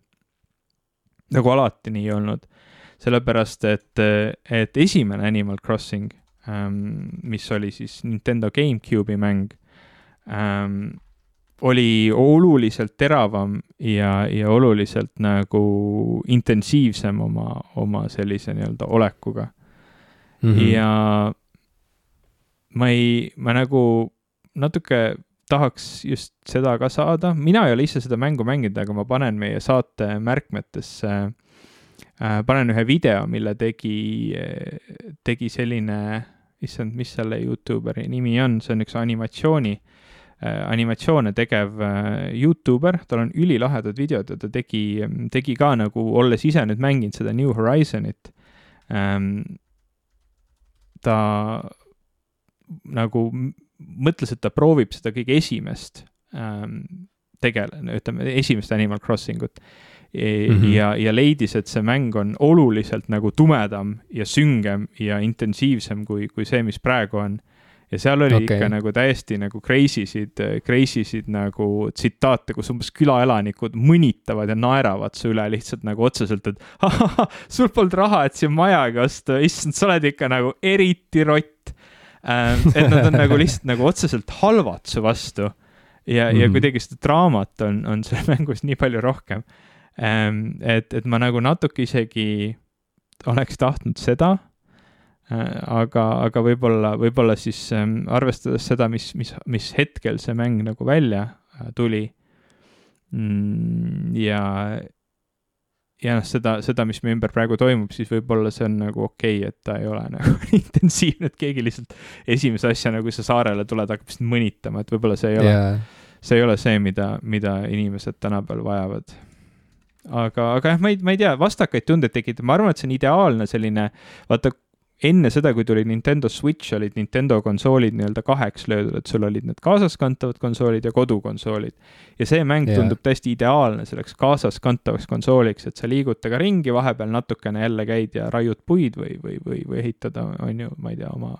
[SPEAKER 2] nagu alati nii olnud. sellepärast, et, et esimene Animal Crossing ähm,, mis oli siis Nintendo GameCube'i mäng ähm,, oli oluliselt teravam ja, ja oluliselt nagu intensiivsem oma, oma sellise nii-öelda olekuga mm. -hmm. ja ma ei, ma nagu natuke tahaks just seda ka saada, mina ei ole ise seda mängu mänginud, aga ma panen meie saate märkmetesse äh,, panen ühe video, mille tegi, tegi selline, issand, mis selle Youtuberi nimi on, see on üks animatsiooni äh,, animatsioone tegev äh, Youtuber, tal on ülilahedad videod ja ta tegi, tegi ka nagu, olles ise nüüd mänginud seda New Horizonit ähm,, ta nagu mõtles, et ta proovib seda kõige esimest ähm, tegele-, ütleme esimest Animal Crossing ut mm.
[SPEAKER 1] Mhm.
[SPEAKER 2] -hmm. ja, ja leidis, et see mäng on oluliselt nagu tumedam ja süngem ja intensiivsem kui, kui see, mis praegu on ja seal oli okay. ikka nagu täiesti nagu crazy sid, crazy sid nagu tsitaate, kus umbes külaelanikud mõnitavad ja naeravad su üle lihtsalt nagu otseselt, et ahah, sul polnud raha, et siia majagi osta, issand, sa oled ikka nagu eriti rott. Ähm, et nad on nagu lihtsalt nagu otseselt halvad su vastu ja mm., ja
[SPEAKER 1] Mhm.
[SPEAKER 2] kuidagi seda draamat on, on seal mängus nii palju rohkem. et, et ma nagu natuke isegi oleks tahtnud seda aga, aga võib-olla, võib-olla siis ähm, arvestades seda, mis, mis, mis hetkel see mäng nagu välja äh, tuli mm, ja, ja noh, seda, seda, mis meie ümber praegu toimub, siis võib-olla see on nagu okei okay,, et ta ei ole [laughs] nagu intensiivne, et keegi lihtsalt esimese asjana, kui sa saarele tuled, hakkab sind mõnitama, et võib-olla see ei ole
[SPEAKER 1] jaa,
[SPEAKER 2] see ei ole see, mida, mida inimesed tänapäeval vajavad. aga, aga jah, ma ei, ma ei tea, vastakaid tundeid tekitab, ma arvan, et see on ideaalne selline, vaata, enne seda, kui tuli Nintendo Switch, olid Nintendo konsoolid nii-öelda kaheks löödud, et sul olid need kaasaskantavad konsoolid ja kodukonsoolid. ja see mäng yeah. tundub täiesti ideaalne selleks kaasaskantavaks konsooliks, et sa liigud temaga ringi, vahepeal natukene jälle käid ja raiud puid või, või, või, või ehitad, on ju, ma ei tea, oma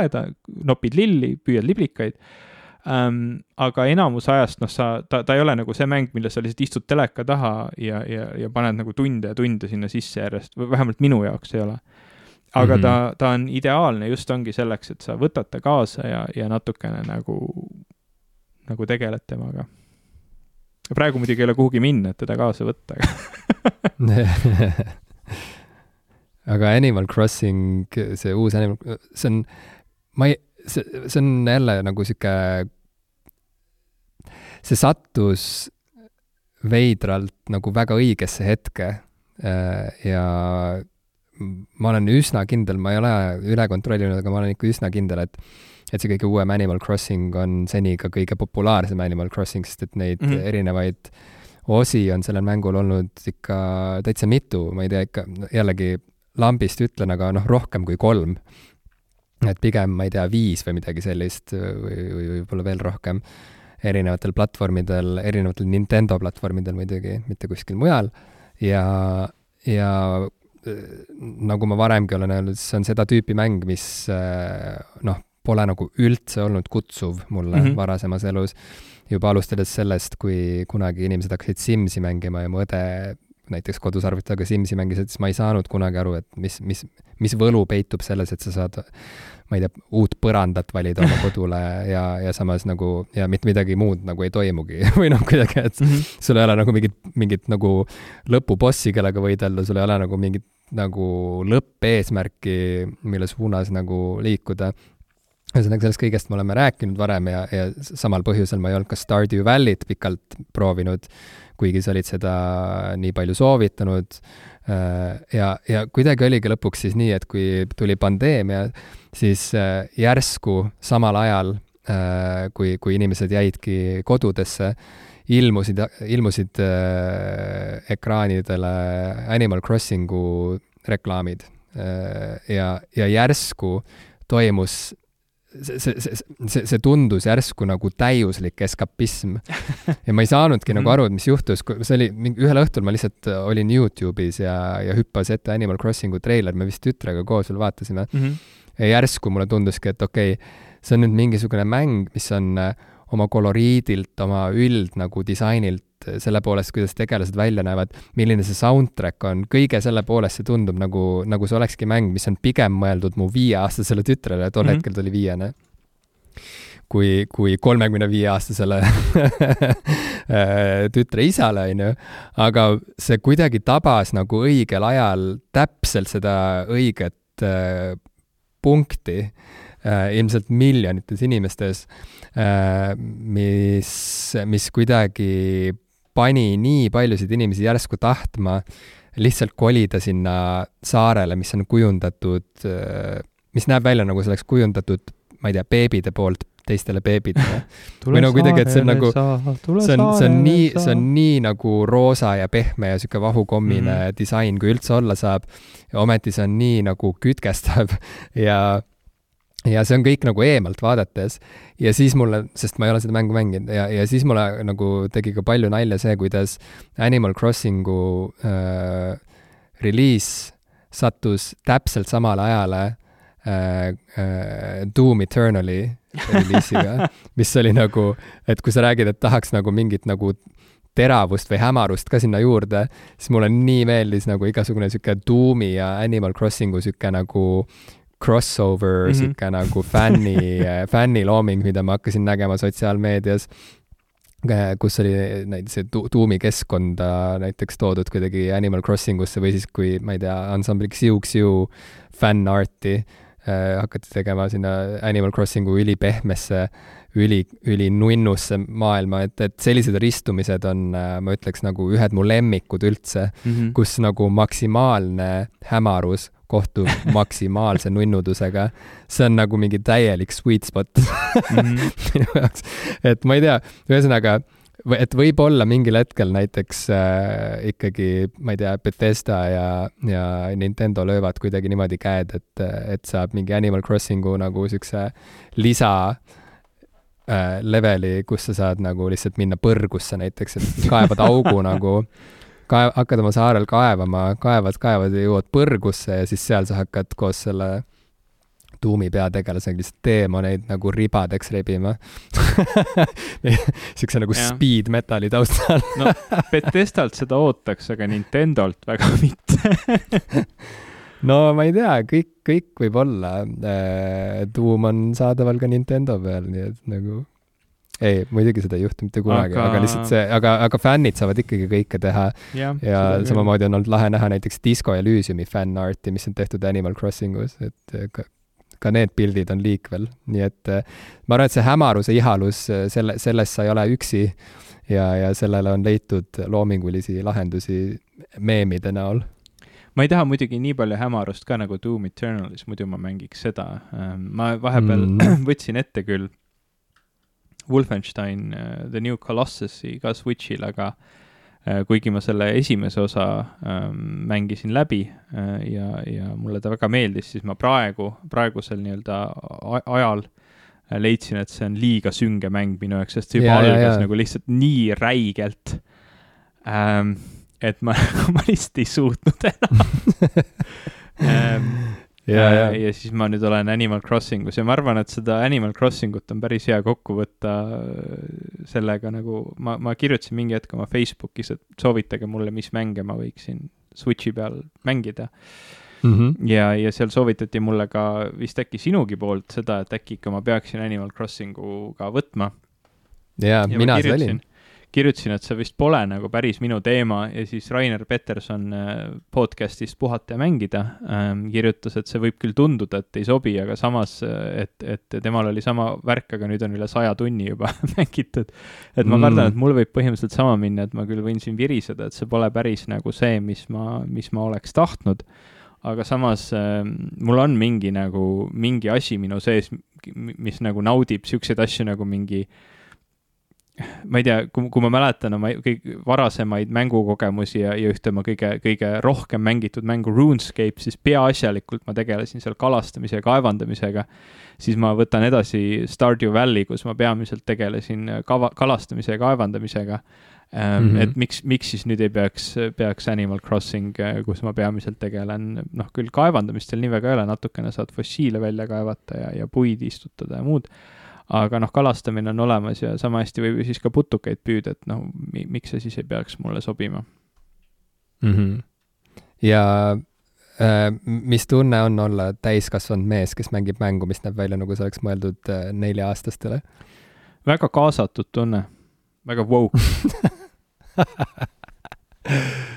[SPEAKER 2] aeda, nopid lilli, püüad liblikaid ähm, aga enamus ajast, noh, sa, ta, ta ei ole nagu see mäng, milles sa lihtsalt istud teleka taha ja, ja, ja paned nagu tunde ja tunde sinna sisse järjest või vähemalt minu jaoks ei ole. Aga mm -hmm. ta, ta on ideaalne just ongi selleks, et sa võtad ta kaasa ja, ja natukene nagu, nagu tegeled temaga. praegu muidugi ei ole kuhugi minna, et teda kaasa võtta, aga [laughs]
[SPEAKER 1] aga Animal Crossing, see uus Animal, see on, ma ei, see, see on jälle nagu sihuke, see sattus veidralt nagu väga õigesse hetke äh, ja ma olen üsna kindel, ma ei ole üle kontrollinud, aga ma olen ikka üsna kindel, et et see kõige uuem Animal Crossing on seni ka kõige populaarsem Animal Crossing, sest et neid mm. -hmm. erinevaid osi on sellel mängul olnud ikka täitsa mitu, ma ei tea, ikka jällegi lambist ütlen, aga noh, rohkem kui kolm. et pigem, ma ei tea, viis või midagi sellist või, või võib-olla veel rohkem erinevatel platvormidel, erinevatel Nintendo platvormidel muidugi, mitte kuskil mujal. ja, ja nagu ma varemgi olen öelnud, see on seda tüüpi mäng, mis äh, noh, pole nagu üldse olnud kutsuv mulle mm. -hmm. varasemas elus. juba alustades sellest, kui kunagi inimesed hakkasid Simsi mängima ja mu õde näiteks kodus arvutiga Simsi mängis, et siis ma ei saanud kunagi aru, et mis, mis, mis võlu peitub selles, et sa saad ma ei tea, uut põrandat valida oma [laughs] kodule ja, ja samas nagu, ja mitte midagi muud nagu ei toimugi [laughs] või noh, kuidagi, et
[SPEAKER 2] mm -hmm.
[SPEAKER 1] sul ei ole nagu mingit, mingit nagu lõpubossi, kellega võidelda, sul ei ole nagu mingit nagu lõppeesmärki, mille suunas nagu liikuda. ühesõnaga, sellest kõigest me oleme rääkinud varem ja, ja samal põhjusel ma ei olnud ka Stardew Valley't pikalt proovinud, kuigi sa olid seda nii palju soovitanud. ja, ja kuidagi oligi lõpuks siis nii, et kui tuli pandeemia, siis äh, järsku samal ajal, äh, kui, kui inimesed jäidki kodudesse, ilmusid, ilmusid äh, ekraanidele Animal Crossingu reklaamid äh, ja, ja järsku toimus see, see, see, see, see tundus järsku nagu täiuslik eskapism. ja ma ei saanudki nagu aru, et mis juhtus, see oli, ühel õhtul ma lihtsalt olin Youtube'is ja, ja hüppas ette Animal Crossingu treiler, me vist tütrega koos veel vaatasime
[SPEAKER 2] mm. -hmm.
[SPEAKER 1] ja järsku mulle tunduski, et okei okay,, see on nüüd mingisugune mäng, mis on äh, oma koloriidilt, oma üld nagu disainilt, selle poolest, kuidas tegelased välja näevad, milline see soundtrack on, kõige selle poolest see tundub nagu, nagu see olekski mäng, mis on pigem mõeldud mu viieaastasele tütrele, tol mm -hmm. hetkel ta oli viiene kui, kui kolmekümne viie aastasele [laughs] tütre isale, on ju. aga see kuidagi tabas nagu õigel ajal täpselt seda õiget äh, punkti ilmselt miljonites inimestes äh,, mis, mis kuidagi pani nii paljusid inimesi järsku tahtma lihtsalt kolida sinna saarele, mis on kujundatud, mis näeb välja nagu see oleks kujundatud, ma ei tea, beebide poolt teistele beebidele. [laughs] või no kuidagi, et see on nagu, see on, see on nii, see on nii nagu roosa ja pehme ja sihuke vahukommine mm -hmm. disain, kui üldse olla saab. ja ometi see on nii nagu kütkestav [laughs] ja ja see on kõik nagu eemalt vaadates. Ja siis mulle, sest ma ei ole seda mängu mänginud ja, ja siis mulle nagu tegi ka palju nalja see, kuidas Animal Crossingu äh, reliis sattus täpselt samale ajale äh, äh, Doom Eternali reliisiga [laughs] mis oli nagu, et kui sa räägid, et tahaks nagu mingit nagu teravust või hämarust ka sinna juurde, siis mulle nii meeldis nagu igasugune sihuke Doomi ja Animal Crossingu sihuke nagu crossover mm -hmm. sihuke nagu fänni [laughs] fännilooming, mida ma hakkasin nägema sotsiaalmeedias kus oli näiteks see tuumi keskkonda näiteks toodud kuidagi Animal Crossing usse või siis, kui ma ei tea, ansambli Xiu Xiu fännarti äh, hakati tegema sinna Animal Crossingu ülipehmesse, üli, ülinunnusse maailma, et, et sellised ristumised on äh,, ma ütleks, nagu ühed mu lemmikud üldse mm, -hmm. kus nagu maksimaalne hämarus kohtub maksimaalse nunnudusega. see on nagu mingi täielik sweet spot [laughs] mm -hmm. minu jaoks. et ma ei tea, ühesõnaga, et võib-olla mingil hetkel näiteks äh, ikkagi, ma ei tea, Bethesda ja, ja Nintendo löövad kuidagi niimoodi käed, et, et saab mingi Animal Crossingu nagu siukse lisa äh, leveli, kus sa saad nagu lihtsalt minna põrgusse näiteks, et kaevad augu nagu kaev-, hakkad oma saarel kaevama, kaevad, kaevad ja jõuad põrgusse ja siis seal sa hakkad koos selle tuumi peategelasega lihtsalt teemoneid nagu ribadeks rebima [laughs] siukse nagu ja. speed metali taustal [laughs]
[SPEAKER 2] no Bethesdalt seda ootaks, aga Nintendolt väga [laughs] mitte
[SPEAKER 1] no ma ei tea, kõik, kõik võib olla. tuum äh, on saadaval ka Nintendo peal, nii et nagu ei, muidugi seda ei juhtu mitte kunagi aga..., lihtsalt see, aga, aga fännid saavad ikkagi kõike teha. ja, ja samamoodi on olnud lahe näha näiteks Disco Elysiumi fännarti, mis on tehtud Animal Crossingus, et eh, ka, ka need pildid on liikvel, nii et eh, ma arvan, et see hämaruse ihalus, eh, selle, selles sa ei ole üksi ja, ja sellele on leitud loomingulisi lahendusi meemide näol
[SPEAKER 2] ma ei taha muidugi nii palju hämarust ka nagu Doom Eternalis, muidu ma mängiks seda. ma vahepeal mm. [clears throat] võtsin ette küll Wolfenstein uh, The New Colossusi ka Switch'il, aga uh, kuigi ma selle esimese osa um, mängisin läbi uh, ja, ja mulle ta väga meeldis, siis ma praegu, praegusel nii-öelda ajal leidsin, et see on liiga sünge mäng minu jaoks, sest see juba ja, algas ja, ja. nagu lihtsalt nii räigelt um,, et ma, [laughs] ma lihtsalt ei suutnud enam um, [laughs] ja, ja. ja siis ma nüüd olen Animal Crossingus ja ma arvan, et seda Animal Crossingut on päris hea kokku võtta äh, sellega nagu, ma, ma kirjutasin mingi hetk oma Facebookis, et soovitage mulle, mis mänge ma võiksin Switchi peal mängida mm. -hmm. ja, ja seal soovitati mulle ka vist äkki sinugi poolt seda, et äkki ikka ma peaksin Animal Crossingu ka võtma.
[SPEAKER 1] ja, ja mina see olin
[SPEAKER 2] kirjutasin, et see vist pole nagu päris minu teema ja siis Rainer Peterson äh, podcast'ist Puhata ja mängida ähm, kirjutas, et see võib küll tunduda, et ei sobi, aga samas, äh, et, et temal oli sama värk, aga nüüd on üle saja tunni juba [laughs] mängitud. et ma kardan, et mul võib põhimõtteliselt sama minna, et ma küll võin siin viriseda, et see pole päris nagu see, mis ma, mis ma oleks tahtnud aga samas äh, mul on mingi nagu, mingi asi minu sees, mis nagu naudib siukseid asju nagu mingi äh, ma ei tea, kui, kui ma mäletan oma kõik varasemaid mängukogemusi ja, ja ühte oma kõige, kõige rohkem mängitud mängu RuneScape, siis peaasjalikult ma tegelesin seal kalastamise ja kaevandamisega. siis ma võtan edasi Stardew Valley, kus ma peamiselt tegelesin kava, kalastamise ja kaevandamisega Mm -hmm. et miks, miks siis nüüd ei peaks, peaks Animal Crossing, kus ma peamiselt tegelen, noh küll kaevandamist seal nii väga ei ole, natukene saad fossiile välja kaevata ja, ja puid istutada ja muud aga noh, kalastamine on olemas ja sama hästi võib ju siis ka putukaid püüda, et noh, miks see siis ei peaks mulle sobima
[SPEAKER 1] mm. -hmm. ja äh, mis tunne on olla täiskasvanud mees, kes mängib mängu, mis näeb välja nagu see oleks mõeldud äh, nelja-aastastele?
[SPEAKER 2] väga kaasatud tunne, väga woke [laughs]